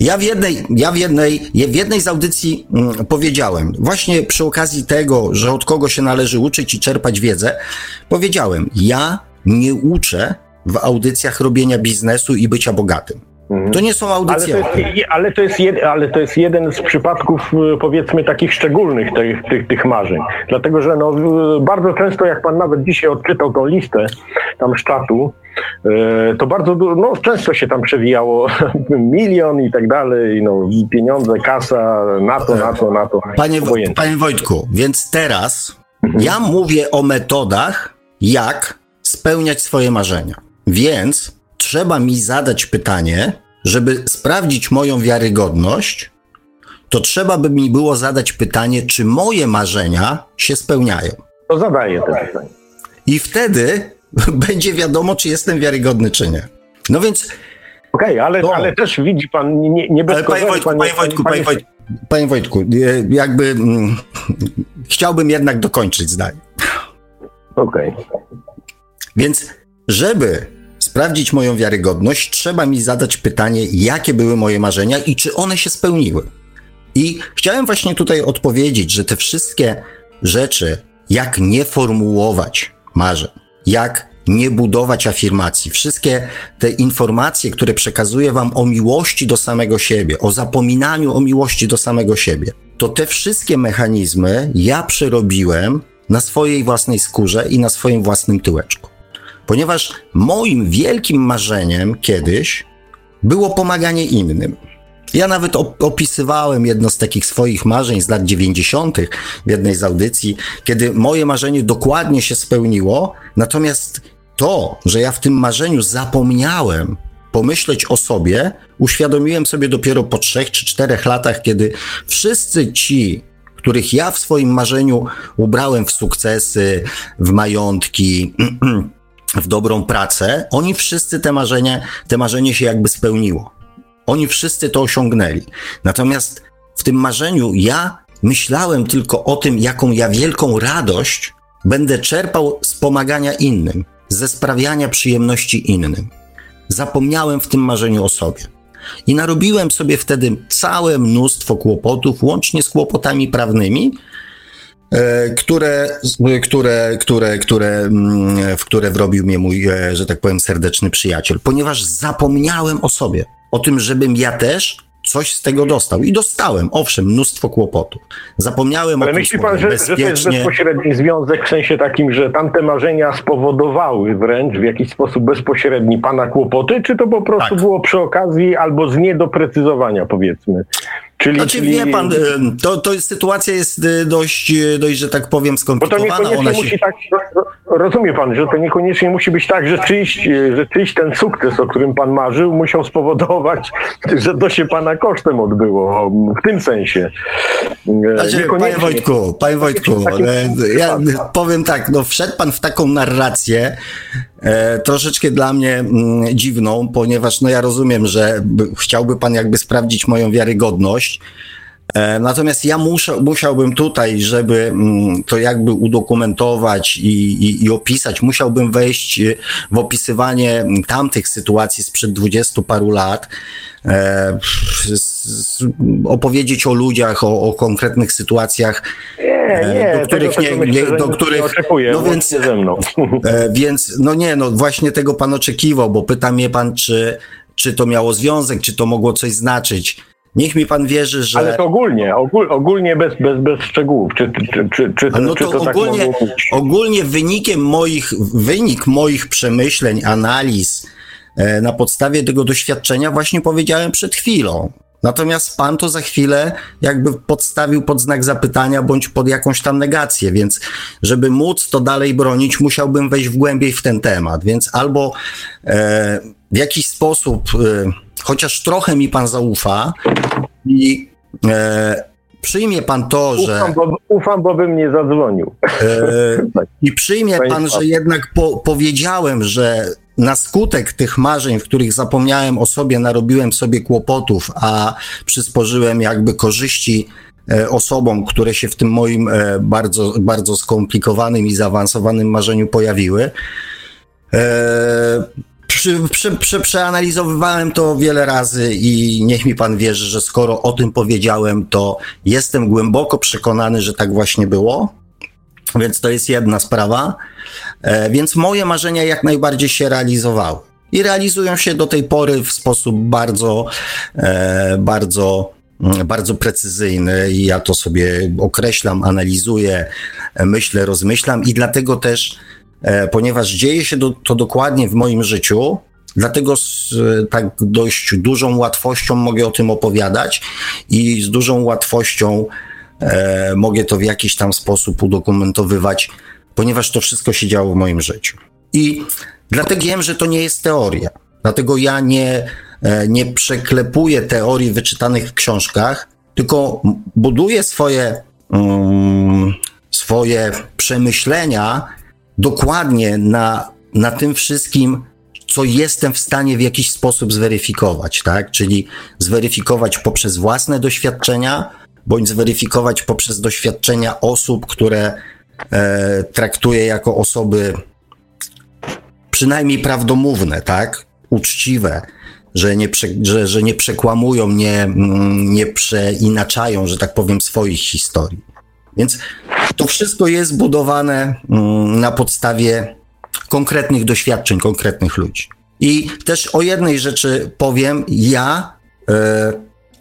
Ja w jednej, ja w jednej, w jednej z audycji mm, powiedziałem, właśnie przy okazji tego, że od kogo się należy uczyć i czerpać wiedzę, powiedziałem, ja nie uczę w audycjach robienia biznesu i bycia bogatym. Mhm. To nie są audycje. Ale to, jest, ale, to jest jed, ale to jest jeden z przypadków, y, powiedzmy, takich szczególnych tych, tych, tych marzeń. Dlatego, że no, bardzo często, jak pan nawet dzisiaj odczytał tą listę tam z czatu, y, to bardzo no, często się tam przewijało *laughs* milion i tak dalej, no, pieniądze, kasa, na to, na to, na to. Panie, panie Wojtku, więc teraz mhm. ja mówię o metodach, jak spełniać swoje marzenia. Więc trzeba mi zadać pytanie, żeby sprawdzić moją wiarygodność, to trzeba by mi było zadać pytanie, czy moje marzenia się spełniają. To zadaję to pytanie. I wtedy *laughs* będzie wiadomo, czy jestem wiarygodny, czy nie. No więc. Okej, okay, ale, ale też widzi pan, nie, nie bez ale panie Wojtku, panie, Wojtku, panie, Wojtku, panie Wojtku, jakby mm, *laughs* chciałbym jednak dokończyć zdanie. Okej. Okay. Więc, żeby sprawdzić moją wiarygodność, trzeba mi zadać pytanie, jakie były moje marzenia i czy one się spełniły. I chciałem właśnie tutaj odpowiedzieć, że te wszystkie rzeczy, jak nie formułować marzeń, jak nie budować afirmacji, wszystkie te informacje, które przekazuję Wam o miłości do samego siebie, o zapominaniu o miłości do samego siebie, to te wszystkie mechanizmy ja przerobiłem na swojej własnej skórze i na swoim własnym tyłeczku ponieważ moim wielkim marzeniem kiedyś było pomaganie innym. Ja nawet opisywałem jedno z takich swoich marzeń z lat 90. w jednej z audycji, kiedy moje marzenie dokładnie się spełniło, natomiast to, że ja w tym marzeniu zapomniałem pomyśleć o sobie, uświadomiłem sobie dopiero po trzech czy czterech latach, kiedy wszyscy ci, których ja w swoim marzeniu ubrałem w sukcesy, w majątki, *clears throat* w dobrą pracę, oni wszyscy te marzenie, te marzenie się jakby spełniło. Oni wszyscy to osiągnęli. Natomiast w tym marzeniu ja myślałem tylko o tym, jaką ja wielką radość będę czerpał z pomagania innym, ze sprawiania przyjemności innym. Zapomniałem w tym marzeniu o sobie. I narobiłem sobie wtedy całe mnóstwo kłopotów, łącznie z kłopotami prawnymi, które, które, które, które, mm, w które wrobił mnie mój, e, że tak powiem, serdeczny przyjaciel, ponieważ zapomniałem o sobie, o tym, żebym ja też coś z tego dostał. I dostałem, owszem, mnóstwo kłopotów. Zapomniałem Ale o tym myśli pan, że, że to jest bezpośredni związek w sensie takim, że tamte marzenia spowodowały wręcz w jakiś sposób bezpośredni pana kłopoty, czy to po prostu tak. było przy okazji albo z niedoprecyzowania, powiedzmy? Czyli, znaczy, czyli... wie pan, to, to jest, sytuacja jest y, dość, y, dość, że tak powiem, skomplikowana. Bo to niekoniecznie się... musi tak, rozumie pan, że to niekoniecznie musi być tak, że czyjś, y, że czyjś ten sukces, o którym pan marzył, musiał spowodować, *laughs* że to się pana kosztem odbyło, w tym sensie. Znaczy, panie Wojtku, panie Wojtku, ja powiem tak, no wszedł pan w taką narrację, e, troszeczkę dla mnie mm, dziwną, ponieważ no ja rozumiem, że chciałby pan jakby sprawdzić moją wiarygodność, e, Natomiast ja muszę, musiałbym tutaj, żeby mm, to jakby udokumentować i, i, i, opisać, musiałbym wejść w opisywanie tamtych sytuacji sprzed dwudziestu paru lat, e, opowiedzieć o ludziach, o, o konkretnych sytuacjach, nie, e, nie, do których tego, nie, nie, do których, oczekuję, no więc, ze mną. *laughs* E, więc, no nie, no właśnie tego pan oczekiwał, bo pyta mnie pan, czy, czy to miało związek, czy to mogło coś znaczyć. Niech mi pan wierzy, że. Ale to ogólnie, ogól, ogólnie bez, bez, bez szczegółów. Czy, czy, czy, czy, no to, czy to tak ogólnie, tak ogólnie wynikiem moich, wynik moich przemyśleń, analiz, e, na podstawie tego doświadczenia właśnie powiedziałem przed chwilą. Natomiast pan to za chwilę jakby podstawił pod znak zapytania bądź pod jakąś tam negację, więc żeby móc to dalej bronić, musiałbym wejść w głębiej w ten temat. Więc albo e, w jakiś sposób, e, chociaż trochę mi pan zaufa i e, przyjmie pan to, że. Ufam, bo, ufam, bo bym nie zadzwonił. E, *laughs* I przyjmie pan, że jednak po, powiedziałem, że na skutek tych marzeń, w których zapomniałem o sobie, narobiłem sobie kłopotów, a przysporzyłem jakby korzyści e, osobom, które się w tym moim e, bardzo, bardzo skomplikowanym i zaawansowanym marzeniu pojawiły. E, przy, przy, przy, przeanalizowywałem to wiele razy i niech mi pan wierzy, że skoro o tym powiedziałem, to jestem głęboko przekonany, że tak właśnie było. Więc to jest jedna sprawa. E, więc moje marzenia jak najbardziej się realizowały. I realizują się do tej pory w sposób bardzo, e, bardzo, mm, bardzo precyzyjny. I ja to sobie określam, analizuję, myślę, rozmyślam i dlatego też E, ponieważ dzieje się do, to dokładnie w moim życiu, Dlatego z tak dość dużą łatwością mogę o tym opowiadać i z dużą łatwością e, mogę to w jakiś tam sposób udokumentowywać, ponieważ to wszystko się działo w moim życiu. I dlatego wiem, że to nie jest teoria. Dlatego ja nie, e, nie przeklepuję teorii wyczytanych w książkach, tylko buduję swoje, um, swoje przemyślenia dokładnie na, na tym wszystkim, co jestem w stanie w jakiś sposób zweryfikować, tak? Czyli zweryfikować poprzez własne doświadczenia, bądź zweryfikować poprzez doświadczenia osób, które e, traktuję jako osoby przynajmniej prawdomówne, tak? Uczciwe, że nie, prze, że, że nie przekłamują, nie, mm, nie przeinaczają, że tak powiem, swoich historii. Więc to wszystko jest budowane mm, na podstawie konkretnych doświadczeń, konkretnych ludzi. I też o jednej rzeczy powiem, ja e,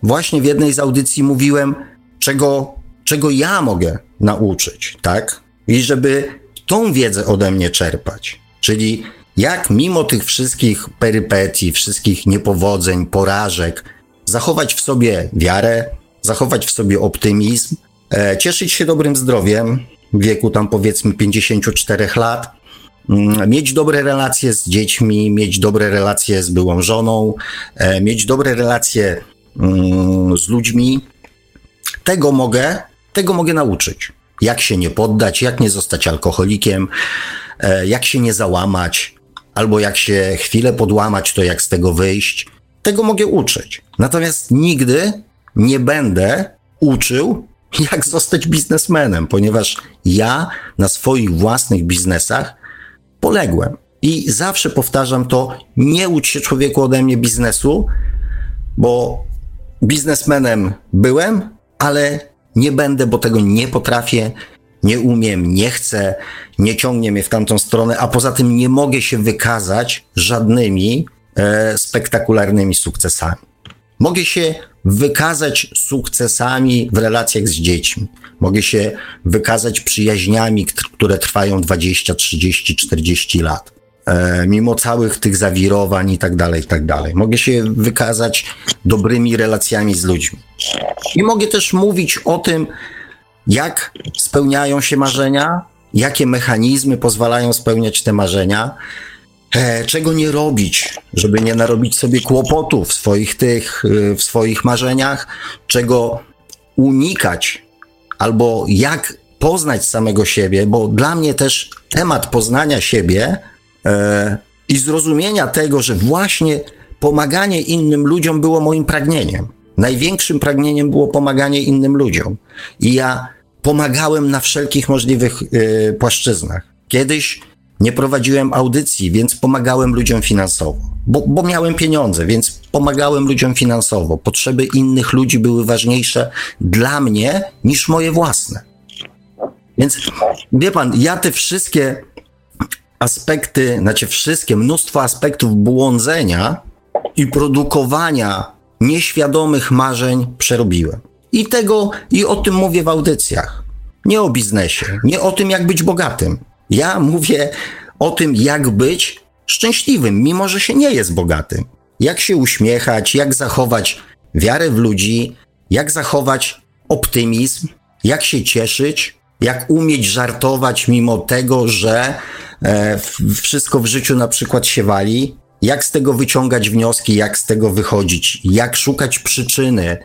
właśnie w jednej z audycji mówiłem, czego, czego ja mogę nauczyć, tak? I żeby tą wiedzę ode mnie czerpać. Czyli jak mimo tych wszystkich perypetii, wszystkich niepowodzeń, porażek, zachować w sobie wiarę, zachować w sobie optymizm, cieszyć się dobrym zdrowiem w wieku tam powiedzmy 54 lat, mm, mieć dobre relacje z dziećmi, mieć dobre relacje z byłą żoną, e, mieć dobre relacje mm, z ludźmi. Tego mogę, tego mogę nauczyć. Jak się nie poddać, jak nie zostać alkoholikiem, e, jak się nie załamać, albo jak się chwilę podłamać, to jak z tego wyjść. Tego mogę uczyć. Natomiast nigdy nie będę uczył jak zostać biznesmenem, ponieważ ja na swoich własnych biznesach poległem. I zawsze powtarzam to, nie ucz się człowieku ode mnie biznesu, bo biznesmenem byłem, ale nie będę, bo tego nie potrafię, nie umiem, nie chcę, nie ciągnie mnie w tamtą stronę, a poza tym nie mogę się wykazać żadnymi e, spektakularnymi sukcesami. Mogę się wykazać sukcesami w relacjach z dziećmi. Mogę się wykazać przyjaźniami, które trwają 20, 30, 40 lat. E, mimo całych tych zawirowań i tak dalej, i tak dalej. Mogę się wykazać dobrymi relacjami z ludźmi. I mogę też mówić o tym, jak spełniają się marzenia, jakie mechanizmy pozwalają spełniać te marzenia, czego nie robić, żeby nie narobić sobie kłopotów w swoich tych, y, w swoich marzeniach, czego unikać, albo jak poznać samego siebie, bo dla mnie też temat poznania siebie e, i zrozumienia tego, że właśnie pomaganie innym ludziom było moim pragnieniem. Największym pragnieniem było pomaganie innym ludziom. I ja pomagałem na wszelkich możliwych y, płaszczyznach. Kiedyś nie prowadziłem audycji, więc pomagałem ludziom finansowo, bo, bo miałem pieniądze, więc pomagałem ludziom finansowo. Potrzeby innych ludzi były ważniejsze dla mnie niż moje własne. Więc wie pan, ja te wszystkie aspekty, znaczy wszystkie, mnóstwo aspektów błądzenia i produkowania nieświadomych marzeń przerobiłem. I tego, i o tym mówię w audycjach. Nie o biznesie, nie o tym, jak być bogatym. Ja mówię o tym, jak być szczęśliwym, mimo że się nie jest bogatym. Jak się uśmiechać, jak zachować wiarę w ludzi, jak zachować optymizm, jak się cieszyć, jak umieć żartować mimo tego, że e, wszystko w życiu na przykład się wali, jak z tego wyciągać wnioski, jak z tego wychodzić, jak szukać przyczyny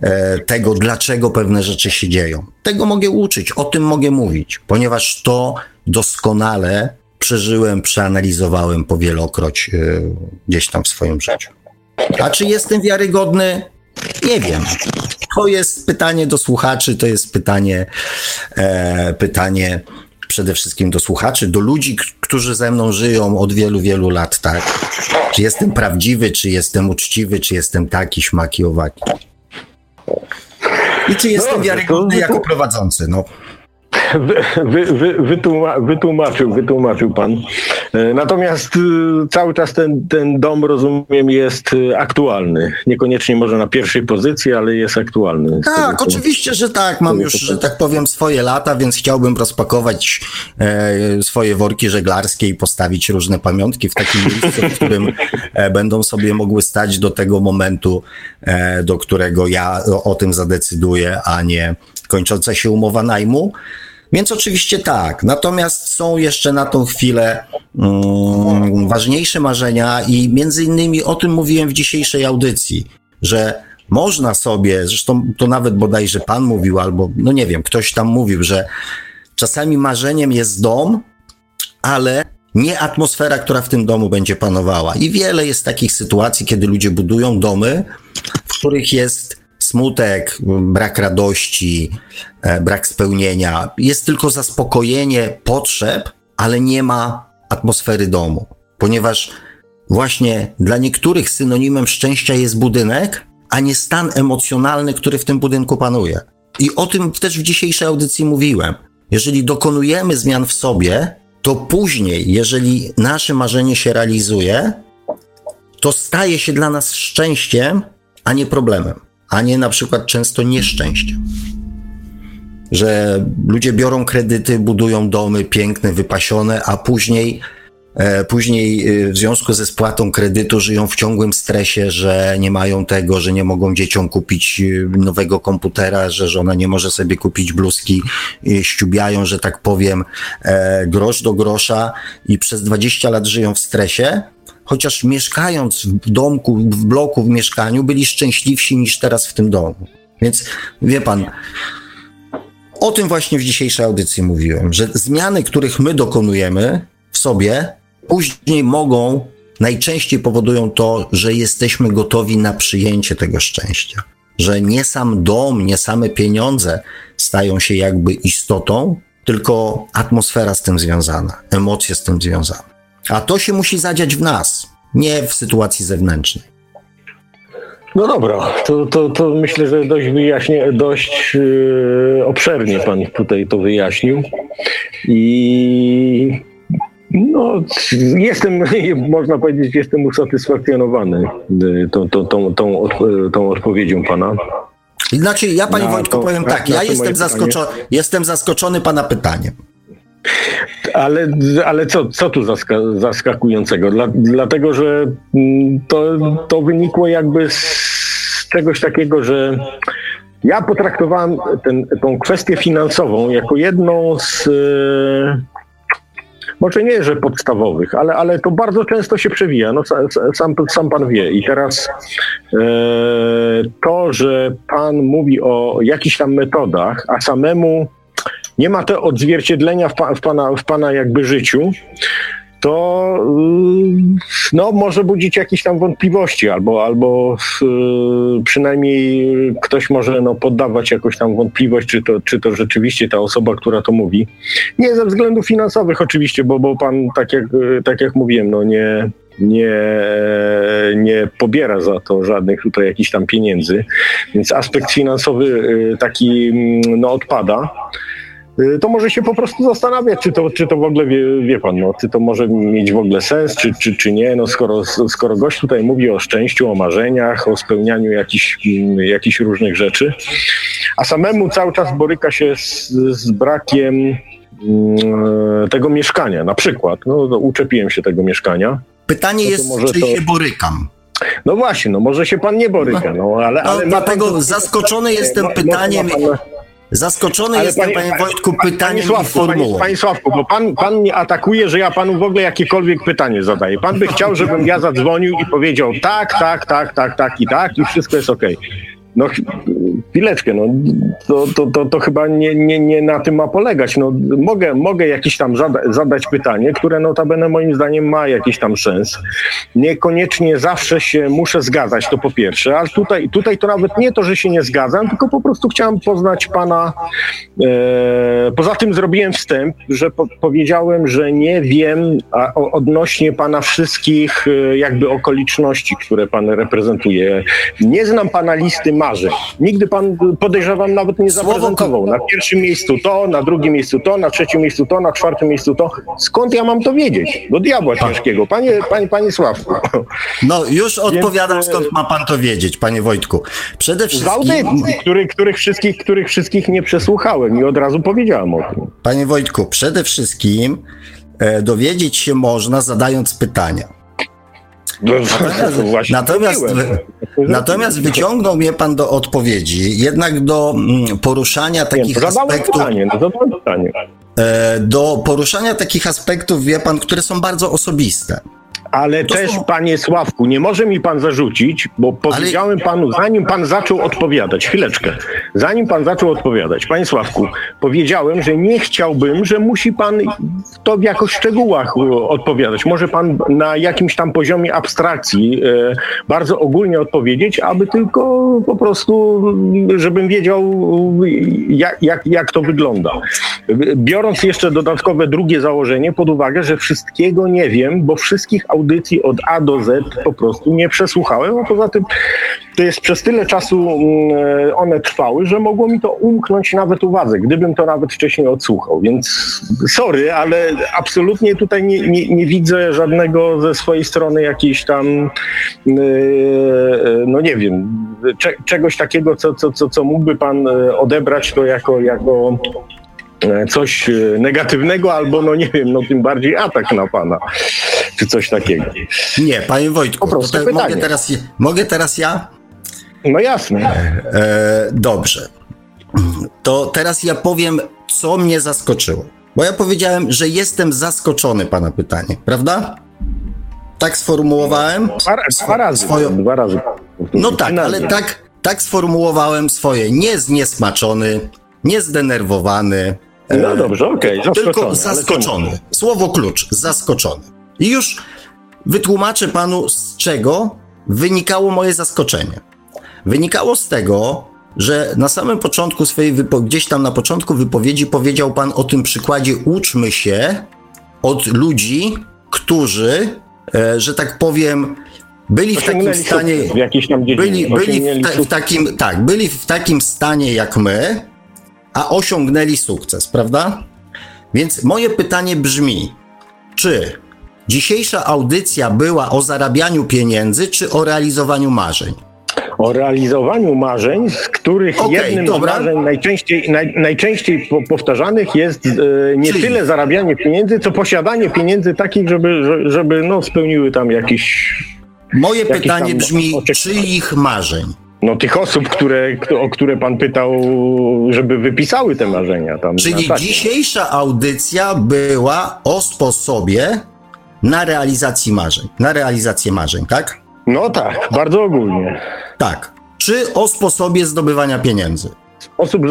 e, tego, dlaczego pewne rzeczy się dzieją. Tego mogę uczyć, o tym mogę mówić, ponieważ to doskonale przeżyłem, przeanalizowałem powielokroć yy, gdzieś tam w swoim życiu. A czy jestem wiarygodny? Nie wiem. to jest pytanie do słuchaczy, to jest pytanie, e, pytanie przede wszystkim do słuchaczy, do ludzi, którzy ze mną żyją od wielu, wielu lat, tak? Czy jestem prawdziwy, czy jestem uczciwy, czy jestem taki, śmaki, owaki. I czy jestem no, wiarygodny jako prowadzący, no. Wy, wy, wytłuma, wytłumaczył, wytłumaczył pan. E, natomiast y, cały czas ten, ten dom, rozumiem, jest y, aktualny. Niekoniecznie może na pierwszej pozycji, ale jest aktualny. Tak, oczywiście, że tak. Mam już, że tak powiem, swoje lata, więc chciałbym rozpakować e, swoje worki żeglarskie i postawić różne pamiątki w takim miejscu, w którym e, będą sobie mogły stać do tego momentu, e, do którego ja o, o tym zadecyduję, a nie kończąca się umowa najmu. Więc oczywiście tak. Natomiast są jeszcze na tą chwilę um, ważniejsze marzenia i między innymi o tym mówiłem w dzisiejszej audycji, że można sobie, zresztą to nawet bodajże pan mówił, albo no nie wiem, ktoś tam mówił, że czasami marzeniem jest dom, ale nie atmosfera, która w tym domu będzie panowała. I wiele jest takich sytuacji, kiedy ludzie budują domy, w których jest smutek, brak radości, e, brak spełnienia. Jest tylko zaspokojenie potrzeb, ale nie ma atmosfery domu, ponieważ właśnie dla niektórych synonimem szczęścia jest budynek, a nie stan emocjonalny, który w tym budynku panuje. I o tym też w dzisiejszej audycji mówiłem. Jeżeli dokonujemy zmian w sobie, to później, jeżeli nasze marzenie się realizuje, to staje się dla nas szczęściem, a nie problemem a nie na przykład często nieszczęściem. Że ludzie biorą kredyty, budują domy piękne, wypasione, a później, e, później e, w związku ze spłatą kredytu żyją w ciągłym stresie, że nie mają tego, że nie mogą dzieciom kupić e, nowego komputera, że żona nie może sobie kupić bluzki, ściubiają, że tak powiem, grosz do grosza i przez 20 lat żyją w stresie, chociaż mieszkając w domku, w bloku, w mieszkaniu, byli szczęśliwsi niż teraz w tym domu. Więc wie pan, o tym właśnie w dzisiejszej audycji mówiłem, że zmiany, których my dokonujemy w sobie, później mogą, najczęściej powodują to, że jesteśmy gotowi na przyjęcie tego szczęścia. Że nie sam dom, nie same pieniądze stają się jakby istotą, tylko atmosfera z tym związana, emocje z tym związane. A to się musi zadziać w nas, nie w sytuacji zewnętrznej. No dobra, to, to, to myślę, że dość, wyjaśnie, dość yy, obszernie Pan tutaj to wyjaśnił. I no, jestem, *laughs* można powiedzieć, jestem usatysfakcjonowany yy, tą, tą, tą, tą, tą odpowiedzią Pana. Znaczy, ja Panie Wojtku powiem tak, ja jestem zaskoczony, jestem zaskoczony Pana pytaniem. Ale, ale co, co tu zaska zaskakującego? Dla, dlatego, że mm, to, to wynikło jakby z czegoś takiego, że ja potraktowałem ten, tą kwestię finansową jako jedną z może nie, że podstawowych, ale, ale to bardzo często się przewija. No, sam, sam pan wie. I teraz e, to, że pan mówi o jakichś tam metodach, a samemu nie ma to odzwierciedlenia w, pa, w, pana, w pana jakby życiu, to y, no, może budzić jakieś tam wątpliwości, albo, albo y, przynajmniej ktoś może no, poddawać jakąś tam wątpliwość, czy to, czy to rzeczywiście ta osoba, która to mówi. Nie ze względów finansowych oczywiście, bo, bo pan, tak jak, tak jak mówiłem, no nie, nie, nie pobiera za to żadnych tutaj jakichś tam pieniędzy, więc aspekt finansowy y, taki mm, no, odpada. Y, to może się po prostu zastanawiać, czy to, czy to w ogóle, wie, wie pan, no, czy to może mieć w ogóle sens, czy, czy, czy nie. No, skoro, skoro gość tutaj mówi o szczęściu, o marzeniach, o spełnianiu jakichś, mm, jakichś różnych rzeczy, a samemu cały czas boryka się z, z brakiem mm, tego mieszkania, na przykład. No, uczepiłem się tego mieszkania. Pytanie no jest, czy to... się borykam. No właśnie, no może się pan nie boryka, no ale... No, ale dlatego pan... zaskoczony jestem pytaniem... Pan... Zaskoczony Ale jestem, panie, panie Wojtku, pytaniem panie Sławku, formułą. Panie, Sławku, bo pan, pan mnie atakuje, że ja panu w ogóle jakiekolwiek pytanie zadaję. Pan by chciał, żebym ja zadzwonił i powiedział tak, tak, tak, tak, tak i tak i wszystko jest okej. Okay. No chwileczkę, no, to, to, to, to chyba nie, nie, nie na tym ma polegać. No, mogę, mogę jakieś tam zada zadać pytanie, które notabene moim zdaniem ma jakiś tam sens. Niekoniecznie zawsze się muszę zgadzać, to po pierwsze, ale tutaj, tutaj to nawet nie to, że się nie zgadzam, tylko po prostu chciałem poznać pana. E, poza tym zrobiłem wstęp, że po powiedziałem, że nie wiem a, o, odnośnie pana wszystkich e, jakby okoliczności, które pan reprezentuje. Nie znam pana listy marzeń. Nigdy pan, podejrzewam, nawet nie zaprezentował. Na pierwszym miejscu to, na drugim miejscu to, na trzecim miejscu to, na czwartym miejscu to. Skąd ja mam to wiedzieć? Do diabła ciężkiego. Panie, panie, panie Sławku. No już odpowiadam, e, skąd ma pan to wiedzieć, panie Wojtku. Przede Z wszystkim, audycji, których, których, wszystkich, których wszystkich nie przesłuchałem i od razu powiedziałem o tym. panie Wojtku, przede wszystkim e, dowiedzieć się można zadając pytania. No, *laughs* Natomiast, zrobiłem. natomiast wyciągnął mnie pan do odpowiedzi, jednak do mm, poruszania Nie, takich zadałem aspektów, pytanie, no pytanie. e, do poruszania takich aspektów, wie pan, które są bardzo osobiste. Ale To też, są- panie Sławku, nie może mi pan zarzucić, bo powiedziałem panu, zanim pan zaczął odpowiadać, chwileczkę, zanim pan zaczął odpowiadać, panie Sławku, powiedziałem, że nie chciałbym, że musi pan to w jakoś szczegółach e, odpowiadać. Może pan na jakimś tam poziomie abstrakcji e, bardzo ogólnie odpowiedzieć, aby tylko po prostu, żebym wiedział, e, jak, jak, jak to wygląda. Biorąc jeszcze dodatkowe drugie założenie pod uwagę, że wszystkiego nie wiem, bo wszystkich audycji od A do Z po prostu nie przesłuchałem, a poza tym to jest przez tyle czasu mm, one trwały, że mogło mi to umknąć nawet uwadze, gdybym to nawet wcześniej odsłuchał. Więc sorry, ale absolutnie tutaj nie, nie, nie widzę żadnego ze swojej strony jakiejś tam, yy, no nie wiem, cze, czegoś takiego, co, co, co, co mógłby pan e, odebrać to jako, jako e, coś e, negatywnego, albo no nie wiem, no tym bardziej atak na pana, czy coś takiego. Nie, panie Wojtku, Po te, mogę, teraz, mogę teraz ja? No jasne. E, dobrze. To teraz ja powiem, co mnie zaskoczyło. Bo ja powiedziałem, że jestem zaskoczony pana pytanie, prawda? Tak sformułowałem? Dwa, dwa razy. Swoją- Dwa razy. No tak, ale tak, tak sformułowałem swoje. Nie zniesmaczony, nie zdenerwowany. e, No dobrze, okej, zaskoczony, Tylko ale zaskoczony. Słowo klucz, zaskoczony. I już wytłumaczę panu, z czego wynikało moje zaskoczenie. Wynikało z tego, że na samym początku swojej wypowiedzi, gdzieś tam na początku wypowiedzi powiedział pan o tym przykładzie uczmy się od ludzi, którzy, e, że tak powiem, byli w takim stanie, w byli, byli, w, ta, w takim, tak, byli w takim stanie jak my, a osiągnęli sukces, prawda? Więc moje pytanie brzmi, czy dzisiejsza audycja była o zarabianiu pieniędzy, czy o realizowaniu marzeń? O realizowaniu marzeń, z których Okej, jednym dobra. z marzeń najczęściej, naj, najczęściej po, powtarzanych jest e, nie Czyli? tyle zarabianie pieniędzy, co posiadanie pieniędzy takich, żeby, że- żeby no, spełniły tam jakiś Moje pytanie tam brzmi, czyich marzeń? no, tych osób, które, o które pan pytał, żeby wypisały te marzenia. Tam Czyli dzisiejsza audycja była o sposobie na realizacji marzeń, na realizację marzeń, tak? No tak, bardzo ogólnie. Tak. Czy o sposobie zdobywania pieniędzy? Sposób,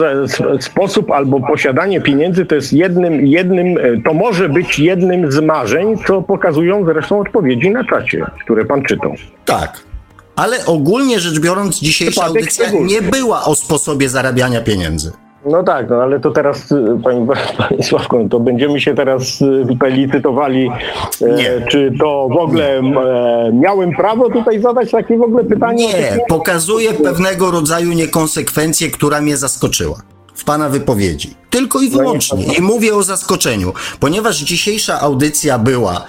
sposób albo posiadanie pieniędzy to jest jednym, jednym, e, to może być jednym z marzeń, co pokazują zresztą odpowiedzi na czacie, które pan czytał. Tak. Ale ogólnie rzecz biorąc, dzisiejsza Przypadek audycja nie była o sposobie zarabiania pieniędzy. No tak, no ale to teraz, y, pani, *laughs* pani Sławko, no to będziemy się teraz y, tutaj licytowali, e, czy to w ogóle e, miałem prawo tutaj zadać takie w ogóle pytanie? Nie, pokazuje pewnego rodzaju niekonsekwencję, która mnie zaskoczyła w pana wypowiedzi. Tylko i wyłącznie. I mówię o zaskoczeniu, ponieważ dzisiejsza audycja była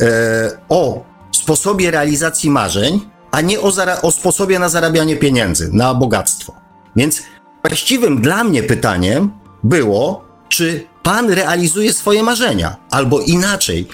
e, o sposobie realizacji marzeń, a nie o, o sposobie na zarabianie pieniędzy, na bogactwo. Więc właściwym dla mnie pytaniem było, czy pan realizuje swoje marzenia, albo inaczej,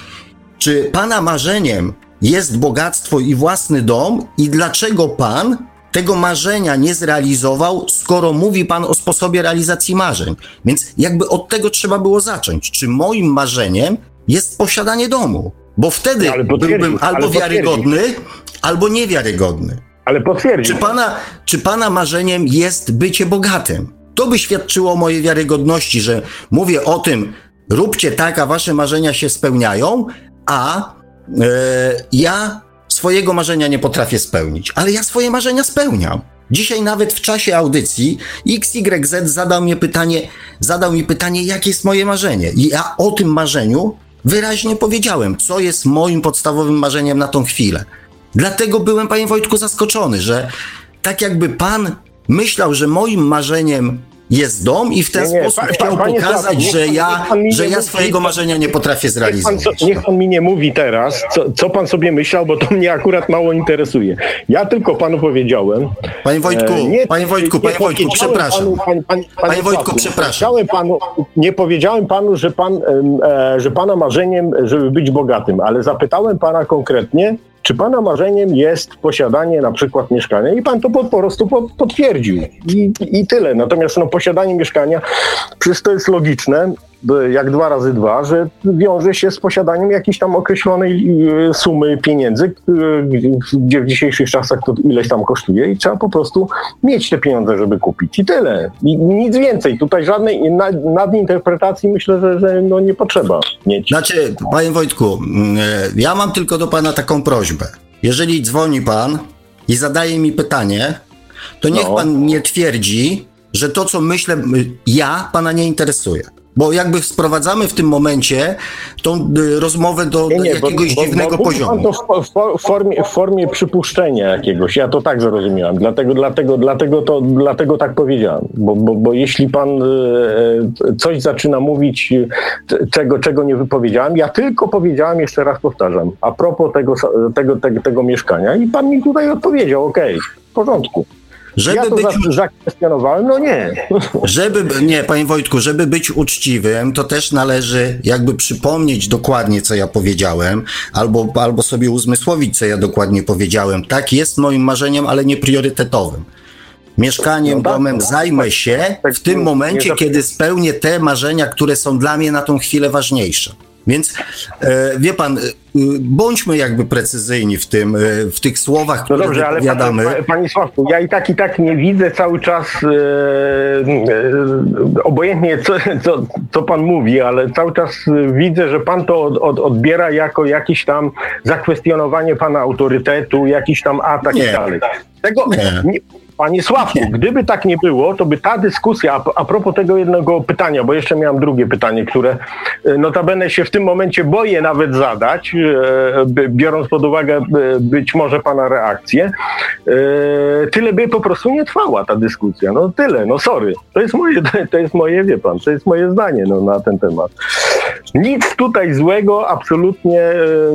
czy pana marzeniem jest bogactwo i własny dom i dlaczego pan tego marzenia nie zrealizował, skoro mówi pan o sposobie realizacji marzeń? Więc jakby od tego trzeba było zacząć. Czy moim marzeniem jest posiadanie domu? Bo wtedy byłbym albo wiarygodny, albo niewiarygodny. Ale potwierdził. Czy pana, czy pana marzeniem jest bycie bogatym? To by świadczyło o mojej wiarygodności, że mówię o tym, róbcie tak, a wasze marzenia się spełniają, a e, ja swojego marzenia nie potrafię spełnić, ale ja swoje marzenia spełniam. Dzisiaj nawet w czasie audycji XYZ zadał mi pytanie, zadał mi pytanie, jakie jest moje marzenie. I ja o tym marzeniu wyraźnie powiedziałem, co jest moim podstawowym marzeniem na tą chwilę. Dlatego byłem, panie Wojtku, zaskoczony, że tak jakby pan myślał, że moim marzeniem jest dom i w ten Nie, nie, sposób pa- chciał pokazać, że pan- ja, pan że nie ja swojego marzenia nie potrafię Niech pan, zrealizować. niech pan mi nie mówi teraz, co, co pan sobie myślał, bo to mnie akurat mało interesuje. Ja tylko panu powiedziałem. Panie Wojtku, e, nie- panie Wojtku, nie panie Wojtku, przepraszam. Panu, panie, panie, Wojtku, Sławku, przepraszam. Panu, nie powiedziałem panu, że, pan, e, że pana marzeniem, żeby być bogatym, ale zapytałem pana konkretnie, czy pana marzeniem jest posiadanie na przykład mieszkania? I pan to po, po prostu po, potwierdził. I, i tyle. Natomiast no, posiadanie mieszkania, przecież to jest logiczne, jak dwa razy dwa, że wiąże się z posiadaniem jakiejś tam określonej e, sumy pieniędzy, e, gdzie w dzisiejszych czasach to ileś tam kosztuje i trzeba po prostu mieć te pieniądze, żeby kupić i tyle. I nic więcej. Tutaj żadnej na- nadinterpretacji myślę, że, że no nie potrzeba mieć. Znaczy, panie Wojtku, mm, e, ja mam tylko do pana taką prośbę. Jeżeli dzwoni pan i zadaje mi pytanie, to niech No. pan nie twierdzi, że to, co myślę, y, ja pana nie interesuje. Bo jakby sprowadzamy w tym momencie tą y, rozmowę do, do jakiegoś dziwnego mówi poziomu. Pan to w, w, formie, w formie przypuszczenia jakiegoś. Ja to tak zrozumiałem. Dlatego, dlatego, dlatego, to, dlatego tak powiedziałem. Bo, bo, bo jeśli pan e, e, coś zaczyna mówić, czego, czego nie wypowiedziałem, ja tylko powiedziałem, jeszcze raz powtarzam, a propos tego, tego, tego, tego mieszkania i pan mi tutaj odpowiedział, okej, w porządku. Żeby ja to być za- zakwestionowałem, no nie. *laughs* Żeby, nie, panie Wojtku, żeby być uczciwym, to też należy jakby przypomnieć dokładnie, co ja powiedziałem, albo, albo sobie uzmysłowić, co ja dokładnie powiedziałem. Tak, jest moim marzeniem, ale nie priorytetowym. Mieszkaniem, No tak, domem no. zajmę się w tym momencie, kiedy spełnię te marzenia, które są dla mnie na tą chwilę ważniejsze. Więc e, wie pan, bądźmy jakby precyzyjni w tym, e, w tych słowach, No które dobrze, ale wypowiadamy. panie, panie Sławku, ja i tak i tak nie widzę cały czas, e, e, obojętnie co, co, co pan mówi, ale cały czas widzę, że pan to od, od, odbiera jako jakieś tam zakwestionowanie pana autorytetu, jakiś tam atak Nie. i dalej. Tego, Nie. nie. Panie Sławku, gdyby tak nie było, to by ta dyskusja, a, a propos tego jednego pytania, bo jeszcze miałem drugie pytanie, które e, notabene się w tym momencie boję nawet zadać, e, biorąc pod uwagę e, być może pana reakcję, tyle by po prostu nie trwała ta dyskusja. No tyle, no sorry. To jest moje, *laughs* to jest moje, wie pan, to jest moje zdanie no, na ten temat. Nic tutaj złego, absolutnie,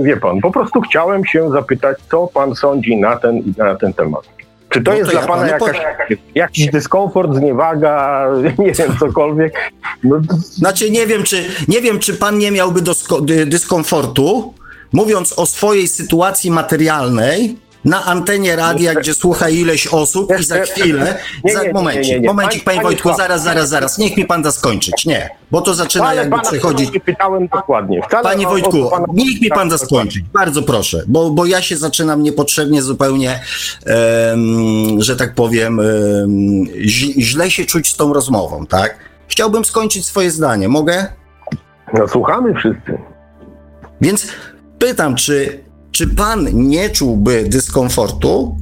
wie pan. Po prostu chciałem się zapytać, co pan sądzi na ten, na ten temat. Czy to No jest to dla ja pana panu jakaś, jakiś dyskomfort, zniewaga, *laughs* nie wiem, cokolwiek? No, Znaczy nie wiem, czy, nie wiem, czy pan nie miałby dosko- dy- dyskomfortu, mówiąc o swojej sytuacji materialnej na antenie radia, gdzie słucha ileś osób i za chwilę, Nie, za nie, momencik, nie, nie. momencik, panie Panie Wojtku, zaraz, zaraz, zaraz, niech mi pan da skończyć, nie, bo to zaczyna ale jakby nie pytałem dokładnie. Wcale Panie o Wojtku, pana- niech mi pan da skończyć, bardzo proszę, bo, bo ja się zaczynam niepotrzebnie zupełnie, em, że tak powiem, em, ź- źle się czuć z tą rozmową, tak? Chciałbym skończyć swoje zdanie, mogę? No słuchamy wszyscy. Więc pytam, czy, czy pan nie czułby dyskomfortu,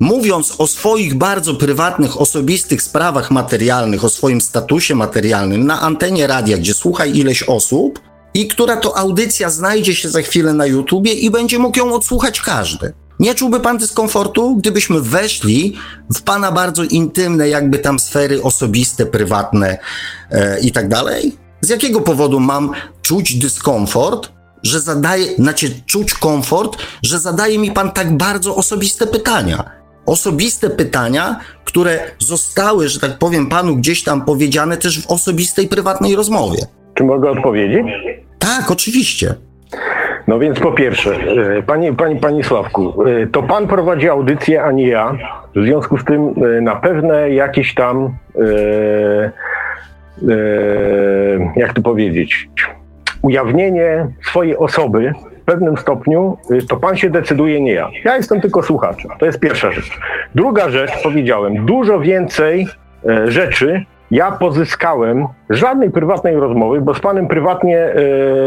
mówiąc o swoich bardzo prywatnych, osobistych sprawach materialnych, o swoim statusie materialnym na antenie radia, gdzie słucha ileś osób i która to audycja znajdzie się za chwilę na YouTubie i będzie mógł ją odsłuchać każdy? Nie czułby pan dyskomfortu, gdybyśmy weszli w pana bardzo intymne, jakby tam sfery osobiste, prywatne e, i tak dalej? Z jakiego powodu mam czuć dyskomfort, że zadaje, znaczy czuć komfort, że zadaje mi pan tak bardzo osobiste pytania? Osobiste pytania, które zostały, że tak powiem, panu gdzieś tam powiedziane też w osobistej, prywatnej rozmowie. Czy mogę odpowiedzieć? Tak, oczywiście. No więc po pierwsze, panie, panie, panie Sławku, e, to pan prowadzi audycję, a nie ja. W związku z tym e, na pewne jakieś tam, e, e, jak to powiedzieć, ujawnienie swojej osoby w pewnym stopniu y, to pan się decyduje, nie ja. Ja jestem tylko słuchaczem. To jest pierwsza rzecz. Druga rzecz, powiedziałem, dużo więcej e, rzeczy ja pozyskałem żadnej prywatnej rozmowy, bo z panem prywatnie e,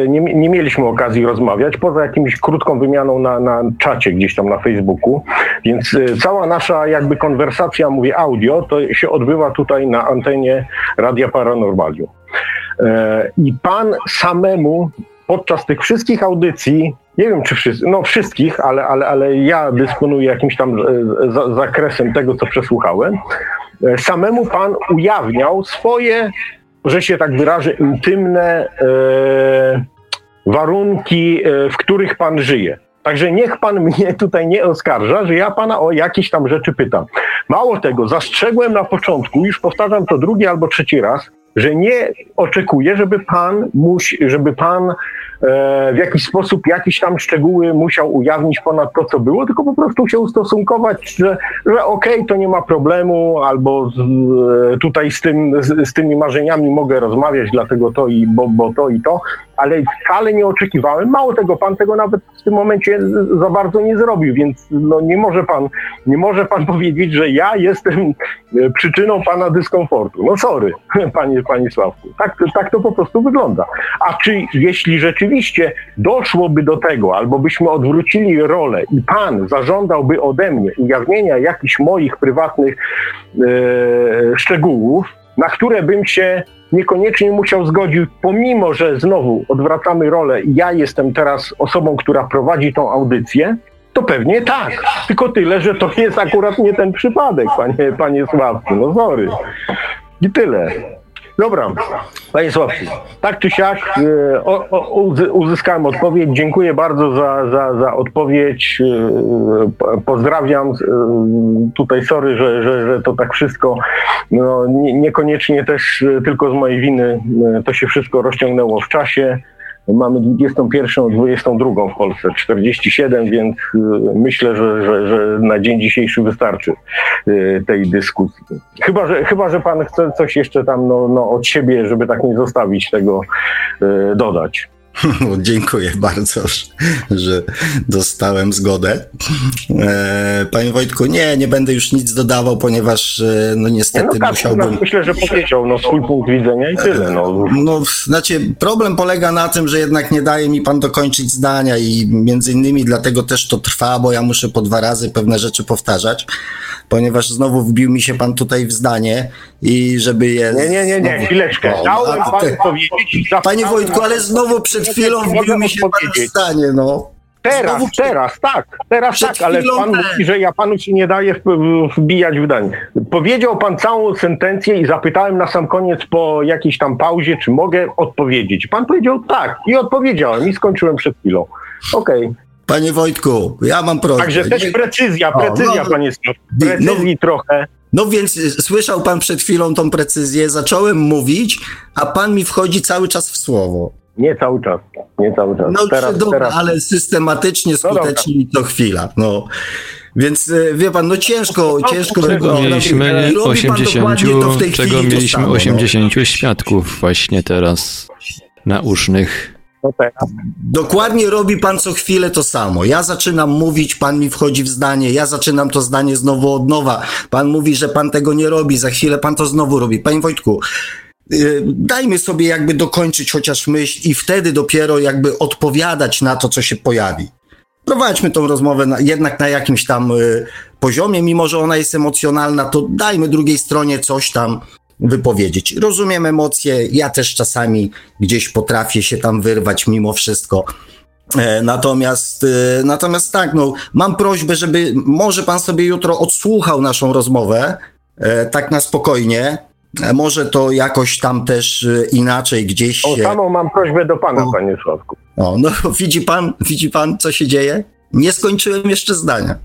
nie, nie, mieliśmy okazji rozmawiać, poza jakimś krótką wymianą na, na czacie gdzieś tam na Facebooku. Więc e, cała nasza jakby konwersacja, mówię audio, to się odbywa tutaj na antenie Radia Paranormalium. E, I pan samemu podczas tych wszystkich audycji, nie wiem czy wszyscy, no wszystkich, ale, ale, ale ja dysponuję jakimś tam zakresem tego, co przesłuchałem, E, samemu Pan ujawniał swoje, że się tak wyrażę, intymne e, warunki, e, w których Pan żyje. Także niech pan mnie tutaj nie oskarża, że ja pana o jakieś tam rzeczy pytam. Mało tego, zastrzegłem na początku, już powtarzam to drugi albo trzeci raz, że nie oczekuję, żeby pan musi, żeby pan E, w jakiś sposób jakieś tam szczegóły musiał ujawnić ponad to, co było, tylko po prostu się ustosunkować, że, że okej, okay, to nie ma problemu, albo z, e, tutaj z, tym, z, z, tymi marzeniami mogę rozmawiać, dlatego to i bo, bo to i to, ale wcale nie oczekiwałem. Mało tego, pan tego nawet w tym momencie za bardzo nie zrobił, więc no nie może pan, nie może pan *laughs* powiedzieć, że ja jestem e, przyczyną pana dyskomfortu. No sorry, *laughs* panie, panie Sławku. Tak, tak to po prostu wygląda. A czy jeśli rzeczywiście doszłoby do tego, albo byśmy odwrócili rolę i pan zażądałby ode mnie ujawnienia jakichś moich prywatnych e, szczegółów, na które bym się niekoniecznie musiał zgodzić, pomimo że znowu odwracamy rolę ja jestem teraz osobą, która prowadzi tą audycję, to pewnie tak. Tylko tyle, że to jest akurat nie ten przypadek, panie, panie Sławku. No sorry. I tyle. Dobra, panie Sławku, tak czy siak e, uzyskałem odpowiedź. Dziękuję bardzo za, za, za odpowiedź. E, pozdrawiam. E, tutaj sorry, że, że, że to tak wszystko no, nie, niekoniecznie też tylko z mojej winy to się wszystko rozciągnęło w czasie. Mamy 21, 22 w Polsce, 47, więc y, myślę, że, że, że na dzień dzisiejszy wystarczy y, tej dyskusji. Chyba, że, chyba, że pan chce coś jeszcze tam no, no od siebie, żeby tak nie zostawić tego y, dodać. *laughs* Dziękuję bardzo, że dostałem zgodę. E, panie Wojtku, nie, nie będę już nic dodawał, ponieważ e, no niestety no, musiałbym... Myślę, że powiedział no, swój punkt widzenia i tyle. No. no, znaczy problem polega na tym, że jednak nie daje mi pan dokończyć zdania i między innymi dlatego też to trwa, bo ja muszę po dwa razy pewne rzeczy powtarzać ponieważ znowu wbił mi się pan tutaj w zdanie i żeby je... Nie, nie, nie, nie, chwileczkę. Dałem panu te... powiedzieć... Panie Wojtku, ale znowu przed chwilą wbił mi się pan w zdanie, no. Teraz, przed... teraz, tak, teraz tak, ale pan mówi, że ja panu się nie daję wbijać w danie. Powiedział pan całą sentencję i zapytałem na sam koniec po jakiejś tam pauzie, czy mogę odpowiedzieć. Pan powiedział tak i odpowiedziałem i skończyłem przed chwilą. Okej. Okay. Panie Wojtku, ja mam prośbę. Także też precyzja, precyzja, o, no, panie Scott. Precyzji no, trochę. No więc y, słyszał pan przed chwilą tą precyzję, zacząłem mówić, a pan mi wchodzi cały czas w słowo. Nie cały czas, nie cały czas. No teraz, dobra, teraz. ale systematycznie, no skutecznie no to chwila. No. Więc y, wie pan, no ciężko, no, ciężko. Czego no, mieliśmy 80, czego mieliśmy 80 no. świadków właśnie teraz nausznych. Dokładnie robi pan co chwilę to samo. Ja zaczynam mówić, pan mi wchodzi w zdanie, ja zaczynam to zdanie znowu od nowa. Pan mówi, że pan tego nie robi, za chwilę pan to znowu robi. Panie Wojtku, yy, dajmy sobie jakby dokończyć chociaż myśl i wtedy dopiero jakby odpowiadać na to, co się pojawi. Prowadźmy tą rozmowę na, jednak na jakimś tam y, poziomie, mimo że ona jest emocjonalna, to dajmy drugiej stronie coś tam wypowiedzieć. Rozumiem emocje, ja też czasami gdzieś potrafię się tam wyrwać mimo wszystko. E, natomiast, e, natomiast tak, no, mam prośbę, żeby może pan sobie jutro odsłuchał naszą rozmowę, e, tak na spokojnie. Może to jakoś tam też inaczej gdzieś. O samą mam prośbę do pana, o, panie Sławku. O, no *laughs* widzi pan, widzi pan, co się dzieje? Nie skończyłem jeszcze zdania.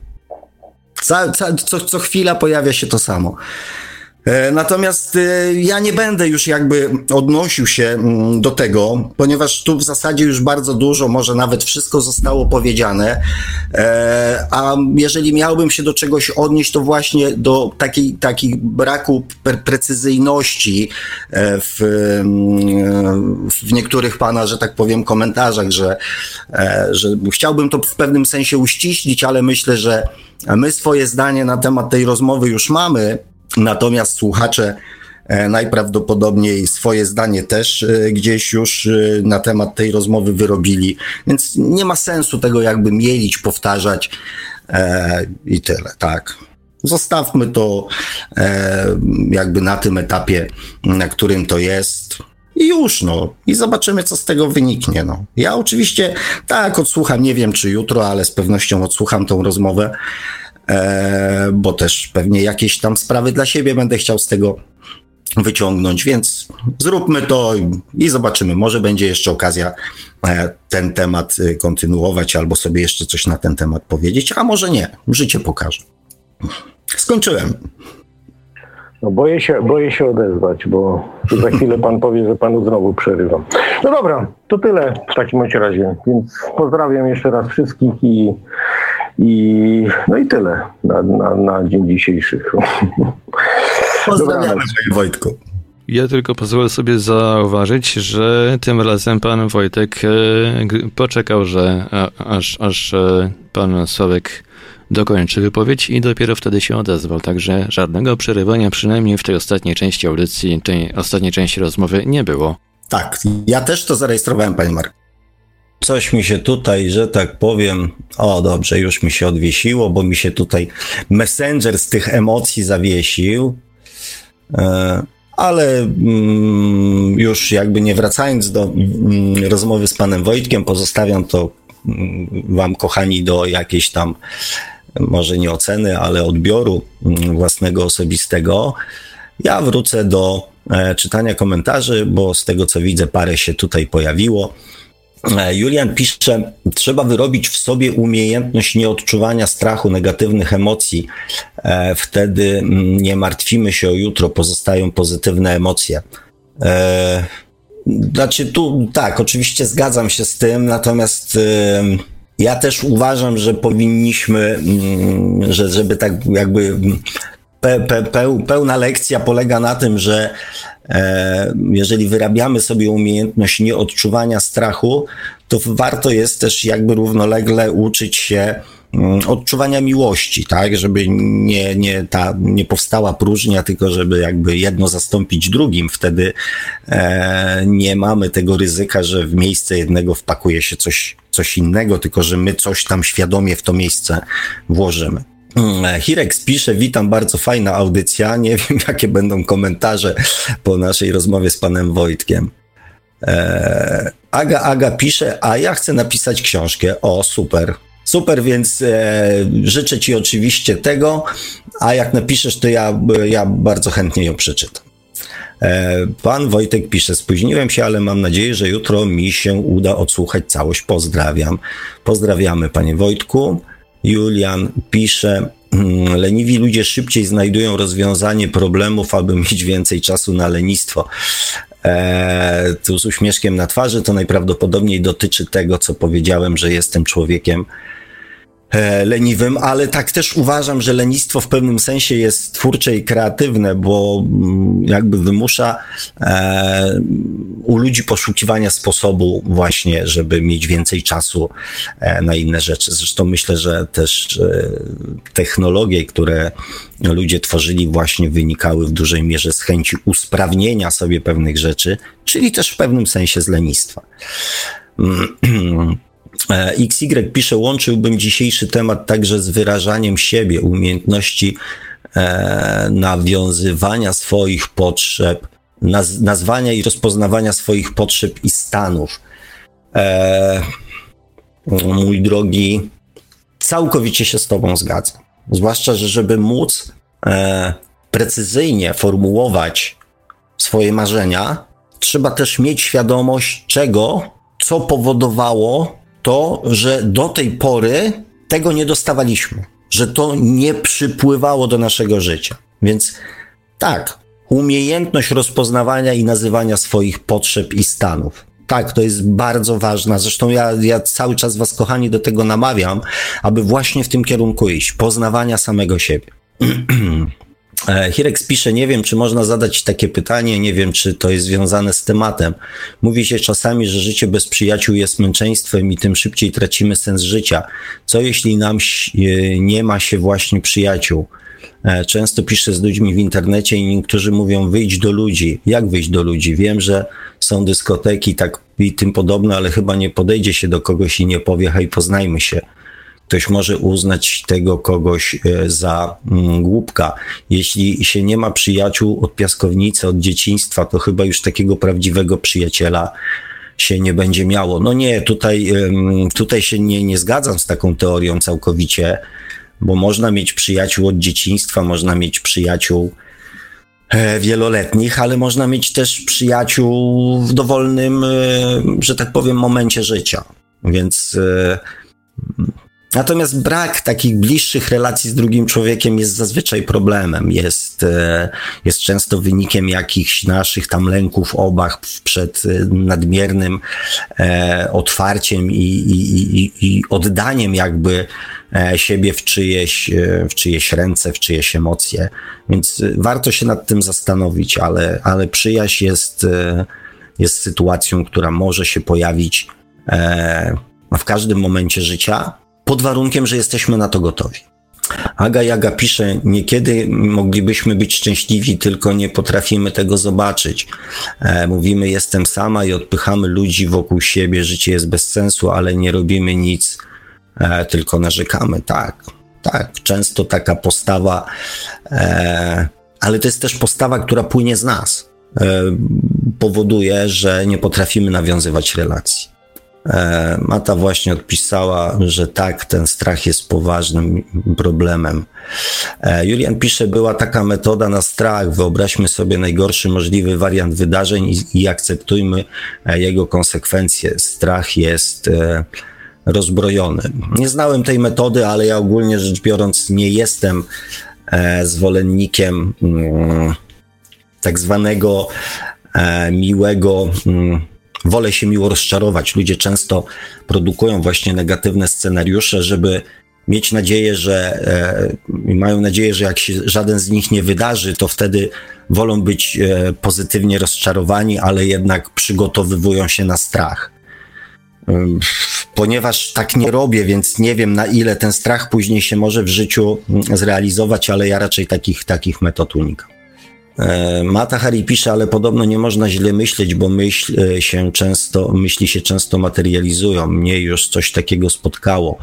Ca, co, co chwila pojawia się to samo. E, natomiast e, ja nie będę już jakby odnosił się mm, do tego, ponieważ tu w zasadzie już bardzo dużo, może nawet wszystko zostało powiedziane. E, a jeżeli miałbym się do czegoś odnieść, to właśnie do takiej, takiej braku precyzyjności w, mm, w niektórych pana, że tak powiem, komentarzach, że, że chciałbym to w pewnym sensie uściślić, ale myślę, że my swoje zdanie na temat tej rozmowy już mamy. Natomiast słuchacze e, najprawdopodobniej swoje zdanie też e, gdzieś już e, na temat tej rozmowy wyrobili, więc nie ma sensu tego jakby mielić, powtarzać i tyle, tak. Zostawmy to jakby na tym etapie, na którym to jest. I już, no. I zobaczymy, co z tego wyniknie, no. Ja oczywiście, tak, odsłucham, nie wiem czy jutro, ale z pewnością odsłucham tą rozmowę bo też pewnie jakieś tam sprawy dla siebie będę chciał z tego wyciągnąć, więc zróbmy to i zobaczymy. Może będzie jeszcze okazja e, ten temat e, kontynuować albo sobie jeszcze coś na ten temat powiedzieć, a może nie. Życie pokaże. Skończyłem. No boję się, boję się odezwać, bo za chwilę pan powie, że panu znowu przerywam. No dobra, to tyle w takim razie. Więc pozdrawiam jeszcze raz wszystkich i i, no i tyle na, na, na dzień dzisiejszy. *laughs* Pozdrawiamy, panie Wojtku. Ja tylko pozwolę sobie zauważyć, że tym razem pan Wojtek e, poczekał, że aż, aż e, pan Sławek dokończy wypowiedź i dopiero wtedy się odezwał. Także żadnego przerywania, przynajmniej w tej ostatniej części audycji, tej ostatniej części rozmowy nie było. Tak, ja też to zarejestrowałem, panie Mark. Coś mi się tutaj, że tak powiem, o dobrze, już mi się odwiesiło, bo mi się tutaj messenger z tych emocji zawiesił. E, ale mm, już jakby nie wracając do mm, rozmowy z panem Wojtkiem, pozostawiam to mm, wam, kochani, do jakiejś tam, może nie oceny, ale odbioru własnego osobistego. Ja wrócę do e, czytania komentarzy, bo z tego co widzę, parę się tutaj pojawiło. E, Julian pisze, trzeba wyrobić w sobie umiejętność nieodczuwania strachu, negatywnych emocji. E, wtedy mm, nie martwimy się o jutro, pozostają pozytywne emocje. E, znaczy tu tak, oczywiście zgadzam się z tym, natomiast ja też uważam, że powinniśmy, mm, że, żeby tak jakby mm, pe, pe, pełna lekcja polega na tym, że E, jeżeli wyrabiamy sobie umiejętność nieodczuwania strachu, to warto jest też jakby równolegle uczyć się mm, odczuwania miłości, tak, żeby nie, nie, ta, nie powstała próżnia, tylko żeby jakby jedno zastąpić drugim. Wtedy e, nie mamy tego ryzyka, że w miejsce jednego wpakuje się coś, coś innego, tylko że my coś tam świadomie w to miejsce włożymy. Mm, Hirex pisze, witam, bardzo fajna audycja. Nie *laughs* wiem, jakie będą komentarze po naszej rozmowie z panem Wojtkiem. Eee, Aga, Aga pisze, a ja chcę napisać książkę. O, super. Super, więc e, życzę ci oczywiście tego, a jak napiszesz, to ja, ja bardzo chętnie ją przeczytam. E, pan Wojtek pisze, spóźniłem się, ale mam nadzieję, że jutro mi się uda odsłuchać całość. Pozdrawiam. Pozdrawiamy, panie Wojtku. Julian pisze, mm, leniwi ludzie szybciej znajdują rozwiązanie problemów, aby mieć więcej czasu na lenistwo. Eee, tu z uśmieszkiem na twarzy to najprawdopodobniej dotyczy tego, co powiedziałem, że jestem człowiekiem E, leniwym, ale tak też uważam, że lenistwo w pewnym sensie jest twórcze i kreatywne, bo mm, jakby wymusza e, u ludzi poszukiwania sposobu właśnie, żeby mieć więcej czasu e, na inne rzeczy. Zresztą myślę, że też e, technologie, które ludzie tworzyli właśnie wynikały w dużej mierze z chęci usprawnienia sobie pewnych rzeczy, czyli też w pewnym sensie z lenistwa. *clears throat* E, XY pisze, łączyłbym dzisiejszy temat także z wyrażaniem siebie, umiejętności nawiązywania swoich potrzeb, naz nazwania i rozpoznawania swoich potrzeb i stanów. E, mój drogi, całkowicie się z Tobą zgadzam. Zwłaszcza, że żeby móc e, precyzyjnie formułować swoje marzenia, trzeba też mieć świadomość czego, co powodowało to, że do tej pory tego nie dostawaliśmy, że to nie przypływało do naszego życia. Więc tak, umiejętność rozpoznawania i nazywania swoich potrzeb i stanów. Tak, to jest bardzo ważne. Zresztą ja, ja cały czas Was, kochani, do tego namawiam, aby właśnie w tym kierunku iść poznawania samego siebie. *clears throat* E, Hirex pisze, nie wiem, czy można zadać takie pytanie, nie wiem, czy to jest związane z tematem. Mówi się czasami, że życie bez przyjaciół jest męczeństwem i tym szybciej tracimy sens życia. Co jeśli nam e, nie ma się właśnie przyjaciół? E, często piszę z ludźmi w internecie i niektórzy mówią wyjdź do ludzi. Jak wyjść do ludzi? Wiem, że są dyskoteki tak i tym podobne, ale chyba nie podejdzie się do kogoś i nie powie hej, poznajmy się ktoś może uznać tego kogoś e, za mm, głupka. Jeśli się nie ma przyjaciół od piaskownicy, od dzieciństwa, to chyba już takiego prawdziwego przyjaciela się nie będzie miało. No nie, tutaj, tutaj się nie, nie zgadzam z taką teorią całkowicie, bo można mieć przyjaciół od dzieciństwa, można mieć przyjaciół e, wieloletnich, ale można mieć też przyjaciół w dowolnym, e, że tak powiem, momencie życia. Więc Natomiast brak takich bliższych relacji z drugim człowiekiem jest zazwyczaj problemem. Jest, e, jest często wynikiem jakichś naszych tam lęków, obaw przed e, nadmiernym e, otwarciem i, i, i, i oddaniem jakby siebie w czyjeś, w czyjeś ręce, w czyjeś emocje. Więc warto się nad tym zastanowić, ale, ale przyjaźń jest, jest sytuacją, która może się pojawić w każdym momencie życia pod warunkiem, że jesteśmy na to gotowi. Aga Jaga pisze, niekiedy moglibyśmy być szczęśliwi, tylko nie potrafimy tego zobaczyć. E, mówimy, jestem sama i odpychamy ludzi wokół siebie, życie jest bez sensu, ale nie robimy nic, e, tylko narzekamy. Tak, tak, często taka postawa, e, ale to jest też postawa, która płynie z nas. E, powoduje, że nie potrafimy nawiązywać relacji. E, Mata właśnie odpisała, że tak, ten strach jest poważnym problemem. E, Julian pisze, była taka metoda na strach. Wyobraźmy sobie najgorszy możliwy wariant wydarzeń i, i akceptujmy e, jego konsekwencje. Strach jest rozbrojony. Nie znałem tej metody, ale ja ogólnie rzecz biorąc nie jestem zwolennikiem mm, tak zwanego miłego mm, wolę się miło rozczarować. Ludzie często produkują właśnie negatywne scenariusze, żeby mieć nadzieję, że e, mają nadzieję, że jak się żaden z nich nie wydarzy, to wtedy wolą być e, pozytywnie rozczarowani, ale jednak przygotowywują się na strach. Ponieważ tak nie robię, więc nie wiem na ile ten strach później się może w życiu zrealizować, ale ja raczej takich, takich metod unikam. E, Mata Hari pisze, ale podobno nie można źle myśleć, bo myśl e, się często, myśli się często materializują. Mnie już coś takiego spotkało.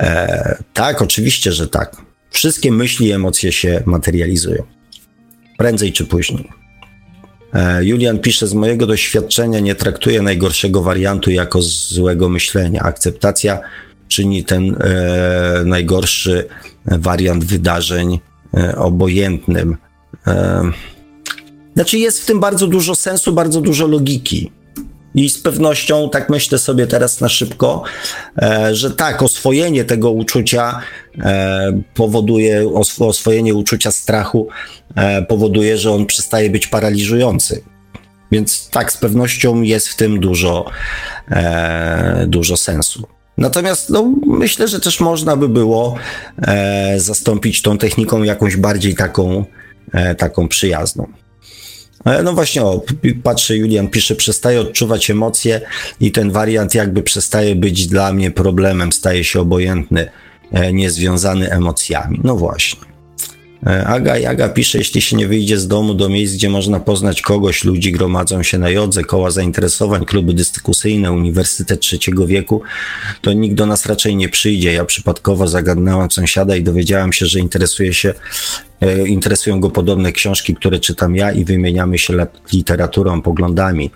E, tak, oczywiście, że tak. Wszystkie myśli i emocje się materializują. Prędzej czy później. E, Julian pisze, z mojego doświadczenia nie traktuję najgorszego wariantu jako złego myślenia. Akceptacja czyni ten e, najgorszy wariant wydarzeń e, obojętnym. Znaczy jest w tym bardzo dużo sensu, bardzo dużo logiki. I z pewnością, tak myślę sobie teraz na szybko, e, że tak, oswojenie tego uczucia e, powoduje, oswojenie uczucia strachu e, powoduje, że on przestaje być paraliżujący. Więc tak, z pewnością jest w tym dużo, dużo sensu. Natomiast no, myślę, że też można by było zastąpić tą techniką jakąś bardziej taką taką przyjazną. E, no właśnie, o, patrzę, Julian pisze, przestaje odczuwać emocje i ten wariant jakby przestaje być dla mnie problemem, staje się obojętny, e, niezwiązany emocjami. No właśnie. E, Aga Jaga pisze, jeśli się nie wyjdzie z domu do miejsc, gdzie można poznać kogoś, ludzi gromadzą się na jodze, koła zainteresowań, kluby dyskusyjne, uniwersytet trzeciego wieku, to nikt do nas raczej nie przyjdzie. Ja przypadkowo zagadnęłam sąsiada i dowiedziałam się, że interesuje się, e, interesują go podobne książki, które czytam ja i wymieniamy się literaturą, poglądami.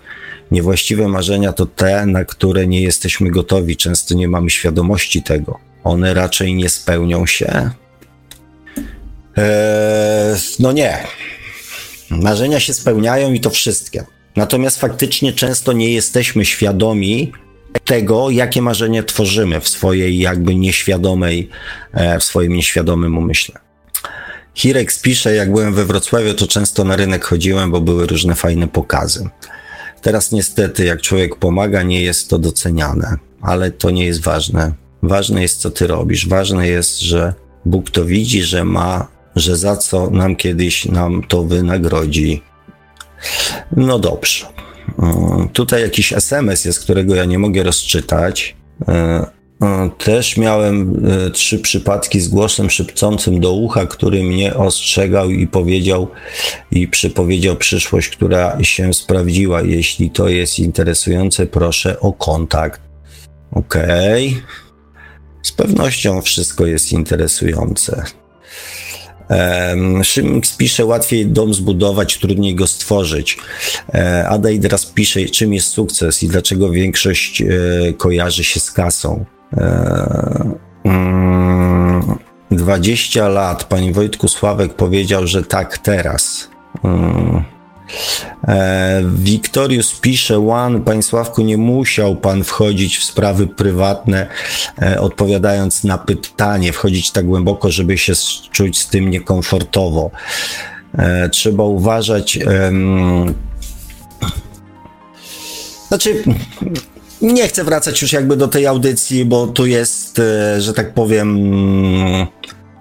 Niewłaściwe marzenia to te, na które nie jesteśmy gotowi, często nie mamy świadomości tego. One raczej nie spełnią się, no nie. Marzenia się spełniają i to wszystkie. Natomiast faktycznie często nie jesteśmy świadomi tego, jakie marzenia tworzymy w swojej jakby nieświadomej, e, w swoim nieświadomym umyśle. Hirek pisze, jak byłem we Wrocławiu, to często na rynek chodziłem, bo były różne fajne pokazy. Teraz niestety, jak człowiek pomaga, nie jest to doceniane, ale to nie jest ważne. Ważne jest, co ty robisz. Ważne jest, że Bóg to widzi, że ma, że za co nam kiedyś nam to wynagrodzi. No dobrze. Mm, tutaj jakiś SMS jest, którego ja nie mogę rozczytać. E, E, też miałem e, trzy przypadki z głosem szepcącym do ucha, który mnie ostrzegał i powiedział i przypowiedział przyszłość, która się sprawdziła. Jeśli to jest interesujące, proszę o kontakt. Okej. Okay. Z pewnością wszystko jest interesujące. Szymix pisze, łatwiej dom zbudować, trudniej go stworzyć. E, Ada teraz pisze, czym jest sukces i dlaczego większość kojarzy się z kasą. 20 mm, lat pani Wojtku Sławek powiedział, że tak teraz. E, Wiktorius pisze, One, panie Sławku, nie musiał pan wchodzić w sprawy prywatne, e, odpowiadając na pytanie, wchodzić tak głęboko, żeby się czuć z tym niekomfortowo. E, trzeba uważać. Znaczy, nie chcę wracać już jakby do tej audycji, bo tu jest, że tak powiem,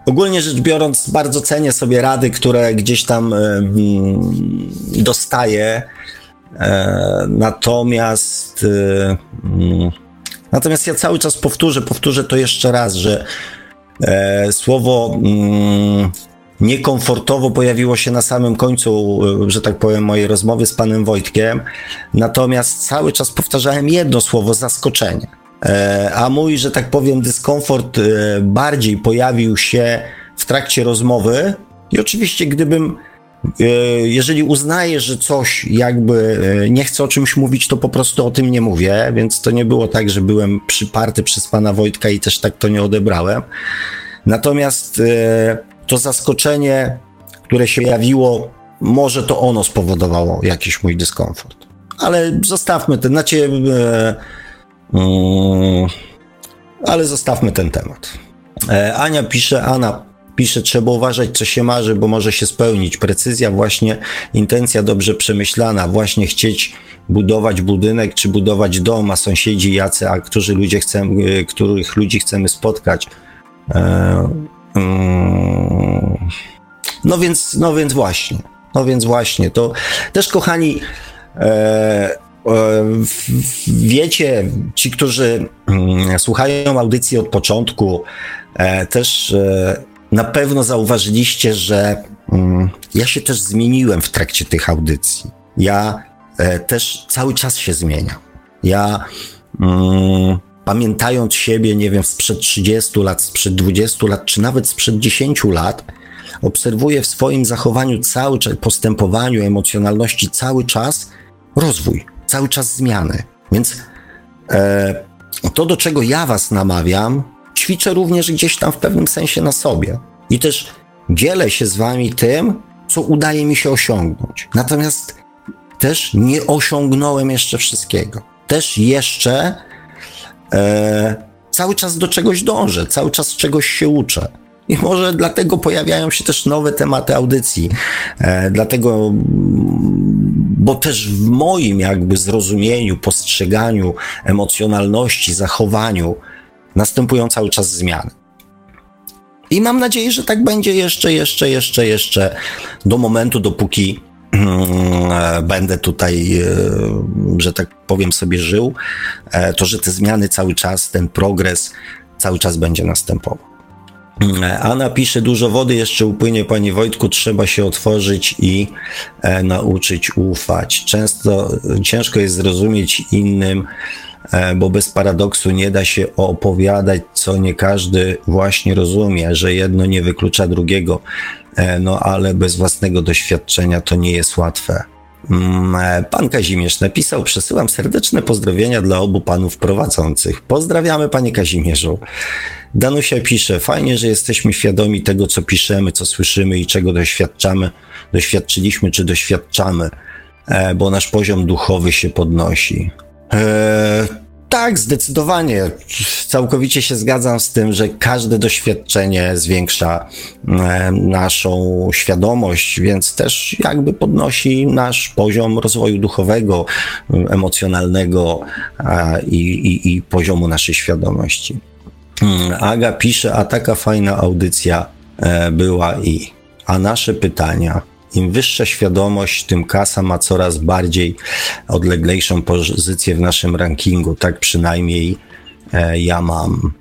ogólnie rzecz biorąc, bardzo cenię sobie rady, które gdzieś tam e, dostaję. E, natomiast, mm, natomiast ja cały czas powtórzę, powtórzę to jeszcze raz, że słowo mm, niekomfortowo pojawiło się na samym końcu, e, że tak powiem, mojej rozmowy z panem Wojtkiem. Natomiast cały czas powtarzałem jedno słowo zaskoczenie. E, a mój, że tak powiem, dyskomfort e, bardziej pojawił się w trakcie rozmowy. I oczywiście, gdybym, jeżeli uznaję, że coś jakby nie chcę o czymś mówić, to po prostu o tym nie mówię. Więc to nie było tak, że byłem przyparty przez pana Wojtka i też tak to nie odebrałem. Natomiast to zaskoczenie, które się pojawiło, może to ono spowodowało jakiś mój dyskomfort. Ale zostawmy ten, znaczy, e, mm, ale zostawmy ten temat. E, Ania pisze, Anna pisze, trzeba uważać, co się marzy, bo może się spełnić. Precyzja, właśnie intencja dobrze przemyślana, właśnie chcieć budować budynek, czy budować dom, a sąsiedzi jacy, a którzy ludzie chcemy, których ludzi chcemy spotkać. E, Mm. No więc, no więc właśnie, no więc właśnie, to też kochani, e, wiecie, ci, którzy mm, słuchają audycji od początku, e, też e, na pewno zauważyliście, że mm, ja się też zmieniłem w trakcie tych audycji. Ja e, też cały czas się zmieniam. Ja pamiętając siebie, nie wiem, sprzed 30 lat, sprzed 20 lat, czy nawet sprzed 10 lat, obserwuję w swoim zachowaniu cały czas, postępowaniu, emocjonalności cały czas rozwój, cały czas zmiany. Więc e, to, do czego ja was namawiam, ćwiczę również gdzieś tam w pewnym sensie na sobie. I też dzielę się z wami tym, co udaje mi się osiągnąć. Natomiast też nie osiągnąłem jeszcze wszystkiego. Też jeszcze e, cały czas do czegoś dążę, cały czas czegoś się uczę. I może dlatego pojawiają się też nowe tematy audycji. E, dlatego, bo też w moim jakby zrozumieniu, postrzeganiu, emocjonalności, zachowaniu następują cały czas zmiany. I mam nadzieję, że tak będzie jeszcze, jeszcze, jeszcze, jeszcze do momentu, dopóki E, będę tutaj, e, że tak powiem, sobie żył, e, to że te zmiany cały czas, ten progres cały czas będzie następował. Anna pisze, dużo wody jeszcze upłynie, panie Wojtku, trzeba się otworzyć i e, nauczyć ufać. Często ciężko jest zrozumieć innym, e, bo bez paradoksu nie da się opowiadać, co nie każdy właśnie rozumie, że jedno nie wyklucza drugiego. E, no ale bez własnego doświadczenia to nie jest łatwe. Mm, pan Kazimierz napisał: Przesyłam serdeczne pozdrowienia dla obu panów prowadzących. Pozdrawiamy, panie Kazimierzu. Danusia pisze: Fajnie, że jesteśmy świadomi tego, co piszemy, co słyszymy i czego doświadczamy, doświadczyliśmy czy doświadczamy, e, bo nasz poziom duchowy się podnosi. Eee, tak, zdecydowanie. Całkowicie się zgadzam z tym, że każde doświadczenie zwiększa e, naszą świadomość, więc też jakby podnosi nasz poziom rozwoju duchowego, emocjonalnego i, i, i poziomu naszej świadomości. Hmm, Aga pisze, a taka fajna audycja e, była i. A nasze pytania im wyższa świadomość, tym kasa ma coraz bardziej odleglejszą pozycję w naszym rankingu. Tak przynajmniej e, ja mam.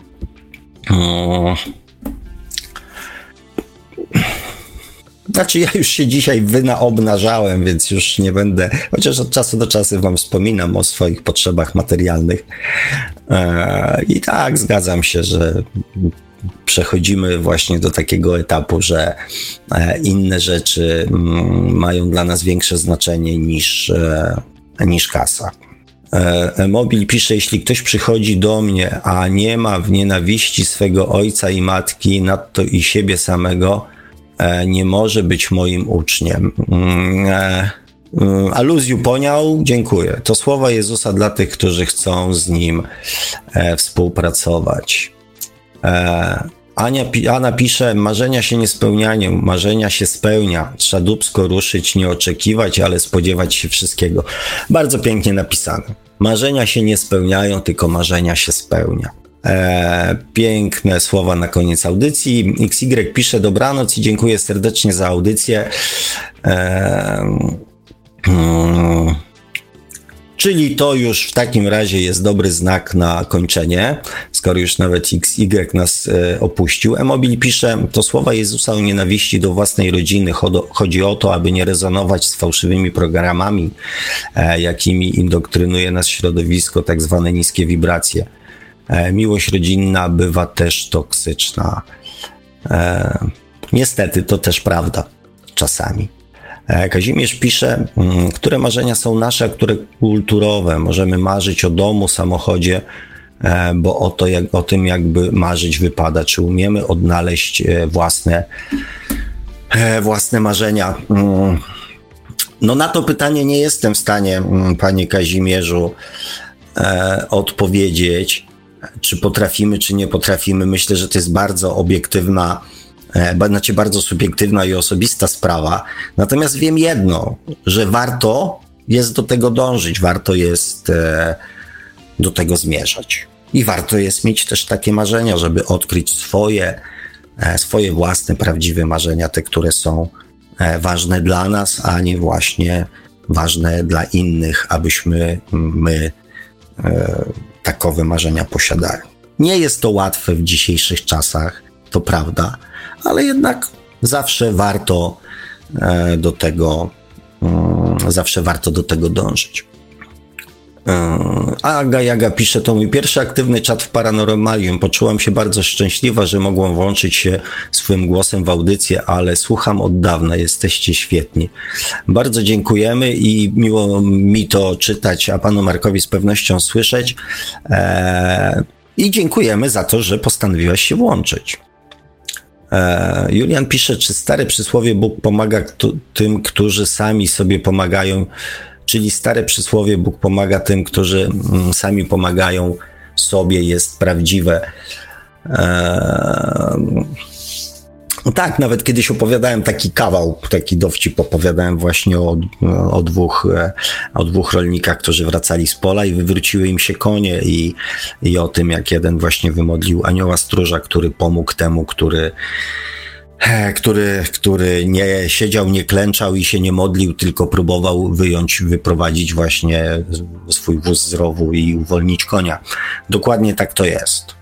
Hmm. Znaczy, ja już się dzisiaj wynaobnażałem, więc już nie będę, chociaż od czasu do czasu Wam wspominam o swoich potrzebach materialnych. E, I tak, zgadzam się, że przechodzimy właśnie do takiego etapu, że e, inne rzeczy mm, mają dla nas większe znaczenie niż, e, niż kasa. E, Mobil pisze, jeśli ktoś przychodzi do mnie, a nie ma w nienawiści swego ojca i matki, nadto i siebie samego, nie może być moim uczniem. Mm, mm, aluzju poniał, dziękuję. To słowa Jezusa dla tych, którzy chcą z nim współpracować. Ania, Anna pisze, marzenia się nie spełniają, marzenia się spełnia. Trzeba dubsko ruszyć, nie oczekiwać, ale spodziewać się wszystkiego. Bardzo pięknie napisane. Marzenia się nie spełniają, tylko marzenia się spełnia. Eee, piękne słowa na koniec audycji. XY pisze dobranoc i dziękuję serdecznie za audycję. Eee, hmm. Czyli to już w takim razie jest dobry znak na kończenie, skoro już nawet XY nas e, opuścił. Emobil pisze, to słowa Jezusa o nienawiści do własnej rodziny. Chodzi o to, aby nie rezonować z fałszywymi programami, e, jakimi indoktrynuje nas środowisko, tak zwane niskie wibracje. E, miłość rodzinna bywa też toksyczna. Niestety, to też prawda czasami. E, Kazimierz pisze, mm, które marzenia są nasze, a które kulturowe. Możemy marzyć o domu, samochodzie, e, bo o, to, jak, o tym jakby marzyć wypada. Czy umiemy odnaleźć e, własne, własne marzenia? Mm. No na to pytanie nie jestem w stanie, mm, panie Kazimierzu, odpowiedzieć, czy potrafimy, czy nie potrafimy. Myślę, że to jest bardzo obiektywna znaczy bardzo subiektywna i osobista sprawa. Natomiast wiem jedno, że warto jest do tego dążyć, warto jest e, do tego zmierzać. I warto jest mieć też takie marzenia, żeby odkryć swoje, e, swoje własne, prawdziwe marzenia, te, które są ważne dla nas, a nie właśnie ważne dla innych, abyśmy my takowe marzenia posiadali. Nie jest to łatwe w dzisiejszych czasach, to prawda, ale jednak zawsze warto e, do tego, mm, zawsze warto do tego dążyć. E, Aga Jaga pisze, to mój pierwszy aktywny czat w Paranormalium. Poczułam się bardzo szczęśliwa, że mogłam włączyć się swoim głosem w audycję, ale słucham od dawna, jesteście świetni. Bardzo dziękujemy i miło mi to czytać, a panu Markowi z pewnością słyszeć. E, I dziękujemy za to, że postanowiłaś się włączyć. E, Julian pisze, czy stare przysłowie Bóg pomaga tym, którzy sami sobie pomagają, czyli stare przysłowie Bóg pomaga tym, którzy mm, sami pomagają sobie, jest prawdziwe. Eee, no tak, nawet kiedyś opowiadałem taki kawał, taki dowcip opowiadałem właśnie o, o, dwóch, o dwóch rolnikach, którzy wracali z pola i wywróciły im się konie i, i o tym, jak jeden właśnie wymodlił anioła stróża, który pomógł temu, który który, który nie siedział, nie klęczał i się nie modlił, tylko próbował wyjąć, wyprowadzić właśnie swój wóz z rowu i uwolnić konia. Dokładnie tak to jest.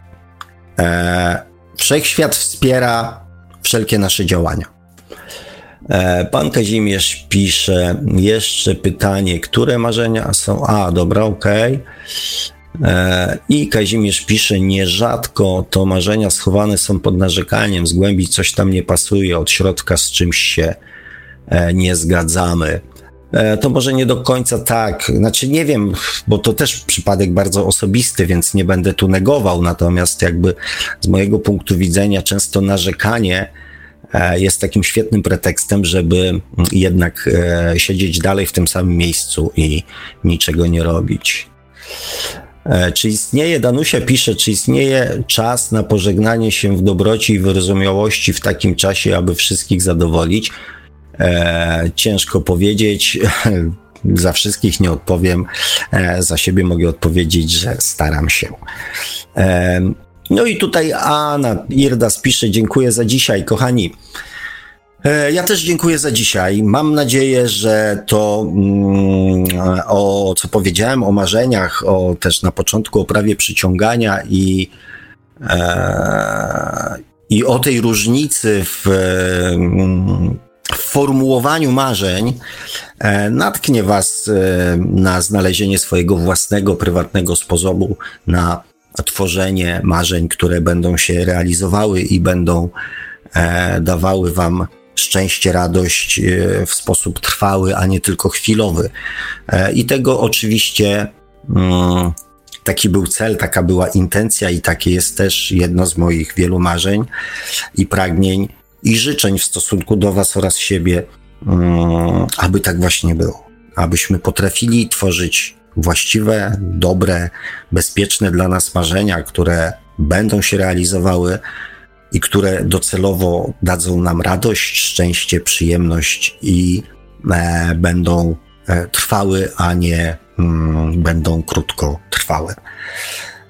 E, wszechświat wspiera wszelkie nasze działania. E, pan Kazimierz pisze jeszcze pytanie, które marzenia są. A, dobra, okej. E, I Kazimierz pisze, nierzadko to marzenia schowane są pod narzekaniem, z głębi coś tam nie pasuje, od środka z czymś się e, nie zgadzamy. To może nie do końca tak, znaczy nie wiem, bo to też przypadek bardzo osobisty, więc nie będę tu negował, natomiast jakby z mojego punktu widzenia często narzekanie E, jest takim świetnym pretekstem, żeby jednak e, siedzieć dalej w tym samym miejscu i niczego nie robić. E, czy istnieje, Danusia pisze, czy istnieje czas na pożegnanie się w dobroci i wyrozumiałości w takim czasie, aby wszystkich zadowolić? E, ciężko powiedzieć. *laughs* za wszystkich nie odpowiem. E, za siebie mogę odpowiedzieć, że staram się. E, no i tutaj Anna Irdas pisze, dziękuję za dzisiaj, kochani. E, ja też dziękuję za dzisiaj. Mam nadzieję, że to, mm, o co powiedziałem, o marzeniach, o też na początku o prawie przyciągania i, e, i o tej różnicy w, w formułowaniu marzeń, e, natknie Was na znalezienie swojego własnego, prywatnego sposobu na tworzenie marzeń, które będą się realizowały i będą dawały Wam szczęście, radość e, w sposób trwały, a nie tylko chwilowy. E, I tego oczywiście mm, taki był cel, taka była intencja i takie jest też jedno z moich wielu marzeń i pragnień i życzeń w stosunku do Was oraz siebie, mm, aby tak właśnie było. Abyśmy potrafili tworzyć właściwe, dobre, bezpieczne dla nas marzenia, które będą się realizowały i które docelowo dadzą nam radość, szczęście, przyjemność i e, będą e, trwały, a nie mm, będą krótko trwałe.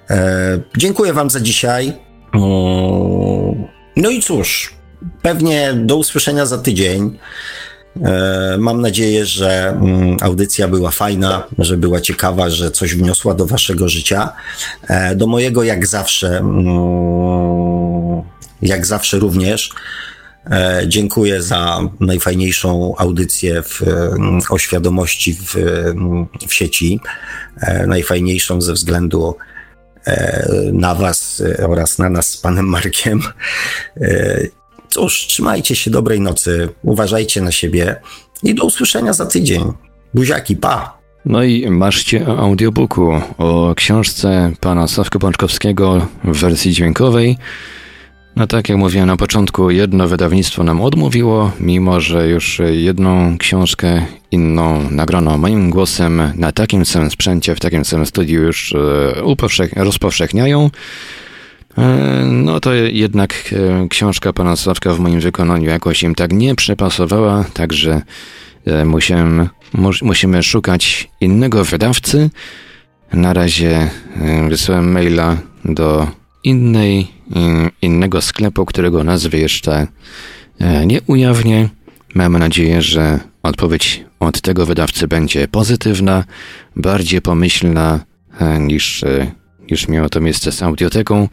E, dziękuję Wam za dzisiaj. Mm, no i cóż, pewnie do usłyszenia za tydzień. E, mam nadzieję, że mm, audycja była fajna, że była ciekawa, że coś wniosła do Waszego życia. E, do mojego, jak zawsze, mm, jak zawsze również. E, dziękuję za najfajniejszą audycję w, o świadomości w, w sieci. Najfajniejszą ze względu na Was oraz na nas z Panem Markiem. Cóż, trzymajcie się dobrej nocy, uważajcie na siebie i do usłyszenia za tydzień. Buziaki, pa! No i maszcie o audiobooku, o książce pana Sławka Pączkowskiego w wersji dźwiękowej. No tak jak mówiłem na początku, jedno wydawnictwo nam odmówiło, mimo że już jedną książkę inną nagrano moim głosem na takim samym sprzęcie, w takim samym studiu już e, rozpowszechniają. E, no to jednak e, książka pana Sławka w moim wykonaniu jakoś im tak nie przepasowała, także musimy, musimy szukać innego wydawcy. Na razie wysłałem maila do innej, innego sklepu, którego nazwy jeszcze e, nie ujawnię. Mamy nadzieję, że odpowiedź od tego wydawcy będzie pozytywna, bardziej pomyślna e, niż, niż miało to miejsce z audioteką.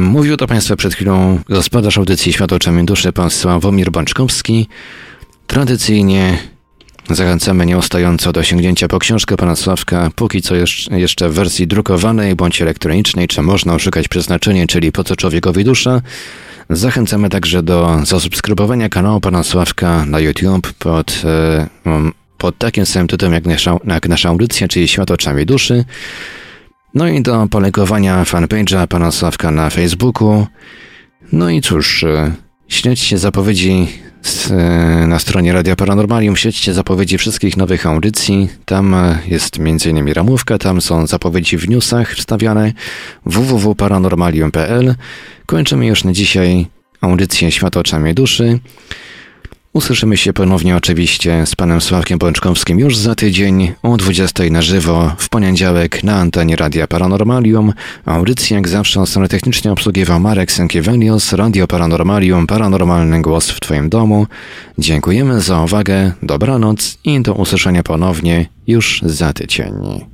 Mówił to Państwa przed chwilą gospodarz audycji Światło Oczami Duszy, pan Sławomir Bączkowski. Tradycyjnie Zachęcamy nieustająco do sięgnięcia po książkę pana Sławka, póki co jeszcze w wersji drukowanej bądź elektronicznej, czy można oszukać przeznaczenie, czyli po co człowiekowi dusza. Zachęcamy także do zasubskrybowania kanału pana Sławka na YouTube pod, pod takim samym tytułem jak nasza, jak nasza audycja, czyli Świat oczami duszy. No i do polegowania fanpage'a pana Sławka na Facebooku. No i cóż, e, śledźcie zapowiedzi E, na stronie Radia Paranormalium śledźcie zapowiedzi wszystkich nowych audycji. Tam e, jest m.in. ramówka, tam są zapowiedzi w newsach wstawiane www.paranormalium.pl. Kończymy już na dzisiaj audycję Świat oczami duszy. Usłyszymy się ponownie oczywiście z panem Sławkiem Bączkowskim już za tydzień o 20 na żywo w poniedziałek na antenie Radia Paranormalium. Audycję jak zawsze o stronę technicznie obsługiwał Marek Sękiewelios, Radio Paranormalium, Paranormalny Głos w Twoim domu. Dziękujemy za uwagę, dobranoc i do usłyszenia ponownie już za tydzień.